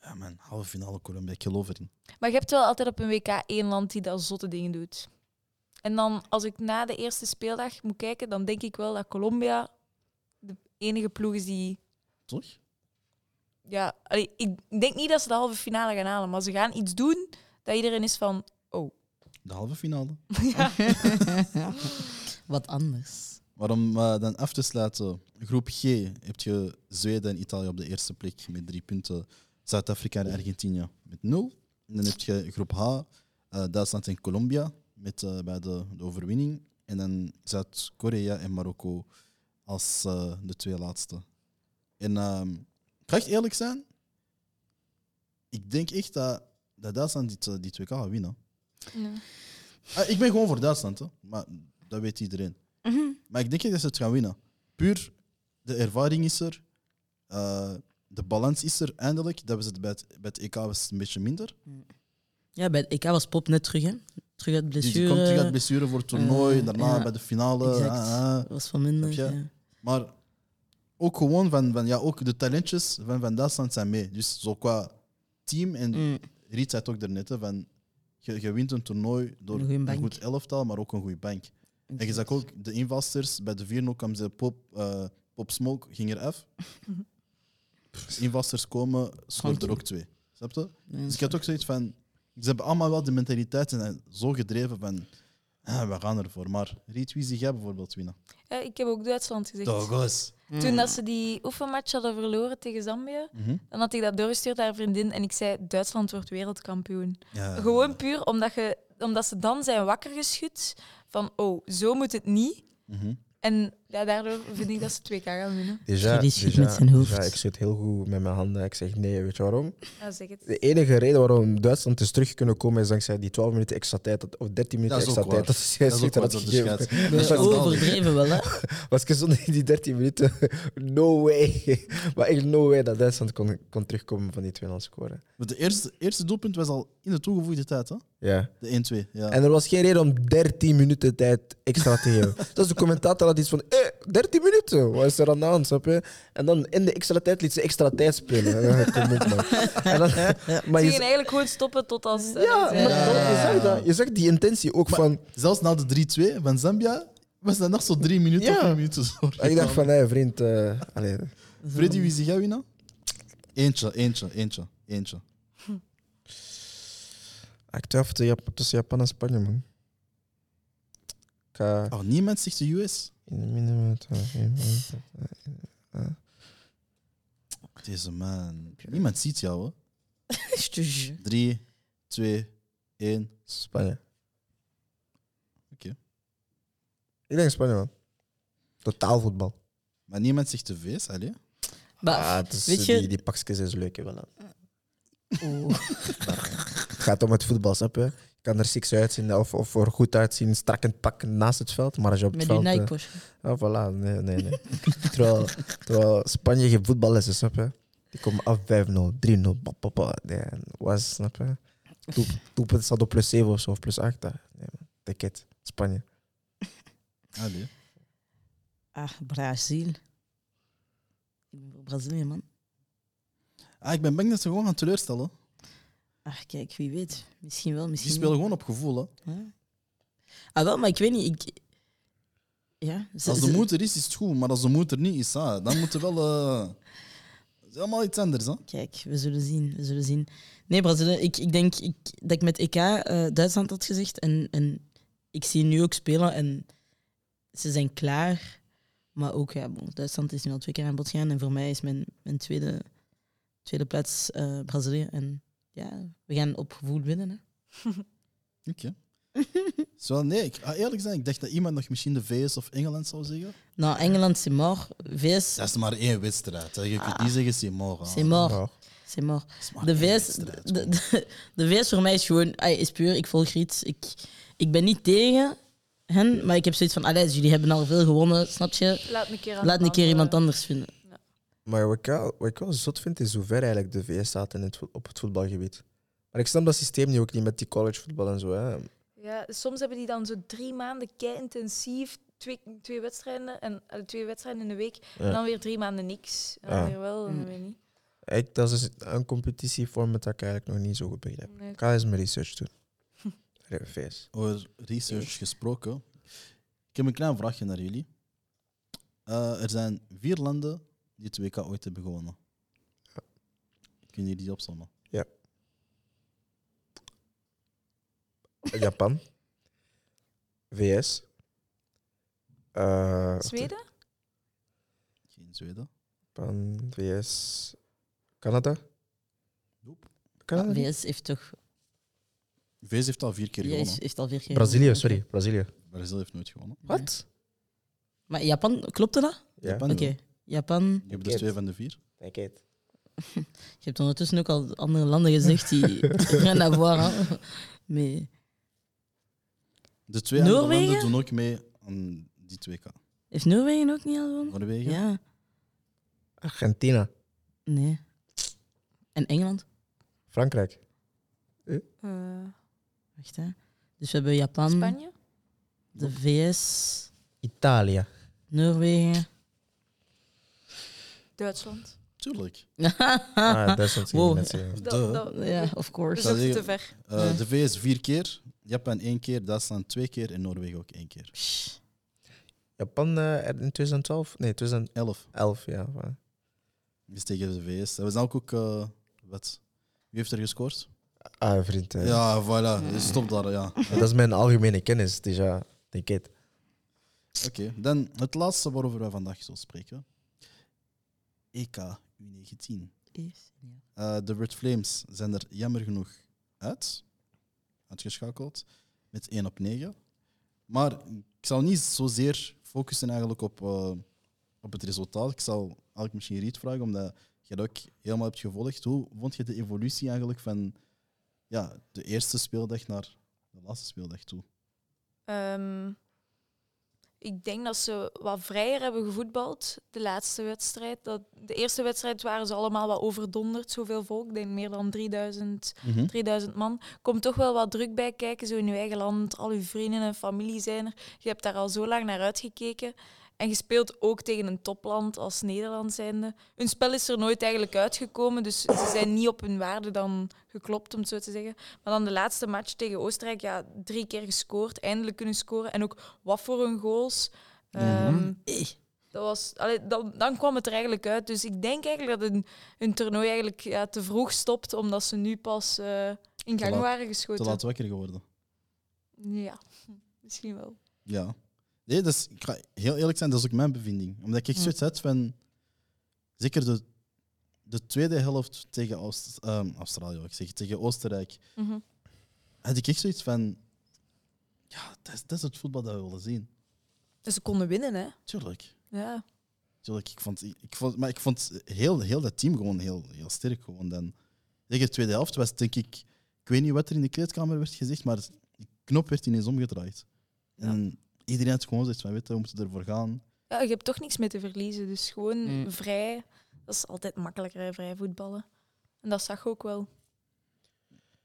Ja, man, halve finale Colombia, ik geloof erin. Maar je hebt wel altijd op een WK één land die dat zotte dingen doet. En dan, als ik na de eerste speeldag moet kijken, dan denk ik wel dat Colombia de enige ploeg is die... Toch? Ja, allee, ik denk niet dat ze de halve finale gaan halen, maar ze gaan iets doen dat iedereen is van... Oh. De halve finale. Ja. *laughs* *laughs* *laughs* Wat anders. Maar om eh, dan af te sluiten, groep G heb je Zweden en Italië op de eerste plek met drie punten. Zuid-Afrika en Argentinië met nul. En dan heb je groep H, eh, Duitsland en Colombia met eh, bij de, de overwinning. En dan Zuid-Korea en Marokko als de twee laatste. En ehm, ik ga echt eerlijk zijn, ik denk echt dat, dat Duitsland dit, die 2K gaat winnen. Ja. Ah, ik ben gewoon voor Duitsland, hè. maar dat weet iedereen. Mhm. Maar ik denk niet dat ze het gaan winnen. Puur, de ervaring is er. eh, de balans is er eindelijk. Dat was het bij, het bij het EK was het een beetje minder. Ja, bij het EK was Pop net terug, hè? Terug uit Dus die blessure. komt terug uit blessure voor het toernooi. Eh, daarna ja. bij de finale. Exact. ah, ah. was van minder. Je? Ja. Maar ook gewoon van, van ja, ook de talentjes van, van Duitsland zijn mee. Dus zo qua team en Mm. Riet zei het ook daarnet, hè, van je, je wint een toernooi door Een een, goed elftal, maar ook een goede bank. En je zag ook de invalsters bij de 4-0 kwam ze pop, eh, pop Smoke ging er af. *laughs* Invalsters komen, scoort er ook twee. Snap je? Dus ik had ook zoiets van, ze hebben allemaal wel de mentaliteit en zijn zo gedreven van, ah, we gaan ervoor. Maar Riet, wie zie jij bijvoorbeeld winnen? Ja, ik heb ook Duitsland gezegd. Dogos. Mm. Toen dat ze die oefenmatch hadden verloren tegen Zambia, Mhm. dan had ik dat doorgestuurd naar een vriendin en ik zei: Duitsland wordt wereldkampioen. Ja. Gewoon puur omdat, je, omdat ze dan zijn wakker geschud van: oh, zo moet het niet. Mhm. En ja, daardoor vind ik dat ze 2K gaan winnen. Déjà, schudt déjà- met zijn hoofd. déjà, ik zit heel goed met mijn handen. Ik zeg nee, weet je waarom? Ja, zeg het. De enige reden waarom Duitsland is terug kunnen komen is dankzij die 12 minuten extra tijd, dat- of 13 minuten Dat is extra ook tijd. waar. Dat is Dat is ook had wat dat gegeven. Dat is wel overdreven wel, hè? *laughs* Was ik zonder die 13 minuten, *laughs* no way. *laughs* Maar echt no way dat Duitsland kon, kon terugkomen van die 2-0 scoren. Want De eerste, eerste doelpunt was al in de toegevoegde tijd, hè? Ja. De 1-2. Ja. En er was geen reden om 13 minuten tijd extra te geven. dus de commentator had iets van, eh, 13 minuten, wat is er aan de hand, snap je? En dan in de extra tijd liet ze extra tijd spelen. Ja, kom op, man. En dan, maar Ze je, gingen eigenlijk gewoon stoppen tot als. eh, ja, zij- maar Ja. je zag dat. Je zag die intentie ook Maar- van... Zelfs na de 3-2 van Zambia was dat nog zo drie minuten Ja. of een minuut te zorgen. En ik dacht van, hé, vriend... eh allee, Freddy, wie zie jij winnen? Eentje, eentje, eentje, eentje. ik twijfel tussen Jap- tussen Japan en Spanje, man. Ik ga Oh, niemand zegt de US. In de minimum... Deze man. Niemand ziet jou, hè? Je te jure. 3, 2, 1. Spanje. Oké. Ik denk Spanje, man. Totaal voetbal. Maar niemand zegt de VS, allee. Maar, Ah, het is, weet je- Die, die pakjes is leuk, hè, wel. Oeh. *laughs* Het gaat om het voetbal, snap je? Je kan er six uitzien of, of er goed uitzien, strak in het pak naast het veld. Maar als je op het Met die veld... eh. Ah, voilà. Nee, nee, nee. *laughs* terwijl, terwijl Spanje geen voetbal is, snap je? Die komen af 5-0, 3-0, pop, pop, pop. Nee, was, snap je? Doel- *laughs* Doelpunt staat op plus 7 of zo, of plus 8. Nee, man. Take it. Spanje. *laughs* Allee. Ah, Brazil. Ik ben Brazilië, man. Ah, ik ben bang dat ze gewoon gaan teleurstellen. Ach, kijk, wie weet. Misschien wel, Die misschien spelen niet. gewoon op gevoel, hè. Ja. Ah, wel, maar ik weet niet. Ik... Ja, ze- Als de ze- moed er is, is het goed. Maar als de moed er niet is, ah, dan moet er wel... eh, Het is helemaal iets anders, hè. Kijk, we zullen zien. We zullen zien. Nee, Brazilië, ik, ik denk ik, dat ik met EK eh, Duitsland had gezegd. En, en ik zie nu ook spelen en ze zijn klaar. Maar ook, ja, bon, Duitsland is nu al twee keer aan bod gegaan. En voor mij is mijn, mijn tweede, tweede plaats eh, Brazilië. En ja, we gaan op gevoel winnen. Hè. *laughs* Oké. Zo, nee, ik, ah, eerlijk zijn, ik dacht dat iemand nog misschien de VS of Engeland zou zeggen. Nou, Engeland, c'est mort. VS, Dat is maar één wedstrijd. hè. Je kunt niet zeggen, c'est mort. hè. c'est mort. Ja. C'est mort. Dat is maar De één VS, wedstrijd, de, de, de VS voor mij is gewoon, ay, is puur, ik volg Riet. Ik, ik ben niet tegen hen, maar ik heb zoiets van, allee, jullie hebben al veel gewonnen, snap je? Laat een keer, aan Laat een keer iemand anders vinden. Maar wat ik, wel, wat ik wel zot vind, is hoe ver eigenlijk de VS staat in het, op het voetbalgebied. Maar ik snap dat systeem nu ook niet met die collegevoetbal en zo. Hè. Ja, soms hebben die dan zo drie maanden kei intensief, twee, twee wedstrijden en twee wedstrijden in de week. En dan weer drie maanden niks. En dan Ja. weer wel, en dan Mm. weer niet. Ik, dat is een competitieformat dat ik eigenlijk nog niet zo goed begrijp. Nee. Ik ga eens mijn research doen. *laughs* VS. Over research gesproken. Ik heb een klein vraagje naar jullie. Eh, er zijn vier landen die het WK ooit hebben gewonnen. Kunnen jullie die opzommen? Japan. VS. eh, Zweden? Geen Zweden. Japan, VS. Canada. Nope. Canada? VS heeft toch, VS heeft al vier keer ja, gewonnen. is, heeft al vier keer Brazilië, gewonnen. sorry. Brazilië. Brazil heeft nooit gewonnen. Wat? Maar Japan, klopte dat? Ja. Japan Oké. Japan. Je hebt dus twee van de vier. Kijk het. Je hebt ondertussen ook al andere landen gezegd die rien à voir. Mais De twee andere Noorwegen? landen doen ook mee aan Die twee K. Heeft Noorwegen ook niet al gewonnen? Noorwegen? Ja. Argentina, Nee. En Engeland? Frankrijk. Eh, Wacht, hè. Dus we hebben Japan, Spanje? de VS, Italië. Noorwegen. Duitsland. Tuurlijk. *laughs* Ah, Duitsland Wow. mensen. Dat, Duh. dat, ja, of dat course. is Dat ook is- te ver. Eh. De VS vier keer, Japan één keer, Duitsland twee keer en Noorwegen ook één keer. Japan eh, in 2012? Nee, 2011, Elf. ja. maar- Dus tegen de VS. Dat was dan ook, ook eh, wat? Wie heeft er gescoord? Ah, vriend. eh, Ja, voilà. Dus Stop daar, ja. Dat is mijn algemene kennis, dus ja, denk het. Oké, dan het laatste waarover we vandaag zullen spreken. EK U19. Is- ja. Eh, de Red Flames zijn er jammer genoeg uit. Uitgeschakeld. Met 1 op 9. Maar ik zal niet zozeer focussen eigenlijk op, eh, op het resultaat. Ik zal eigenlijk misschien Riet vragen, omdat je dat ook helemaal hebt gevolgd. Hoe vond je de evolutie eigenlijk van ja, de eerste speeldag naar de laatste speeldag toe? Ehm, ik denk dat ze wat vrijer hebben gevoetbald, de laatste wedstrijd. Dat, de eerste wedstrijd waren ze allemaal wat overdonderd, zoveel volk. Ik denk meer dan 3000, 3000 man. Komt toch wel wat druk bij kijken, zo in je eigen land. Al je vrienden en familie zijn er. Je hebt daar al zo lang naar uitgekeken. En je speelt ook tegen een topland als Nederland zijnde. Hun spel is er nooit eigenlijk uitgekomen, dus ze zijn niet op hun waarde dan geklopt, om het zo te zeggen. Maar dan de laatste match tegen Oostenrijk, ja, drie keer gescoord, eindelijk kunnen scoren. En ook wat voor een goals. Ehm, Eh, dat was, allee, dan, dan kwam het er eigenlijk uit. Dus ik denk eigenlijk dat hun, hun toernooi eigenlijk ja, te vroeg stopt, omdat ze nu pas eh, in gang laat- waren Te geschoten. laat wakker geworden. Ja, *laughs* misschien wel. Ja. Nee, dus, ik ga heel eerlijk zijn, dat is ook mijn bevinding. Omdat ik Hm. zoiets had van... Zeker de, de tweede helft tegen Oost, ehm, Australië, ik zeg, tegen Oostenrijk, Mhm. had ik echt zoiets van... Ja, dat is, dat is het voetbal dat we willen zien. Dus ze konden winnen, hè? Tuurlijk. Ja. Tuurlijk. Ik vond, ik vond, maar ik vond heel, heel dat team gewoon heel, heel sterk. Gewoon. Dan, tegen de tweede helft was denk ik... Ik weet niet wat er in de kleedkamer werd gezegd, maar de knop werd ineens omgedraaid. En iedereen had gewoon zoiets van, weet je, we moeten ervoor gaan. ja, je hebt toch niks mee te verliezen. Dus gewoon Mm. vrij. Dat is altijd makkelijker, hè, vrij voetballen. En dat zag je ook wel.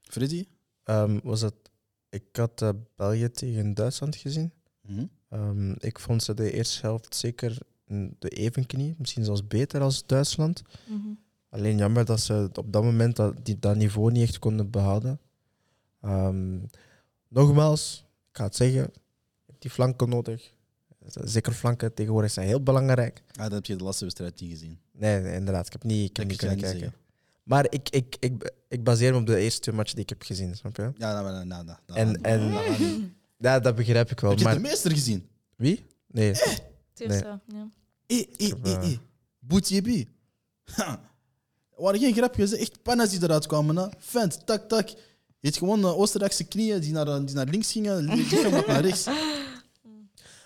Freddy? Ehm, was het, ik had eh, België tegen Duitsland gezien. Mhm. Ehm, ik vond ze de eerste helft zeker de evenknie, misschien zelfs beter als Duitsland. Alleen jammer dat ze op dat moment dat, die, dat niveau niet echt konden behouden. Ehm, nogmaals, ik ga het zeggen, die flanken nodig. Zeker flanken tegenwoordig zijn heel belangrijk. Ah, dat heb je de laatste wedstrijd niet gezien. Nee, nee, inderdaad, ik heb niet, ik heb Dat niet kunnen kijken. Maar ik, ik, ik, ik baseer me op de eerste twee matchen die ik heb gezien, snap je? Ja, nou, nou, nou, nou, En- en-. *laughs* Ja, dat begrijp ik wel. Heb je Maar de meester gezien? wie? Nee. Ja. Eh, eh, eh, eh, eh. Boetjebi. Ha. Er waren geen grapjes, echt panna's die eruit kwamen. Hè. Vent, tak, tak. Je hebt gewoon de Oostenrijkse knieën die naar, die naar links gingen, lichaam wat naar rechts. *laughs*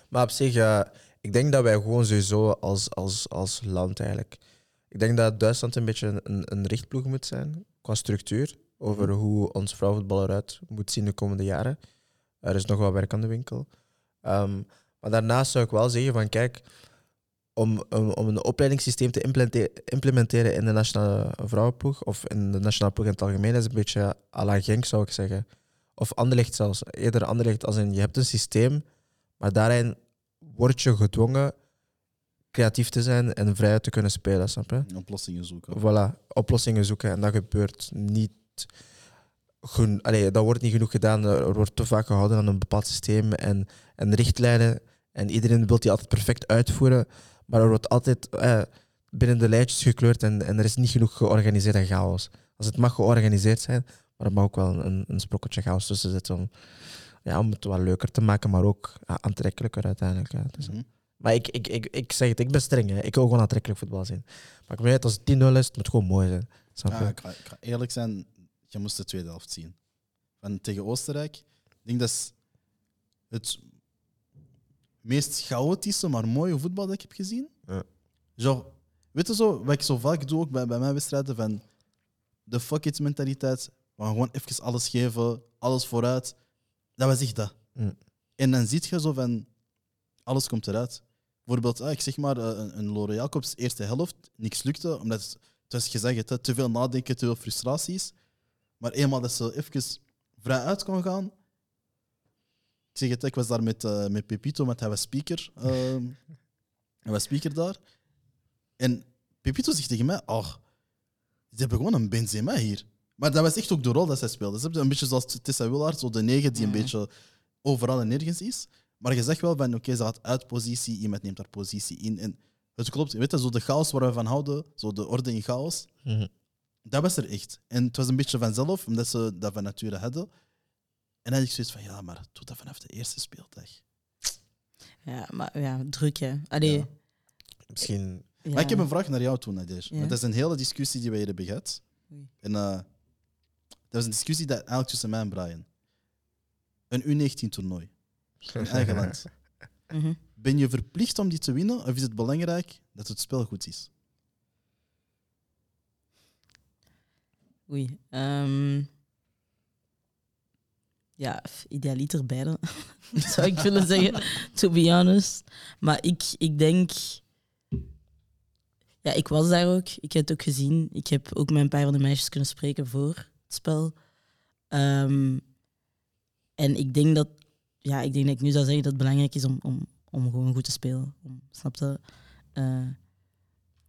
Maar op zich, eh, ik denk dat wij gewoon sowieso als, als, als land eigenlijk. Ik denk dat Duitsland een beetje een, een, richtploeg moet zijn qua structuur. Over hoe ons vrouwenvoetbal eruit moet zien de komende jaren. Er is nog wel werk aan de winkel. Ehm, maar daarnaast zou ik wel zeggen van kijk, om, om, om een opleidingssysteem te implemente- implementeren in de nationale vrouwenploeg of in de nationale ploeg in het algemeen is een beetje à la Genk zou ik zeggen. Of Anderlecht zelfs. Eerder Anderlecht als in je hebt een systeem, maar daarin word je gedwongen creatief te zijn en vrij te kunnen spelen, snap je? Oplossingen zoeken. Voilà, oplossingen zoeken en dat gebeurt niet. Gen Allee, dat wordt niet genoeg gedaan. Er wordt te vaak gehouden aan een bepaald systeem en, en richtlijnen. En iedereen wil die altijd perfect uitvoeren. Maar er wordt altijd eh, binnen de lijntjes gekleurd en, en er is niet genoeg georganiseerd en chaos. Als het mag georganiseerd zijn, maar er mag ook wel een, een sprokkeltje chaos tussen zitten om, ja, om het wat leuker te maken, maar ook ja, aantrekkelijker uiteindelijk. Ja. Dus, Mhm. maar ik, ik, ik, ik zeg het, ik ben streng. Hè. Ik wil gewoon aantrekkelijk voetbal zien. Maar ik uit als het 10-0 is, het moet gewoon mooi zijn. Ja, ik, ga, ik ga eerlijk zijn, je moest de tweede helft zien. Van tegen Oostenrijk, ik denk dat is het meest chaotische, maar mooie voetbal dat ik heb gezien. Ja. Zo, weet je zo, wat ik zo vaak doe ook bij, bij mijn wedstrijden, van de fuck it mentaliteit, we gaan gewoon even alles geven, alles vooruit. Dat was echt dat. Mm. En dan zie je zo van, alles komt eruit. Bijvoorbeeld, ah, ik zeg maar, eh, een, een Lore Jacobs eerste helft, niks lukte, omdat het, het was gezegd, hè, te veel nadenken, te veel frustraties. Maar eenmaal dat ze even vrij uit kon gaan. Ik zeg het, ik was daar met, eh, met Pepito, met hij was speaker. ehm, *laughs* hij was speaker daar. En Pepito zegt tegen mij, oh, ze hebben gewoon een Benzema hier. Maar dat was echt ook de rol dat zij speelde. Ze hebben een beetje zoals Tessa Willaert, zo de negen die een Ja. beetje overal en nergens is. Maar je zegt wel van, oké, ze gaat uit positie, iemand neemt haar positie in. En het klopt, weet je, zo de chaos waar we van houden, zo de orde in chaos, Mhm. dat was er echt. En het was een beetje vanzelf, omdat ze dat van nature hadden. En dan had ik zoiets van, ja, maar doe dat vanaf de eerste speeldag. Ja, maar ja, druk hè. Allee, Ja. Misschien. ja. Maar ik heb een vraag naar jou toe, Nadesh. Ja. Want dat is een hele discussie die wij hier hebben gehad. En eh, dat was een discussie dat eigenlijk tussen mij en Brian. Een U19-toernooi in *laughs* eigen land. Mhm. Ben je verplicht om die te winnen, of is het belangrijk dat het spel goed is? Oei. ehm, ja, idealiter beide, *laughs* zou ik willen zeggen, to be honest. Maar ik, ik denk... Ja, ik was daar ook. Ik heb het ook gezien. Ik heb ook met een paar van de meisjes kunnen spreken voor spel. Ehm, en ik denk dat... Ja, ik denk dat ik nu zou zeggen dat het belangrijk is om, om, om gewoon goed te spelen. Om, snap je? Eh,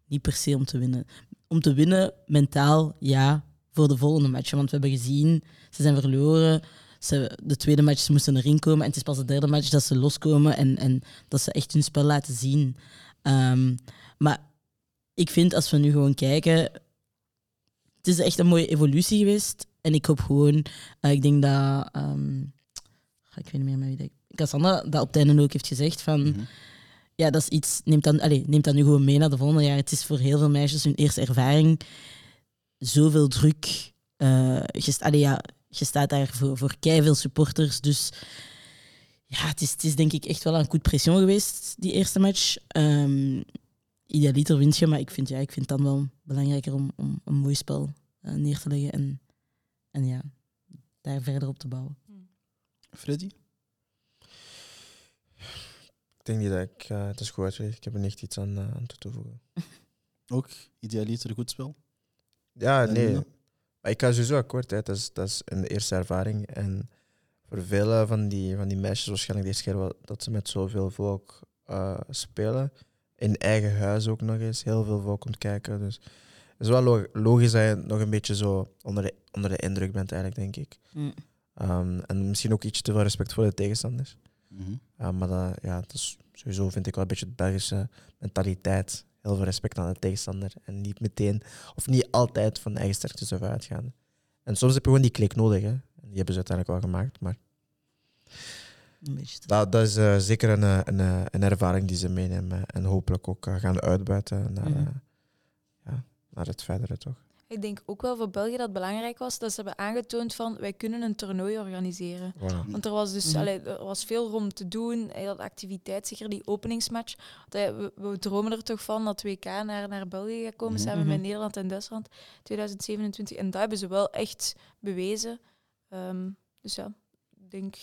niet per se om te winnen. Om te winnen, mentaal, ja, voor de volgende match. Want we hebben gezien, ze zijn verloren. Ze, de tweede match ze moesten erin komen. En het is pas de derde match dat ze loskomen en, en dat ze echt hun spel laten zien. Ehm, maar ik vind, als we nu gewoon kijken... Het is echt een mooie evolutie geweest. En ik hoop gewoon... eh, ik denk dat... ehm, ik weet niet meer met wie dat... Cassandra dat op het einde ook heeft gezegd van... Mhm. Ja, dat is iets... Neemt dan, allez, neemt dat nu gewoon mee naar de volgende jaar. Het is voor heel veel meisjes hun eerste ervaring. Zoveel druk. eh, je, allee, ja, je staat daar voor, voor veel supporters. Dus ja, het is, het is denk ik echt wel een goed pression geweest, die eerste match. Ehm idealiter wint je, maar ik vind, ja, ik vind het dan wel belangrijker om, om een mooi spel eh, neer te leggen. En, en ja, daar verder op te bouwen. Freddy? Ik denk niet dat ik eh, het is goed. Ik heb er niet iets aan, eh, aan toe te voegen. *laughs* Ook idealiter goed spel? Ja, En nee. Maar ik ga sowieso akkoord. Hè. Dat, is, dat is een eerste ervaring. En voor vele van die, van die meisjes waarschijnlijk de eerste keer wel dat ze met zoveel volk eh, spelen. In eigen huis ook nog eens. Heel veel volk komt kijken. Dus het is wel lo- logisch dat je nog een beetje zo onder de, onder de indruk bent, eigenlijk, denk ik. Mm. Ehm, en misschien ook iets te veel respect voor de tegenstanders. Mhm. Ja, maar dat, ja, dat is sowieso vind ik wel een beetje de Belgische mentaliteit. Heel veel respect aan de tegenstander. En niet meteen, of niet altijd van eigen sterktes af uitgaan. En soms heb je gewoon die klik nodig. Hè. En die hebben ze uiteindelijk wel gemaakt. Maar te- dat, dat is eh, zeker een, eh, een, eh, een ervaring die ze meenemen. En hopelijk ook gaan uitbuiten naar, Mhm. eh, ja, naar het verdere, toch? Ik denk ook wel voor België dat het belangrijk was dat ze hebben aangetoond van wij kunnen een toernooi organiseren. Voilà. Want er was dus Mhm. allee, er was veel om te doen. Heel de activiteit, zeker die openingsmatch. We, we dromen er toch van dat WK naar, naar België gaat komen Mhm. samen met Mhm. Nederland en Duitsland 2027. En dat hebben ze wel echt bewezen. Ehm, dus ja, ik denk.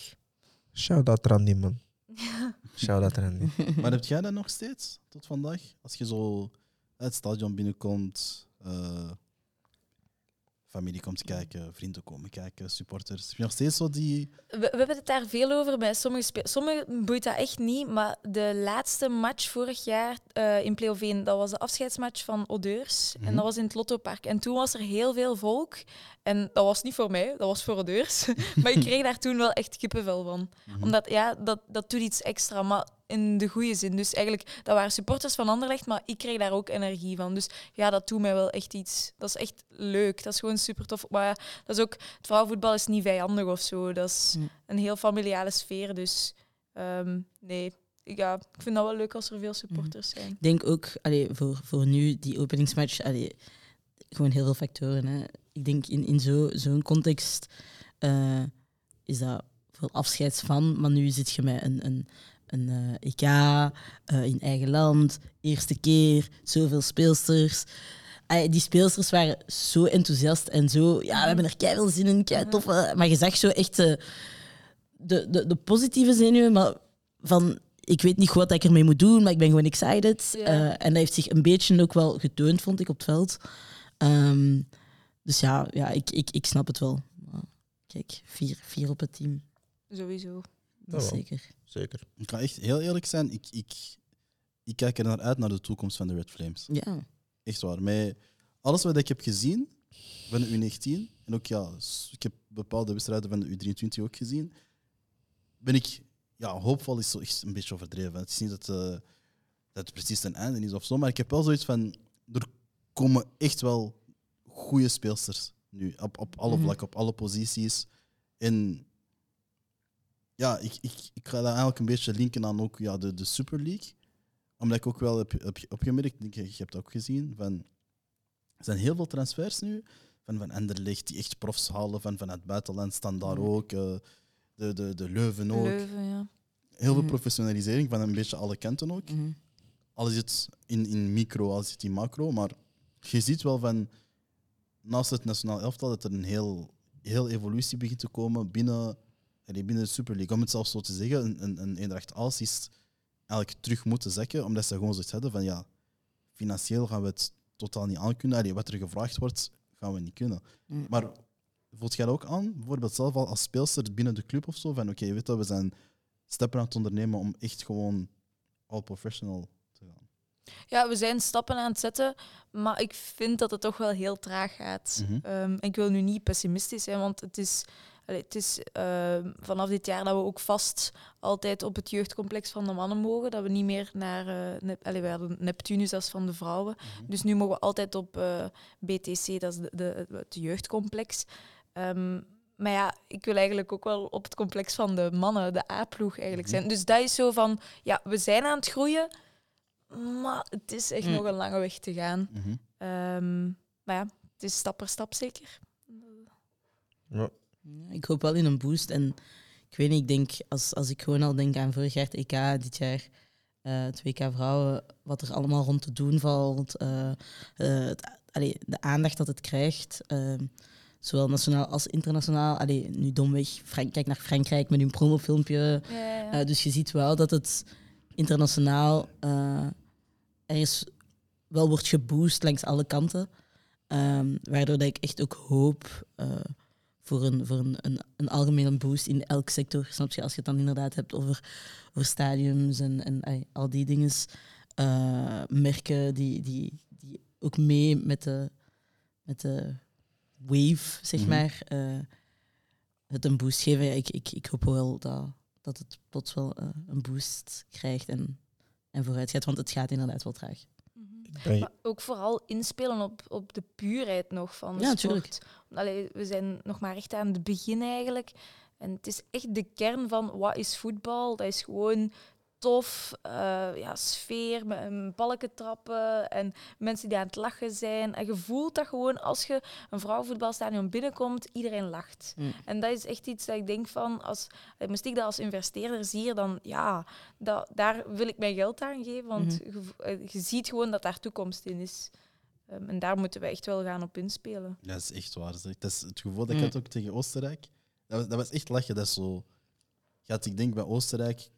Shout-out Randy, man. *laughs* Shout-out Randy. *laughs* Maar heb jij dat nog steeds, tot vandaag? Als je zo uit het stadion binnenkomt, eh, familie komt kijken, vrienden komen kijken, supporters. Heb je nog steeds zo die... We, we hebben het daar veel over bij sommige spelers. Sommigen boeit dat echt niet, maar de laatste match vorig jaar eh, in Pleoveen, dat was de afscheidsmatch van Odeurs. Mhm. En dat was in het Lottopark. En toen was er heel veel volk. En dat was niet voor mij, dat was voor Odeurs. *laughs* maar ik kreeg daar toen wel echt kippenvel van. Mhm. Omdat, ja, dat, dat doet iets extra, maar in de goede zin. Dus eigenlijk, dat waren supporters van Anderlecht, maar ik kreeg daar ook energie van. Dus ja, dat doet mij wel echt iets. Dat is echt leuk. Dat is gewoon super tof. Maar ja, dat is ook, het vrouwenvoetbal is niet vijandig of zo. Dat is een heel familiale sfeer. Dus ehm, nee, ik- ja, ik vind dat wel leuk als er veel supporters zijn. Ik denk ook, allee, voor, voor nu, die openingsmatch, allee, gewoon heel veel factoren. Hè. Ik denk in, in zo- zo'n context eh, is dat veel afscheids van, maar nu zit je met een, een, een eh, EK eh, in eigen land, eerste keer, zoveel speelsters. Die speelsters waren zo enthousiast en zo, ja, we hebben er keihard zin in, kei tof. eh, Maar je zag zo echt de, de, de positieve zenuwen, maar van ik weet niet goed wat ik ermee moet doen, maar ik ben gewoon excited. Ja. En hij heeft zich een beetje ook wel getoond, vond ik, op het veld. Ehm, dus ja, ja ik, ik, ik snap het wel. Kijk, vier, vier op het team. Sowieso. Dat zeker. Zeker. Ik ga echt heel eerlijk zijn, ik, ik, ik kijk er naar uit naar de toekomst van de Red Flames. Ja. Echt waar. Met alles wat ik heb gezien van de U19, en ook ja, ik heb bepaalde wedstrijden van de U23 ook gezien, ben ik, ja, hoopvol is zo een beetje overdreven. Het is niet dat, eh, dat het precies ten einde is of zo, maar ik heb wel zoiets van, er komen echt wel goede speelsters nu, op, op alle Mhm. vlakken, op alle posities. En ja, ik, ik, ik ga dat eigenlijk een beetje linken aan ook ja, de, de Super League. Omdat ik ook wel heb, heb opgemerkt, ik denk, je hebt het ook gezien, van, er zijn heel veel transfers nu. Van, van Anderlecht, die echt profs halen van, van het buitenland, staan daar ook. eh, de, de, de Leuven ook. Leuven, ja. Heel veel Mhm. professionalisering van een beetje alle kanten ook. Mhm. Al is het in, in micro, al is het in macro. Maar je ziet wel van, naast het nationaal elftal, dat er een heel, heel evolutie begint te komen binnen, allee, binnen de Super League. Om het zelfs zo te zeggen, een, een, een Eendracht Als is eigenlijk terug moeten zakken, omdat ze gewoon zoiets hadden van, ja, financieel gaan we het totaal niet aankunnen. Allee, wat er gevraagd wordt, gaan we niet kunnen. Mm. Maar voelt jij dat ook aan, bijvoorbeeld zelf al als speelster binnen de club of zo, van oké, weet je, we zijn stappen aan het ondernemen om echt gewoon all professional te gaan. Ja, we zijn stappen aan het zetten, maar ik vind dat het toch wel heel traag gaat. Mhm. Ehm, ik wil nu niet pessimistisch zijn, want het is, allee, het is ehm, vanaf dit jaar dat we ook vast altijd op het jeugdcomplex van de mannen mogen. Dat we niet meer naar... eh Nep- allee, we hadden Neptunus als van de vrouwen. Dus nu mogen we altijd op eh, BTC, dat is de, de, het jeugdcomplex. Ehm, maar ja, ik wil eigenlijk ook wel op het complex van de mannen, de A-ploeg eigenlijk zijn. Dus dat is zo van, ja, we zijn aan het groeien, maar het is echt Mm. nog een lange weg te gaan. Mhm. Ehm, maar ja, het is stap per stap zeker. Ja. Ja, ik hoop wel in een boost. En ik weet niet, ik denk, als, als ik gewoon al denk aan vorig jaar het EK, dit jaar eh, het WK Vrouwen, wat er allemaal rond te doen valt, eh, eh, het- allee, de aandacht dat het krijgt, ehm, zowel nationaal als internationaal. Allee, nu domweg, Frank, kijk naar Frankrijk met hun promofilmpje. Eh, dus je ziet wel dat het internationaal ergens wel wordt geboost langs alle kanten. Ehm, waardoor dat ik echt ook hoop voor, een, voor een, een, een algemene boost in elk sector. Snap je? Als je het dan inderdaad hebt over, over stadiums en, en al die dingen. eh, merken die, die, die ook mee met de, met de wave, zeg Mhm. maar, eh, het een boost geven. Ja, ik, ik, ik hoop wel dat, dat het plots wel eh, een boost krijgt en, en vooruit gaat, want het gaat inderdaad wel traag. Maar ook vooral inspelen op, op de puurheid nog van de Ja, sport. Allee, we zijn nog maar echt aan het begin eigenlijk. En het is echt de kern van wat is voetbal. Dat is gewoon tof, eh, ja, sfeer, met een balken trappen en mensen die aan het lachen zijn. En je voelt dat gewoon als je een vrouwenvoetbalstadion binnenkomt, iedereen lacht. Mm. En dat is echt iets dat ik denk van, als, eh, moest ik dat als investeerder zien, dan ja, dat, daar wil ik mijn geld aan geven. Want Mhm. je, eh, je ziet gewoon dat daar toekomst in is. Ehm, en daar moeten we echt wel gaan op inspelen. Ja, dat is echt waar. Zeg. Dat is het gevoel dat ik Mm. had ook tegen Oostenrijk. Dat was, dat was echt lachen. Dat is zo... Ik denk bij Oostenrijk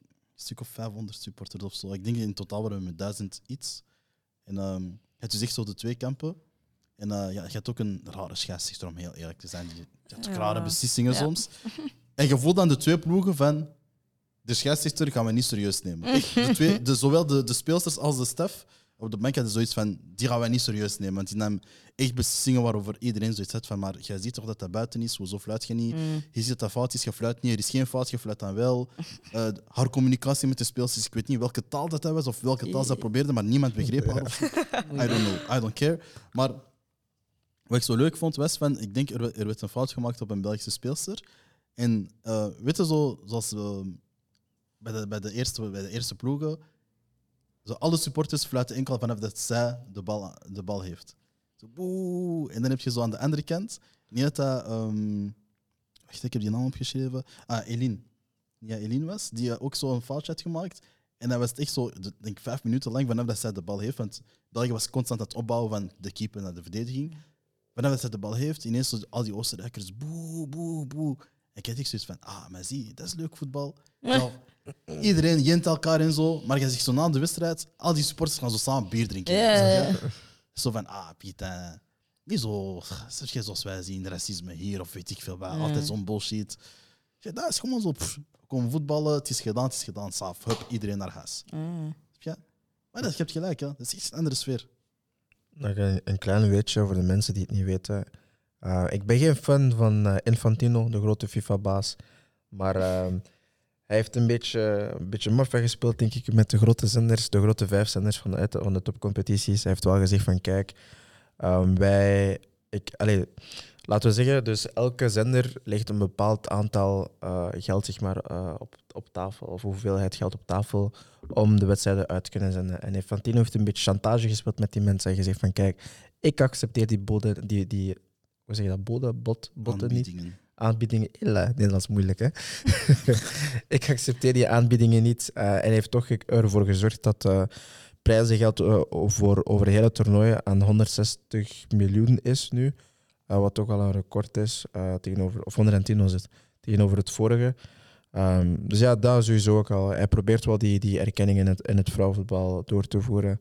stuk of 500 supporters of zo. Ik denk in totaal waren we met 1000 iets. En ehm, je had dus echt zo de twee kampen. En eh, ja, je had ook een rare scheidsrechter, om heel eerlijk te zijn. Had ook Ja. rare beslissingen Ja. soms. *laughs* En je voelt aan de twee ploegen van... De scheidsrechter gaan we niet serieus nemen. *laughs* Echt, de twee, de, zowel de, de speelsters als de staf op de bank hadden zoiets van... Die gaan we niet serieus nemen. Want die namen echt beslissingen waarover iedereen zoiets had van... Maar jij ziet toch dat dat buiten is? Hoezo fluit je niet? Mm. Je ziet dat dat fout is, je fluit niet. Er is geen fout, je fluit dan wel. *laughs* Eh, haar communicatie met de speelsters, ik weet niet welke taal dat, dat was of welke taal ze dat probeerde, maar niemand begreep haar. of. *laughs* I don't know, I don't care. Maar wat ik zo leuk vond, was van, ik denk er, werd- er werd een fout gemaakt op een Belgische speelster. En eh weet je, zo, zoals eh, bij, de, bij, de eerste, bij de eerste ploegen, zo alle supporters fluiten enkel vanaf dat zij de bal, de bal heeft. Zo, boe. En dan heb je zo aan de andere kant, niet dat dat... ehm, wacht, ik heb die naam opgeschreven. Ah, Eline. Ja, Eline was, die ook zo een foutje had gemaakt. En dat was echt zo, de- denk ik, vijf minuten lang vanaf dat zij de bal heeft. Want België was constant aan het opbouwen van de keeper naar de verdediging. Vanaf dat zij de bal heeft, ineens zo al die Oostenrijkers, boe, boe, boe. En ik had ik zoiets van, ah, maar zie, dat is leuk voetbal. Zo, iedereen jent elkaar en zo. Maar je ziet zo na de wedstrijd, al die supporters gaan zo samen bier drinken. Zo van, ah, Piet, eh, niet zo, zeg je, zoals wij zien, racisme hier of weet ik veel wat. Ja. Altijd zo'n bullshit. Ja, dat is gewoon zo, pff, kom voetballen, het is gedaan, het is gedaan, saaf. Hup, iedereen naar huis. Mm. Ja. Maar dat, je hebt gelijk, hè. dat is echt een andere sfeer. Nog een, een klein weetje voor de mensen die het niet weten. Uh, ik ben geen fan van uh, Infantino, de grote FIFA-baas. Maar uh, hij heeft een beetje, een beetje maf gespeeld, denk ik, met de grote zenders, de grote vijf zenders van de, van de topcompetities. Hij heeft wel gezegd van, kijk, um, wij... Ik, allez, laten we zeggen, dus elke zender legt een bepaald aantal uh, geld zeg maar, uh, op, op tafel, of hoeveelheid geld op tafel, om de wedstrijden uit te kunnen zenden. En Infantino heeft een beetje chantage gespeeld met die mensen en gezegd van, kijk, ik accepteer die bode, die, die hoe zeg je dat, bode, bot, botten niet aanbiedingen. Heel Nederlands moeilijk, hè? *laughs* ik accepteer die aanbiedingen niet. Uh, en heeft toch ervoor gezorgd dat uh, prijzengeld uh, voor over hele toernooi aan 160 miljoen is nu. Wat toch al een record is, tegenover, of 110 was het, tegenover het vorige. Um, dus ja, dat sowieso ook al. Hij probeert wel die, die erkenning in het, in het vrouwenvoetbal door te voeren.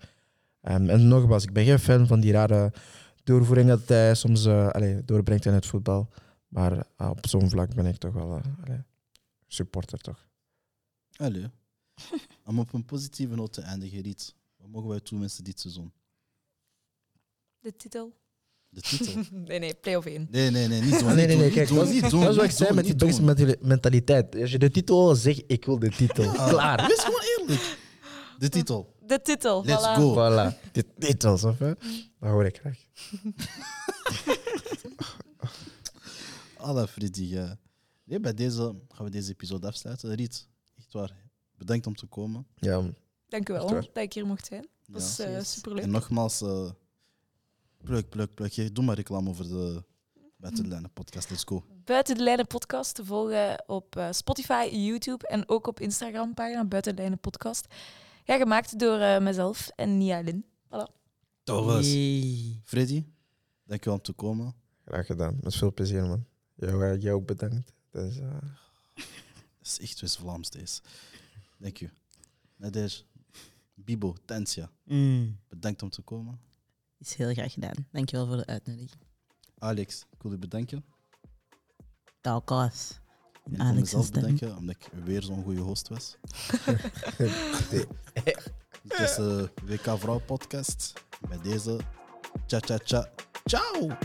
Um, en nogmaals, ik ben geen fan van die rare doorvoering dat hij soms allez, doorbrengt in het voetbal. Maar uh, op zo'n vlak ben ik toch wel uh, allez, supporter, toch? Allee. *laughs* Om op een positieve noot te eindigen, Riet. Wat mogen wij toewensen dit seizoen? De titel? De titel? *laughs* nee, nee, play-off 1. Nee, nee, nee, niet doen. nee, nee, nee, kijk, dat, is wat ik zei met die Belgische mentaliteit. Als je de titel zegt, ik wil de titel. Klaar. Wees gewoon eerlijk. De titel. De titel, Let's voilà. go. Voilà. De titels, of hè? Dat hoor ik graag. *laughs* Alla Freddy. ja. Nee, bij deze gaan we deze episode afsluiten. Riet, echt waar. Bedankt om te komen. Ja, Dank u wel dat ik hier mocht zijn. Dat is eh, superleuk. En nogmaals, eh pluk, pluk, pluk. Doe maar reclame over de Buiten de Lijnen podcast. Let's go. Buiten de Lijnen podcast te volgen op eh, Spotify, YouTube en ook op Instagram pagina Buiten de Lijnen podcast. Ja, gemaakt door eh, mezelf en Nia Lin. Dat was. Hey. Freddy, dankjewel om te komen. graag gedaan. Met veel plezier, man. Jou, eh, jou ook bedankt. Dus, eh, *laughs* Dat is echt West-Vlaams deze. Dank u. Nadej, Bibo, Tensia, Mm. bedankt om te komen. Is heel graag gedaan. Dankjewel voor de uitnodiging. Alex, ik wil u bedanken. Talkas. En ik wil Alex' mezelf stem. bedanken, omdat ik weer zo'n goede host was. *laughs* Dit is de WK Vrouw podcast. Bij deze, cha cha cha. Ciao!